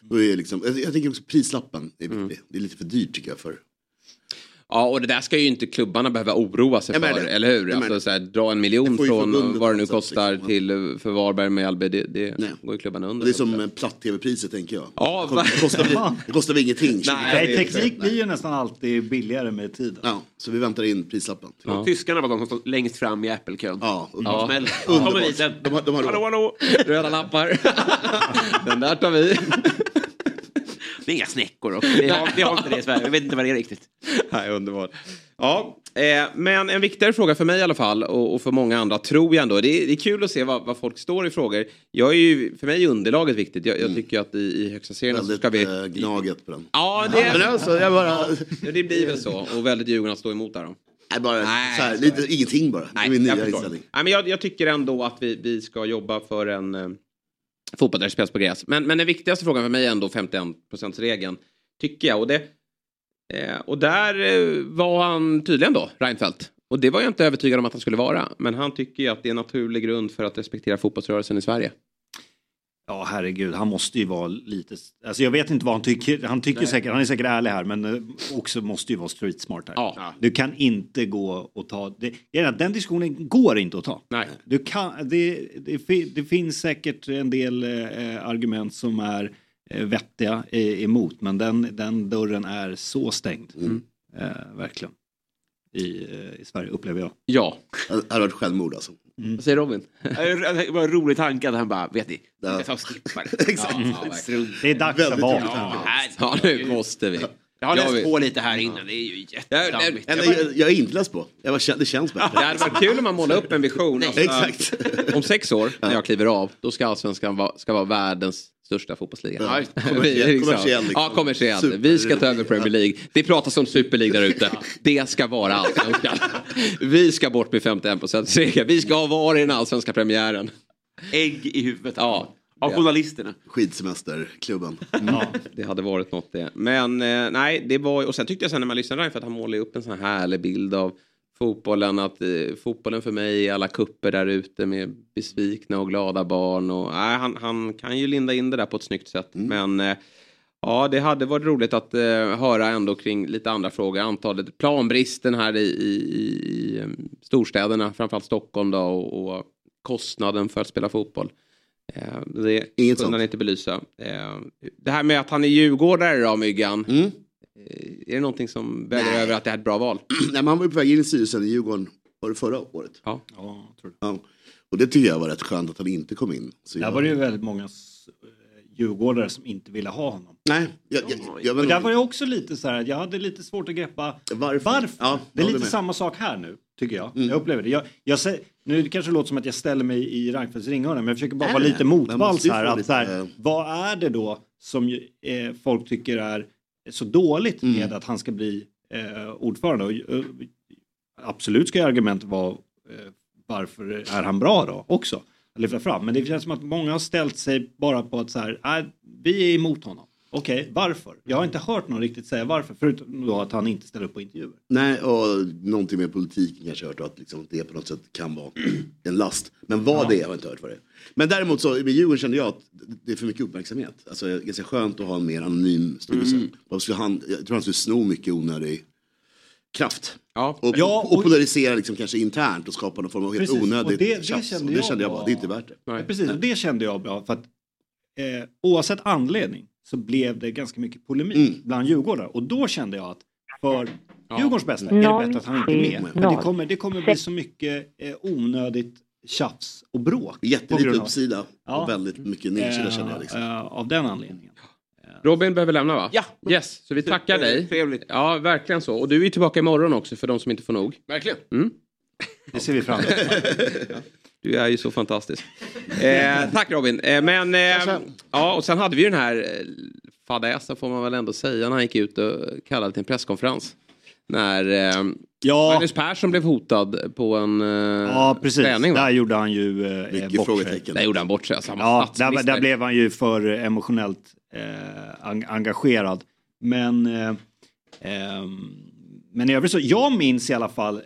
Då är liksom, jag, jag tänker också prislappen är viktig. Det är lite för dyrt tycker jag för... Ja, och det där ska ju inte klubbarna behöva oroa sig för, eller hur? Alltså, så här, dra en miljon från vad det nu något kostar liksom. till för Varberg med Mjällby. Det, det går ju klubbarna under. det är som platt-tv-priset tänker jag. Ja, det, kostar, det, kostar, det kostar väl ingenting. Nej, teknik blir ju nästan alltid billigare med tiden. Ja, så vi väntar in prislappen. Och Tyskarna var de som stod längst fram i Apple-kön. Ja, Ja. underbart. Underbart. Kommer sen. De har, de har Hallå, hallå! Röda lappar. Den där tar vi. Det är inga snäckor också. Vi har, vi har inte det i Sverige. Vi vet inte vad det är riktigt. Nej, underbart. Ja, eh, men en viktigare fråga för mig i alla fall och, och för många andra tror jag ändå. Det är, det är kul att se vad, vad folk står i frågor. Jag är ju, för mig är underlaget viktigt. Jag, jag tycker att i, i högsta serien så väldigt ska vi... eh, gnaget på den. Ja, det, Men alltså, jag bara... ja, det blir väl så. Och väldigt Djurgården att stå emot där då. Nej, bara Nej, så här, så lite, ingenting bara. det är min jag nya förstår. inställning. Nej, men jag, jag tycker ändå att vi, vi ska jobba för en eh, fotboll där det spelas på gräs. Men, men den viktigaste frågan för mig är ändå 51%-regeln. Tycker jag. Och, det, eh, och där eh, var han tydligen då, Reinfeldt. Och det var jag inte övertygad om att han skulle vara. Men han tycker ju att det är en naturlig grund för att respektera fotbollsrörelsen i Sverige. Ja, herregud, han måste ju vara lite... Alltså jag vet inte vad han tycker. Han tycker säkert, han är säkert ärlig här, men eh, också måste ju vara street smart här. Ja. Du kan inte gå och ta... Det, den diskussionen går inte att ta. Nej. Du kan, det, det, det finns säkert en del eh, argument som är eh, vettiga eh, emot, men den, den dörren är så stängd. Eh, verkligen. I, eh, I Sverige, upplever jag. Ja. Det hade varit självmord alltså. Vad säger Robin? Det var en rolig tanke att han bara, vet ni, Ja. jag tar och skippar. Exakt. Ja, strunt. Det är dags val. roligt. Ja, Ja, nu måste vi. Jag har Jag läst vill- på lite här innan, det är ju jättedammigt. Eller, jag, jag är inte läst på. Jag kän- det känns bättre. Det hade varit kul om man målade upp en vision. Alltså, Exakt. Om sex år, när jag kliver av, då ska allsvenskan vara, ska vara världens största fotbollsliga. Ja, Vi- kommersiell, liksom. Ja, kommersiell. Super. Vi ska ta över Premier League. Det pratas om Super League där ute. Det ska vara allsvenskan. Vi ska bort med 51 procent Vi ska ha var i den allsvenska premiären. Ägg i huvudet Ja. av journalisterna. Skidsemesterklubben. Ja, det hade varit något det. Men eh, nej, det var och sen tyckte jag sen när man lyssnade live för att han målade upp en sån här härlig bild av fotbollen. Att eh, fotbollen för mig är alla kupper där ute med besvikna och glada barn. Och, nej, han, han kan ju linda in det där på ett snyggt sätt. Men eh, Ja, det hade varit roligt att eh, höra ändå kring lite andra frågor. Antalet planbristen här i, i, i eh, storstäderna, framförallt Stockholm då, och, och kostnaden för att spela fotboll. Eh, det Inget kunde han inte belysa. Eh, det här med att han är djurgårdare då, Myggan. Mm. Eh, är det någonting som väger över att det är ett bra val? Nej, men han var ju på väg in i styrelsen i Djurgården var det förra året. Ja. Ja, tror Ja. Och det tycker jag var rätt skönt att han inte kom in. Så Där jag... var det ju väldigt många eh, djurgårdare som inte ville ha honom. Nej, jag, jag, jag, Och vet där var jag också lite så här, jag hade lite svårt att greppa Varför? Ja, det är lite med. samma sak här nu, tycker jag. Mm. Jag upplever det. Jag, jag säger, nu det kanske låter som att jag ställer mig i Reinfeldts ringhörna, men jag försöker bara Nej, vara lite man motvalls här. få Att, lite, så här eh, vad är det då som eh, folk tycker är så dåligt Mm. med att han ska bli eh, ordförande? Och, eh, absolut ska ju argumentet vara eh, varför är han bra då också? Att lyfta fram. Men det känns som att många har ställt sig bara på att så här, nej, vi är emot honom. Okej, varför? Jag har inte hört någon riktigt säga varför, förutom då att han inte ställer upp på intervjuer. Nej, och någonting med politiken kanske jag har hört att liksom, det på något sätt kan vara en last. Men vad Ja. det är har jag inte hört vad det är. Men däremot så med Djurgården kände jag att det är för mycket uppmärksamhet. Alltså det är ganska skönt att ha en mer anonym styrelse. Mm. Jag tror han skulle sno mycket onödig kraft. Ja. Och, Ja, och, och- polarisera liksom kanske internt och skapa någon form av helt Precis, onödigt det- det tjafs. kände det jag kände jag bara, det är inte värt det. Ja, Precis, och det kände jag bra för att eh, oavsett anledning så blev det ganska mycket polemik Mm. bland Djurgårdare och då kände jag att för Ja. Djurgårdens bästa är det bättre att han inte är med. För det kommer, det kommer bli så mycket eh, onödigt tjafs och bråk. Jättelite uppsida Ja. och väldigt mycket nedsida kände jag. Liksom. Eh, av den anledningen. Robin behöver lämna va? Ja. Yes, så vi tackar dig. Trevligt. Ja, verkligen så. Och du är tillbaka imorgon också för de som inte får nog. Verkligen. Det ser vi fram emot. Du är ju så fantastisk. Eh, tack Robin. Eh, men, eh, ja, och sen hade vi ju den här eh, fadäsen får man väl ändå säga när han gick ut och kallade till en presskonferens. När eh, Ja. Magnus Persson blev hotad på en eh, Ja, precis. träning. Va? Där gjorde han ju eh, Mycket bort sig. frågetecken. Där gjorde han bort sig. Alltså, Ja, där, där blev han ju för emotionellt eh, en- engagerad. Men, eh, ehm, men i övrigt så, jag minns i alla fall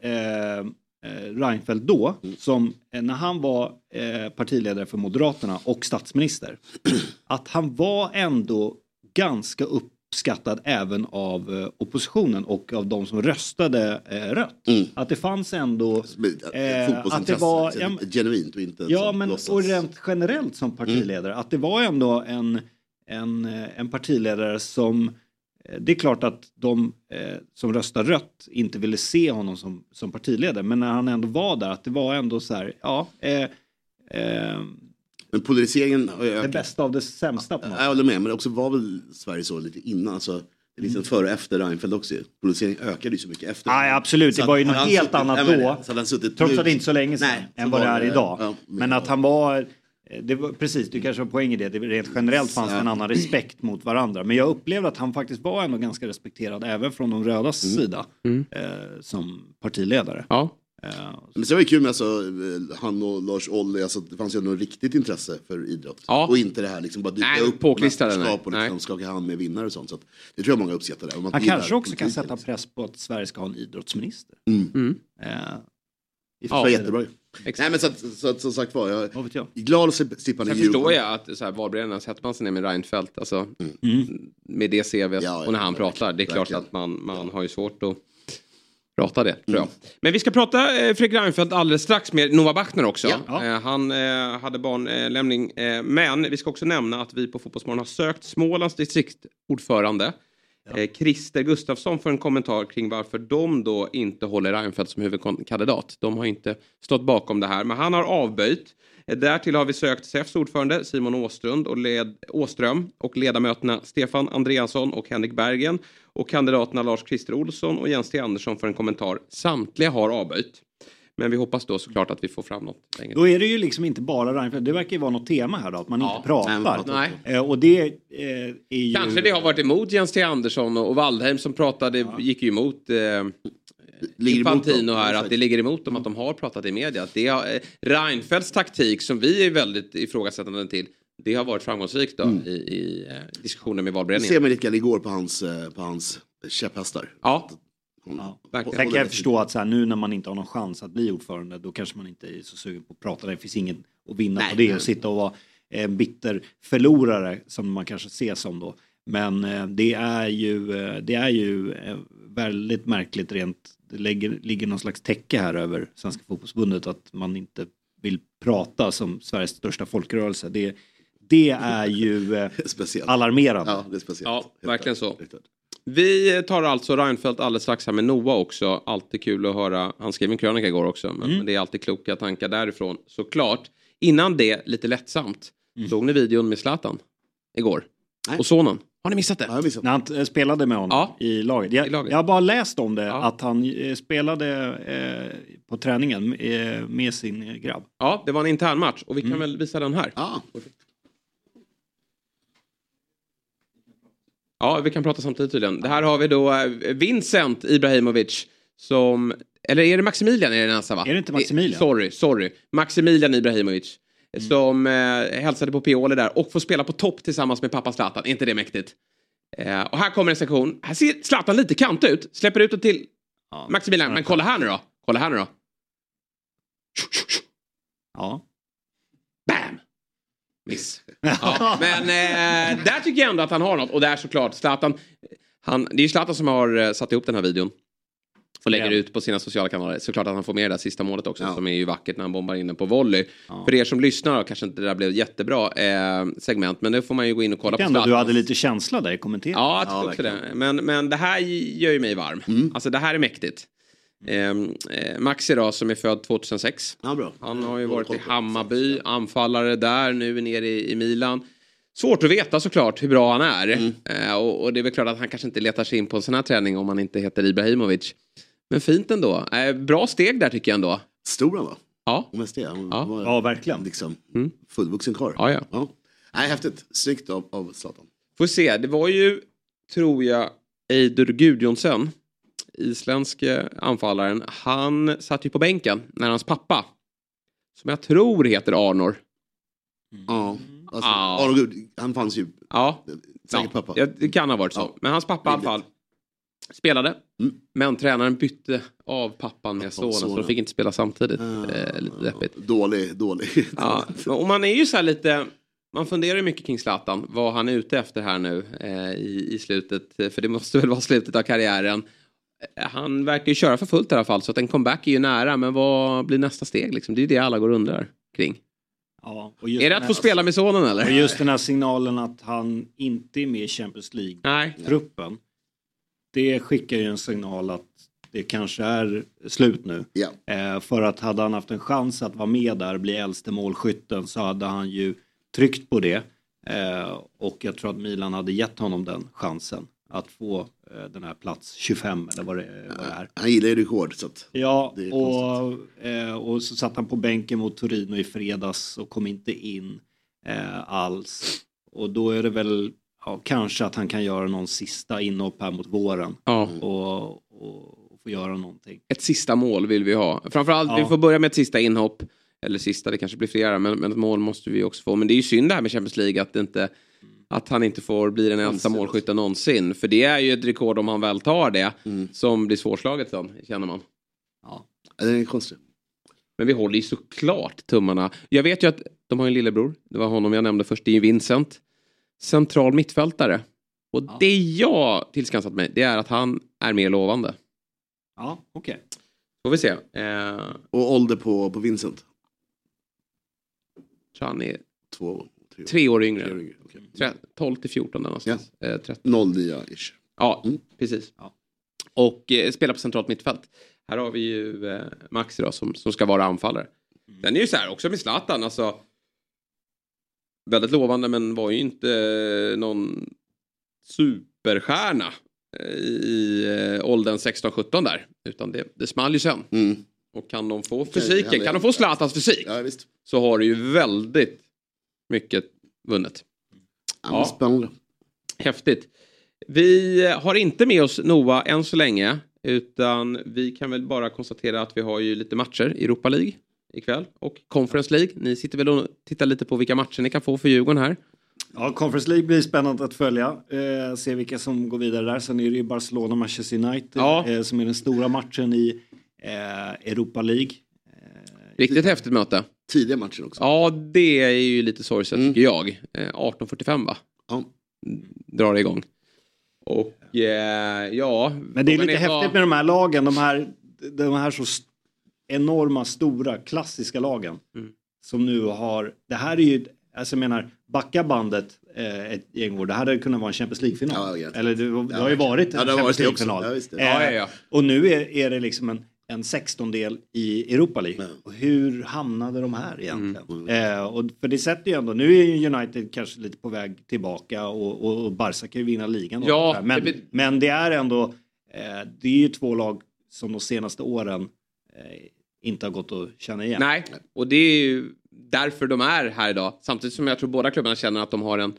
Reinfeldt då, som eh, när han var eh, partiledare för Moderaterna och statsminister, att han var ändå ganska uppskattad även av eh, oppositionen och av de som röstade eh, rött. Mm. Att det fanns ändå... Eh, att det var, så ja, genuint och inte Ja, men låtsas. och rent generellt som partiledare, att det var ändå en, en, eh, en partiledare som eh, det är klart att de eh, som röstar rött inte ville se honom som, som partiledare, men när han ändå var där, att det var ändå så här, ja, eh, eh, Men polariseringen har ju det ökat. bästa av det sämsta på något Jag håller med, men också var väl Sverige så lite innan. Alltså, det är liksom före och efter Reinfeldt också. Polariseringen ökade ju så mycket efter. Nej, absolut. Så Det var ju något helt suttit- annat då. Trots att det inte så länge sedan Nej, än vad det är idag. ja, men att han var, det var, precis, du kanske har poäng i det, det rent generellt fanns det en annan respekt mot varandra. Men jag upplevde att han faktiskt var ändå ganska respekterad även från de rödas Mm. sida eh, som partiledare. Ja. Eh, Men sen var det kul med alltså, eh, han och Lars Ohly, alltså, det fanns ju ändå riktigt intresse för idrott. Ja. Och inte det här liksom bara dyka Nej, upp påklistrade, mästerskap och liksom skaka hand med vinnare och sånt. Så att, det tror jag många uppskattar. Om man han kanske också kan sätta press på att Sverige ska ha en idrottsminister. Mm. Eh, Det var jättebra ju. Nej men så att, så att, som sagt var, jag Vad vet jag? är glad att slippa Sen Djurgården. förstår jag att så här, valberedningarna sätter man sig ner med Reinfeldt, alltså, med det Mm. Ja, och när ja, han pratar. Det är klart verkligen. att man, man har ju svårt att prata det, tror jag. Men vi ska prata eh, Fredrik Reinfeldt alldeles strax med Noah Bachner också. Ja. Eh, han eh, hade barnlämning. Eh, men vi ska också nämna att vi på Fotbollsmorgon har sökt Smålands distriktordförande. Ja. Eh, Christer Gustafsson för en kommentar kring varför de då inte håller Reinfeldt som huvudkandidat. De har inte stått bakom det här, men han har avböjt. Eh, därtill har vi sökt SEFs ordförande Simon Åstrund och, led, Åström och ledamöterna Stefan Andreasson och Henrik Bergen och kandidaterna Lars-Christer Olsson och Jens T. Andersson för en kommentar. Samtliga har avböjt. Men vi hoppas då såklart att vi får fram något längre. Då är det ju liksom inte bara Reinfeldt, det verkar ju vara något tema här då, att man Ja. inte pratar. Nej. Eh, och det eh, är ju... Kanske det har varit emot Jens T. Andersson och Waldheim som pratade, gick ju emot eh, Ligger Infantino här, Ja, att det ligger emot dem att de har pratat i media. Att det har, eh, Reinfeldts taktik som vi är väldigt ifrågasättande till, det har varit framgångsrikt då, i, i eh, diskussioner med valberedningen. ser man lite igår på hans, på hans käpphästar. Ja, Ja. verkligen. Sen kan jag förstå att så här, nu när man inte har någon chans att bli ordförande då kanske man inte är så sugen på att prata. Det finns ingen att vinna Nej, på det nej. och sitta och vara en bitter förlorare som man kanske ser som då. Men eh, det är ju, eh, det är ju eh, väldigt märkligt rent, det lägger, ligger någon slags täcke här över Svenska fotbollsförbundet att man inte vill prata som Sveriges största folkrörelse. Det, det är ju alarmerande. Ja, det är speciellt. Ja, verkligen så. Vi tar alltså Reinfeldt alldeles strax här med Noah också. Alltid kul att höra. Han skrev en krönika igår också. Men, men det är alltid kloka tankar därifrån såklart. Innan det, lite lättsamt. Såg ni videon med Zlatan? Igår? Och sonen? Har ni missat det? När han eh, spelade med honom i laget. Jag, jag har bara läst om det, att han eh, spelade eh, på träningen eh, med sin grabb. Ja, det var en intern match och vi kan väl visa den här. Ja, vi kan prata samtidigt tydligen. Det här har vi då eh, Vincent Ibrahimovic som... Eller är det Maximilian är det nästan va? Är det inte Maximilian? Eh, Sorry, sorry. Maximilian Ibrahimovic. Som eh, hälsade på Pioli där och får spela på topp tillsammans med pappa Zlatan. Är inte det mäktigt? Eh, och här kommer en sektion. Här ser Zlatan lite kant ut. Släpper ut det till Maximilian. Men kolla här nu då. Kolla här nu då. Ja. Bam! Miss. Ja, men eh, där tycker jag ändå att han har något. Och där såklart, Zlatan. Han, det är ju Zlatan som har eh, satt ihop den här videon. Och lägger Ja. ut på sina sociala kanaler. Såklart att han får med det där sista målet också. Som är ju vackert när han bombar in den på volley. För er som lyssnar kanske inte det där blev jättebra eh, segment. Men det får man ju gå in och kolla på att du Zlatan. hade lite känsla där i kommenteringen. Ja, jag tycker också det. Men, men det här gör ju mig varm. Alltså det här är mäktigt. Ehm, eh, Maxi då, som är född 2006. Han har ju varit i Hammarby, anfallare där, nu är nere i, i Milan. Svårt att veta såklart hur bra han är. Eh, och, och det är väl klart att han kanske inte letar sig in på en sån här träning om han inte heter Ibrahimovic. Men fint ändå. Eh, bra steg där tycker jag ändå. Stor han var. Ja. Mest det. Han Ja. var Ja, verkligen. Liksom fullvuxen karl. Ja, ja. ja. Nej, häftigt. Snyggt av, av Zlatan. Får se, det var ju, tror jag, Eidur Gudjonsen, isländske anfallaren. Han satt ju på bänken när hans pappa, som jag tror heter Arnor. Ja, alltså, Ja. Gud, han fanns ju. Ja, Säkert ja, pappa. ja, det kan ha varit så. Men hans pappa i alla fall spelade. Men tränaren bytte av pappan med sonen så de fick inte spela samtidigt. Eh, lite deppigt. Dålig, dålig. Ja, och man är ju så här lite... Man funderar ju mycket kring Zlatan, vad han är ute efter här nu eh, i, i slutet. För det måste väl vara slutet av karriären. Eh, Han verkar ju köra för fullt i alla fall, så att en comeback är ju nära. Men vad blir nästa steg liksom? Det är ju det alla går och undrar kring. Ja, och just Är det att få spela med sonen eller? Och just den här signalen att han inte är med i Champions League-truppen. Det skickar ju en signal att det kanske är slut nu. Eh, för att hade han haft en chans att vara med där, bli äldste målskytten, så hade han ju tryckt på det. Eh, och jag tror att Milan hade gett honom den chansen. Att få eh, den här plats 25 eller vad det, vad det är. Han gillar ju rekord. Så att Ja, det är och, eh, och så satt han på bänken mot Torino i fredags och kom inte in eh, alls. Och då är det väl ja, kanske att han kan göra någon sista inhopp här mot våren. Ja. Och, och, få göra någonting. Ett sista mål vill vi ha. Framförallt, Ja. vi får börja med ett sista inhopp. Eller sista, det kanske blir flera, men, men ett mål måste vi också få. Men det är ju synd det här med Champions League att, det inte, att han inte får bli den äldsta målskytten någonsin. För det är ju ett rekord om han väl tar det, som blir svårslaget sen, känner man. Ja. Det är konstigt. Men vi håller ju såklart tummarna. Jag vet ju att de har en lillebror, det var honom jag nämnde först, det är ju Vincent. Central mittfältare. Och det jag tillskansat mig, det är att han är mer lovande. Ja, okej. Får vi se. Eh, Och ålder på, på Vincent? tror han är Två, tre år yngre. Tre år yngre, okej. Tre- 12 till 14 där någonstans. Eh, 13. Noll nya-ish. Ja, precis. Och eh, spelar på centralt mittfält. Här har vi ju eh, Maxi då, som, som ska vara anfallare. Den är ju så här också med Zlatan, alltså. Väldigt lovande men var ju inte eh, någon superstjärna eh, i eh, åldern 16-17 där. Utan det, det small ju sen. Och kan de få fysiken, kan de få Zlatans fysik så har du ju väldigt mycket vunnet. Ja, Spännande. Häftigt. Vi har inte med oss Noah än så länge. Utan vi kan väl bara konstatera att vi har ju lite matcher i Europa League ikväll. Och Conference League. Ni sitter väl och tittar lite på vilka matcher ni kan få för Djurgården här. Ja, Conference League blir spännande att följa. Eh, se vilka som går vidare där. Sen är det ju Barcelona Manchester United eh, som är den stora matchen i eh, Europa League. Riktigt häftigt möte. Tidiga matcher också. Ja, det är ju lite sorgset tycker jag. Eh, 18.45 va? Ja. drar det igång. Och eh, ja... Men det är lite vad- häftigt med de här lagen, de här, de här så enorma, stora, klassiska lagen. Mm. Som nu har, det här är ju, alltså jag menar, backa bandet eh, ett gäng år, det hade kunnat vara en Champions League-final. Eller det, det har ju varit en Ja, Champions. League-final. Ja. Eh, Ja, ja, ja. Och nu är, är det liksom en, en 16-del i Europa League. Och hur hamnade de här egentligen? Eh, och för det sätter ju ändå, nu är ju United kanske lite på väg tillbaka och, och, och Barca kan ju vinna ligan. Ja, det men, men det är ändå, eh, det är ju två lag som de senaste åren eh, inte har gått att känna igen. Nej, och det är ju därför de är här idag. Samtidigt som jag tror båda klubbarna känner att de har en,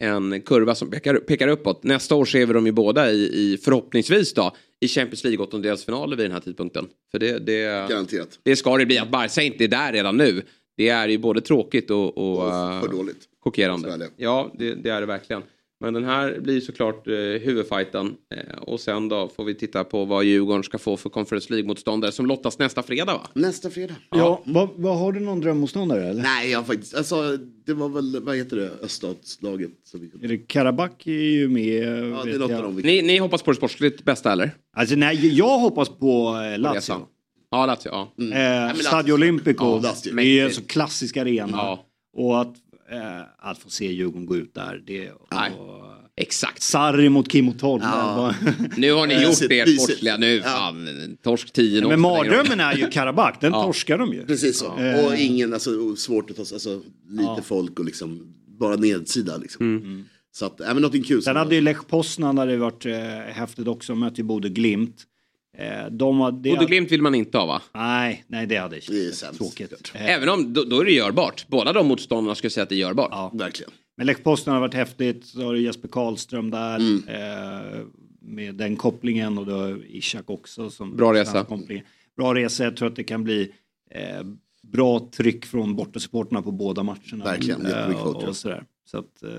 en kurva som pekar, pekar uppåt. Nästa år ser vi dem ju båda i, i förhoppningsvis då, i Champions League åttondelsfinaler vid den här tidpunkten. För det, det, Garanterat. det ska det bli. Att Barca inte är där redan nu, det är ju både tråkigt och, och, för eh, dåligt. chockerande. Ja, det, det är det verkligen. Men den här blir såklart eh, huvudfighten. Eh, och sen då får vi titta på vad Djurgården ska få för Conference League-motståndare som lottas nästa fredag va? Nästa fredag. Ja, vad, vad har du någon drömmotståndare eller? Nej, jag faktiskt, alltså, det var väl, vad heter det, öststatslaget? Är det Karabak är ju med. Ja, det av dem. Ni, ni hoppas på det sportsligt bästa eller? Alltså nej, jag hoppas på eh, Lazio. Ja, Lazio. Ja. Mm. Eh, Stadio Olimpico, Ja, det är ju en så klassisk arena. Ja. Och att, eh, att få se Djurgården gå ut där. Det, och, Exakt. Sarri mot Kim och Tolv. Ja. Nu har ni Eh, gjort det sportsliga. Nu fan, torsk 10 Men mardrömmen är ju Karabak, den Ja. torskar de ju. Precis så. Eh. Och ingen, alltså svårt att ta alltså lite Ja. folk och liksom bara nedsida liksom. Mm. Så att, även någonting kul. Sen hade ju Lech Poznan hade det varit eh, häftigt också, mötte ju Bodø Glimt. Eh, de har, det Bodø Glimt vill man inte ha va? Nej, nej det hade är tråkigt. Även om då, då är det görbart. Båda de motståndarna skulle säga att det är görbart. Ja. Verkligen. Men Lech Poznan har varit häftigt, så har du Jesper Karlström där. Mm. Eh, med den kopplingen och då har Ishak också. Som Bra resa. Bra resa, jag tror att det kan bli eh, bra tryck från bortasupportrarna på båda matcherna. Verkligen, jättemycket eh, folk, och, och sådär. Så att, eh,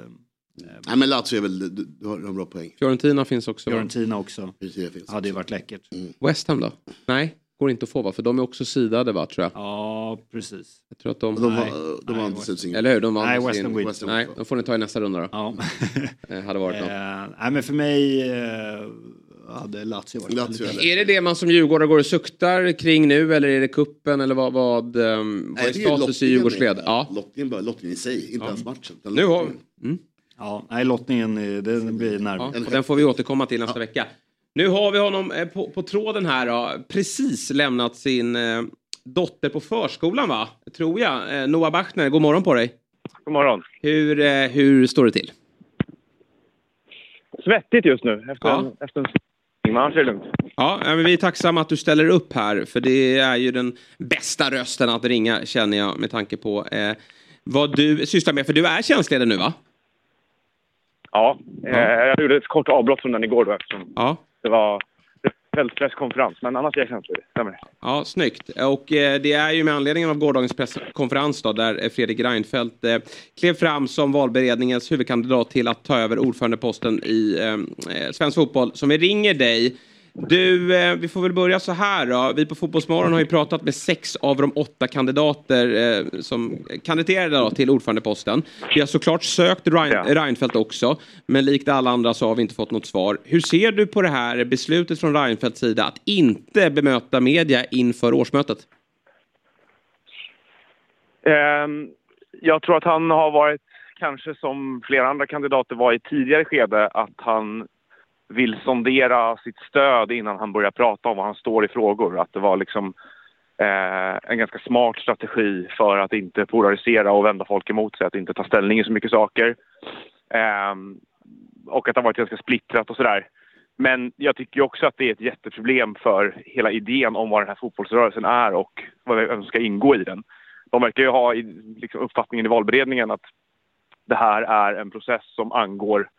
Nej men Lazio är väl, du, du har en bra poäng. Fiorentina finns också. Fiorentina också. Fiorentina finns hade ju varit läckert. West Ham då? Nej, går inte att få va? För de är också sidade va, tror jag. Ja, precis. Jag tror att de... De, Nej. de vann till slut. Eller hur? De vann Nej, West Ham. West Ham Nej, de får ni ta i nästa runda då. Ja. Eh, hade varit något. Eh, nej men för mig eh, hade Lazio varit Lazio, eller? Är det det man som djurgårdare går och suktar kring nu eller är det kuppen eller vad, vad, um, vad Nej, är status i Djurgårdsled? Ja. Lottningen, bara, lottningen i sig, inte Ja. ens matchen. Nu har... lottningen. Mm. Ja, nej lottningen eh, den blir Ja, närmare. och den får vi återkomma till nästa vecka. Nu har vi honom eh, på, på tråden här då. Precis lämnat sin eh, dotter på förskolan va? Tror jag. Eh, Noah Bachner, god morgon på dig. God morgon. Hur, eh, hur står det till? Svettigt just nu efter Ja. en, efter en men annars är det lugnt. Ja, ja, men vi är tacksamma att du ställer upp här för det är ju den bästa rösten att ringa känner jag med tanke på eh, vad du sysslar med. För du är tjänstledare nu va? Ja, Eh, jag gjorde ett kort avbrott från den igår då eftersom Ja. det var kvällspresskonferens. Men annars är jag tjänstledig. Stämmer. Ja, snyggt. Och eh, det är ju med anledning av gårdagens presskonferens då, där Fredrik Reinfeldt eh, klev fram som valberedningens huvudkandidat till att ta över ordförandeposten i eh, svensk fotboll som vi ringer dig. Du, eh, vi får väl börja så här då. Vi på Fotbollsmorgon har ju pratat med sex av de åtta kandidater eh, som kandiderade då till ordförandeposten. Vi har såklart sökt Rein- Reinfeldt också, men likt alla andra så har vi inte fått något svar. Hur ser du på det här beslutet från Reinfeldts sida att inte bemöta media inför årsmötet? Ehm, jag tror att han har varit, kanske som flera andra kandidater var i tidigare skede, att han vill sondera sitt stöd innan han börjar prata om vad han står i frågor. Att det var liksom eh, en ganska smart strategi för att inte polarisera och vända folk emot sig, att inte ta ställning i så mycket saker. Eh, och att det har varit ganska splittrat och sådär. Men jag tycker ju också att det är ett jätteproblem för hela idén om vad den här fotbollsrörelsen är och vad vem som ska ingå i den. De verkar ju ha i, liksom, uppfattningen i valberedningen att det här är en process som angår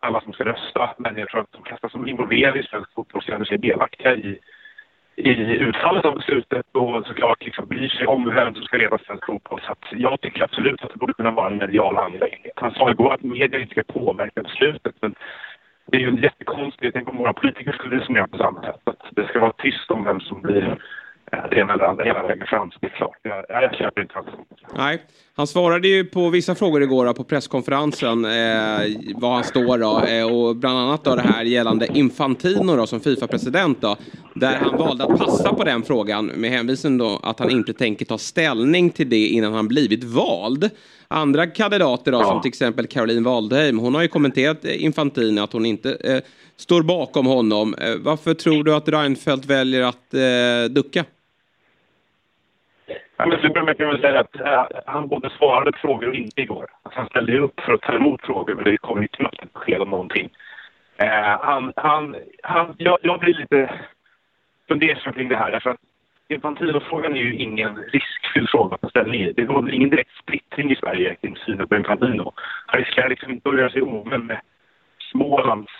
alla som ska rösta. Men jag tror att de flesta som är involverade i svensk fotboll känner sig delaktiga i, i utfallet av beslutet och såklart liksom bryr sig om vem som ska leda svensk fotboll. Så att jag tycker absolut att det borde kunna vara en medial angelägenhet. Han sa igår att media inte ska påverka beslutet men det är ju en jättekonstig... tänker om våra politiker skulle resonera på samma sätt. Att det ska vara tyst om vem som blir det ena eller andra hela vägen fram. Så det är klart, jag, jag köper inte alls. Nej, han svarade ju på vissa frågor igår då, på presskonferensen eh, var han står då eh, och bland annat då det här gällande Infantino då som Fifa-president då där han valde att passa på den frågan med hänvisning då att han inte tänker ta ställning till det innan han blivit vald. Andra kandidater då som till exempel Caroline Waldheim hon har ju kommenterat eh, Infantino att hon inte eh, står bakom honom. Eh, varför tror du att Reinfeldt väljer att eh, ducka? Ja, men så kan väl säga att eh, han både svarade på frågor och inte igår. Alltså, han ställde upp för att ta emot frågor men det kom ju knappt ett besked om någonting. Eh, han, han, han, jag, jag blir lite fundersam kring det här därför att Infantino-frågan är ju ingen riskfylld fråga att ta ställning i. Det råder ingen direkt splittring i Sverige kring synen på Infantino. Han riskerar liksom inte att göra sig ovän med Smålands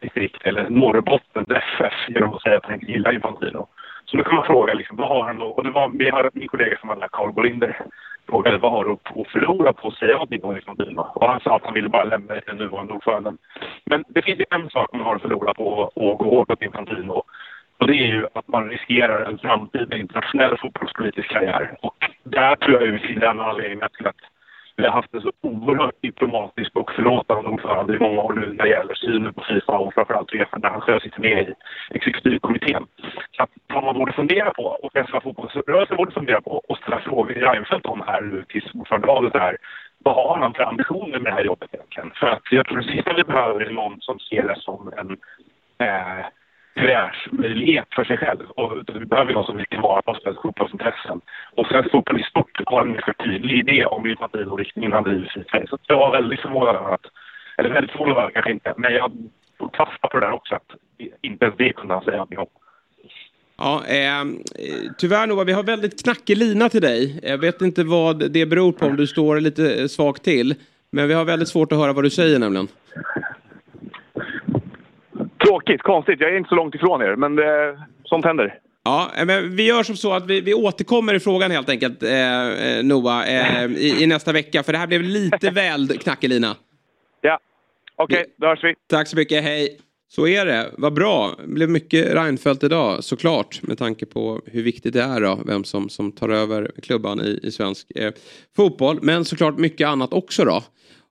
distrikt eller Norrbottens FF genom att säga att han inte gillar Infantino. Så då kan man fråga liksom, vad har han då? Och det var, vi har min kollega som var där, Carl Bolinder, frågade vad har du att förlora på att säga någonting om liksom, Infantino? Och han sa att han ville bara lämna den nuvarande ordföranden. Men det finns ju en sak man har att förlora på att gå hårt åt Infantino. Och det är ju att man riskerar en framtida internationell fotbollspolitisk karriär. Och där tror jag vi finner en anledning till att vi har haft en så oerhört diplomatisk och förlåtande ordförande i många år nu när det gäller synen på Fifa och framförallt Uefa när han själv sitter med i exekutivkommittén. Så att vad man borde fundera på och svenska fotbollsrörelsen borde fundera på och ställa frågor till Reinfeldt om här nu tills ordförandevalet är vad har han för ambitioner med det här jobbet egentligen? För att jag tror det sista vi behöver är någon som ser det som en eh, karriärsmöjlighet för sig själv. Och vi behöver någon som vill tillvarata svensk fotbollsintressen. Och svensk fotboll i stort har en ganska tydlig idé om vilken riktning han driver sig Så jag var väldigt förvånad över att, eller väldigt förvånad över kanske inte, men jag tog fasta på det där också att inte ens det kunde han säga någonting om. Ja, eh, tyvärr Noah, vi har väldigt knackig lina till dig. Jag vet inte vad det beror på om du står lite svagt till. Men vi har väldigt svårt att höra vad du säger nämligen. Tråkigt, konstigt. Jag är inte så långt ifrån er, men det, sånt händer. Ja, men vi gör som så att vi, vi återkommer i frågan helt enkelt, eh, eh Noah, eh, i, i, nästa vecka. För det här blev lite väl knackig lina. Ja, okej, okay, då hörs vi. Tack så mycket, hej. Så är det, vad bra. Det blev mycket Reinfeldt idag såklart med tanke på hur viktigt det är då, vem som, som tar över klubban i, i svensk eh, fotboll. Men såklart mycket annat också då.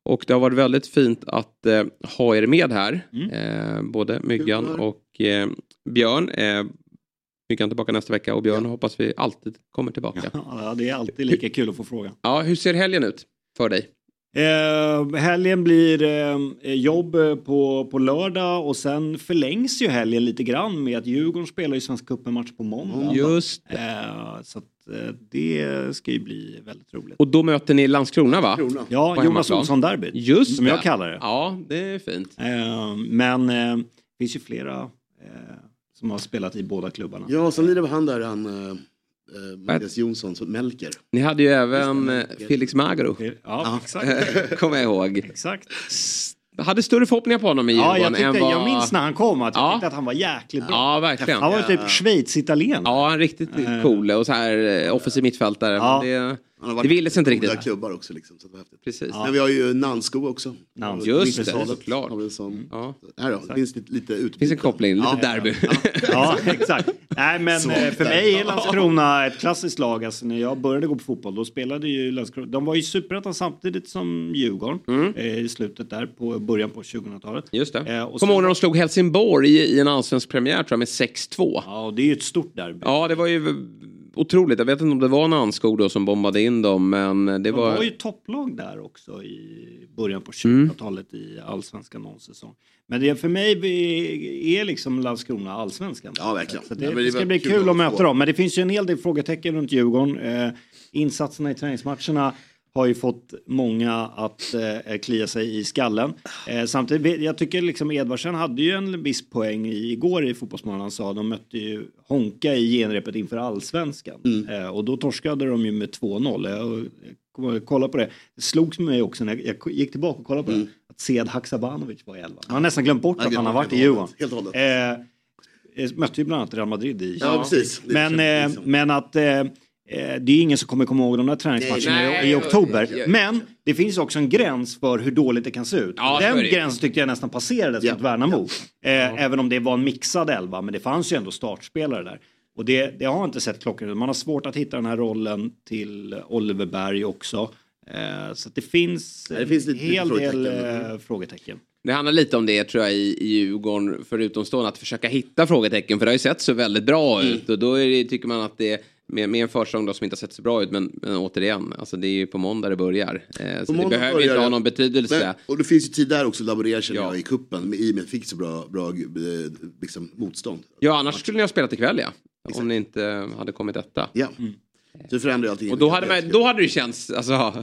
Och det har varit väldigt fint att eh, ha er med här. Mm. Eh, både Myggan och eh, Björn. Eh, Myggan tillbaka nästa vecka och Björn ja. hoppas vi alltid kommer tillbaka. Ja, det är alltid lika kul att få frågan. Ja, hur ser helgen ut för dig? Eh, helgen blir eh, jobb på, på lördag och sen förlängs ju helgen lite grann med att Djurgården spelar ju Svenska cupen-match på måndag. Just. Eh, så eh, det ska ju bli väldigt roligt. Och då möter ni Landskrona va? Landskrona. Ja, Jonas Olsson-derbyt. Just Som det. jag kallar det. Ja, det är fint. Eh, men eh, det finns ju flera eh, som har spelat i båda klubbarna. Ja, sen lirar han där, han eh, Mattias Jonsson som Melker. Ni hade ju även eh, Felix Magro. Ja, exakt. Kommer jag ihåg. Exakt. Hade större förhoppningar på honom i Djurgården. Ja, jag, tyckte, än vad... jag minns när han kom att jag ja. tyckte att han var jäkligt bra. Ja, verkligen. Han var typ Schweiz-italien. Ja, han riktigt cool och så här eh, offensiv mittfältare. Ja. Det... Han har varit det ville sig inte riktigt. Goda klubbar också liksom. Så häftigt. Precis. Ja. Men vi har ju Nansko också. Nansko. Just det, såklart. Har vi en sån... ja. Här då, det finns lite, lite utbyte. finns en koppling, lite ja. derby. Ja, ja exakt. Nej men Svårt för mig är Landskrona ett klassiskt lag. Alltså, när jag började gå på fotboll då spelade ju Landskrona. De var ju superettan samtidigt som Djurgården. Mm. Eh, I slutet där på början på 2000-talet. Just det. Eh, och Kommer ihåg när de slog Helsingborg i, i en allsvensk premiär tror jag med 6-2. Ja och det är ju ett stort derby. Ja det var ju otroligt. Jag vet inte om det var Nanskog då som bombade in dem men det De var... var ju topplag där också i början på 2000-talet mm. i allsvenskan någon säsong. Men det för mig är liksom Landskrona allsvenskan. Ja verkligen. Så det, ja, det, det ska bli kul att möta dem. Men det finns ju en hel del frågetecken runt Djurgården. Eh, insatserna i träningsmatcherna har ju fått många att eh, klia sig i skallen. Eh, samtidigt, jag tycker liksom Edvardsen hade ju en viss poäng i, igår i Fotbollsmorgon. Han sa de mötte ju Honka i genrepet inför allsvenskan. Mm. Eh, och då torskade de ju med 2-0. Jag, jag kolla på det. Det slogs mig också när jag, jag gick tillbaka och kollade på mm. det. Att Sead Haksabanovic var i elvan. Man har nästan glömt bort att han har varit i Djurgården. Helt och hållet. Eh, mötte ju bland annat Real Madrid i Ja, precis. Men, eh, men att eh, det är ingen som kommer komma ihåg de där träningsmatcherna i, i oktober. Men det finns också en gräns för hur dåligt det kan se ut. Ja, Den gränsen tyckte jag nästan passerades Ja. mot Värnamo. Eh, Även om det var en mixad elva, men det fanns ju ändå startspelare där. Och det, det har inte sett klockan ut. Man har svårt att hitta den här rollen till Oliver Berg också. Eh, så att det finns, det finns en lite hel del frågetecken. eh, frågetecken. Det handlar lite om det tror jag i, i Djurgården för utomstående att försöka hitta frågetecken för det har ju sett så väldigt bra Mm. ut och då är det, tycker man att det är med, med en försäsong då som inte har sett så bra ut men, men återigen, alltså det är ju på måndag det börjar. Eh, så det behöver börjar inte ha någon betydelse. Nej, och det finns ju tid där också att laborera känner jag i kuppen i och med att fick så bra, bra eh, liksom, motstånd. Ja, annars skulle ni ha spelat ikväll ja. Om ni inte hade kommit detta. Ja. Så det förändrar ju allting. Och då hade, man, då hade det känts, alltså,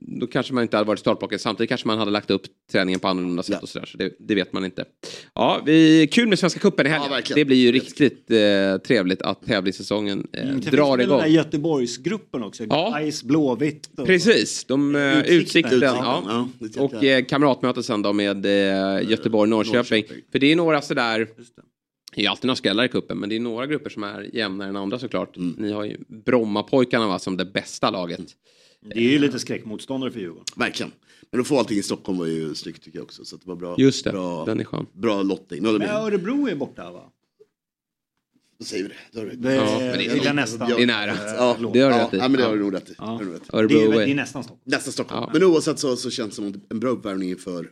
då kanske man inte hade varit startblocket. Samtidigt kanske man hade lagt upp träningen på annorlunda sätt och sådär. Så det, det vet man inte. Ja, vi, kul med Svenska cupen i helgen. det blir ju riktigt eh, trevligt att tävlingssäsongen eh, Mm, drar igång. Den där Göteborgsgruppen också. Ja. Gais, Blåvitt. Och... Precis, de, eh, Utsikten. utsikten. Ja. Utsikten. Och eh, kamratmöte sen då med eh, Göteborg, Norrköping. För det är några sådär, det är alltid några skrällar i kuppen men det är några grupper som är jämnare än andra såklart. Ni har ju Brommapojkarna va, som det bästa laget. Det är ju lite skräckmotståndare för Djurgården. Verkligen. Men att få allting i Stockholm var ju snyggt tycker jag också. Så att det var bra. Just det, bra, den är skön. Bra lottning. Men Örebro är borta va? Då säger vi det. Då du- Det- Ja, det är- det är nästan. ja, Det är nära. Ja, Det har du ja, rätt i. Ja, men det har du nog rätt i. Ja. Det är, är- det är nästan Stockholm. Nästan Stockholm. Ja. Men oavsett så, så känns det som en bra uppvärmning för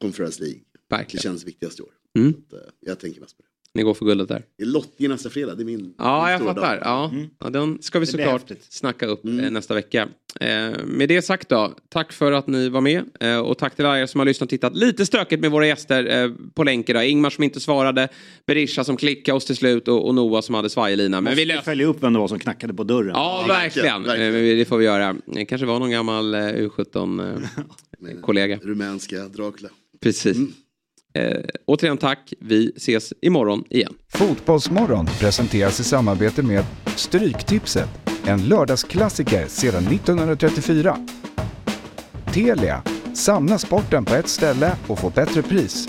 Conference League. Verkligen. Det känns viktigast i år. Mm. Så att, eh, jag tänker mest på det. Ni går för guldet där. Det är lottning nästa fredag. Det är min Ja, min jag fattar. dag. Ja. Ja, den ska vi såklart snacka upp eh, nästa vecka. Eh, med det sagt då, tack för att ni var med eh, och tack till alla er som har lyssnat och tittat. Lite stökigt med våra gäster eh, på länk idag. Ingmar som inte svarade, Berisha som klickade oss till slut och, och Noah som hade svajelina. Men vi Måste löste följa upp vem det var som knackade på dörren. Ja, verkligen. Eh, men vi- Det får vi göra. Det kanske var någon gammal eh, U17-kollega. Rumänska Dracula. Precis. Eh, återigen tack. Vi ses imorgon igen. Fotbollsmorgon presenteras i samarbete med Stryktipset, en lördagsklassiker sedan 1934. Telia, samla sporten på ett ställe och få bättre pris.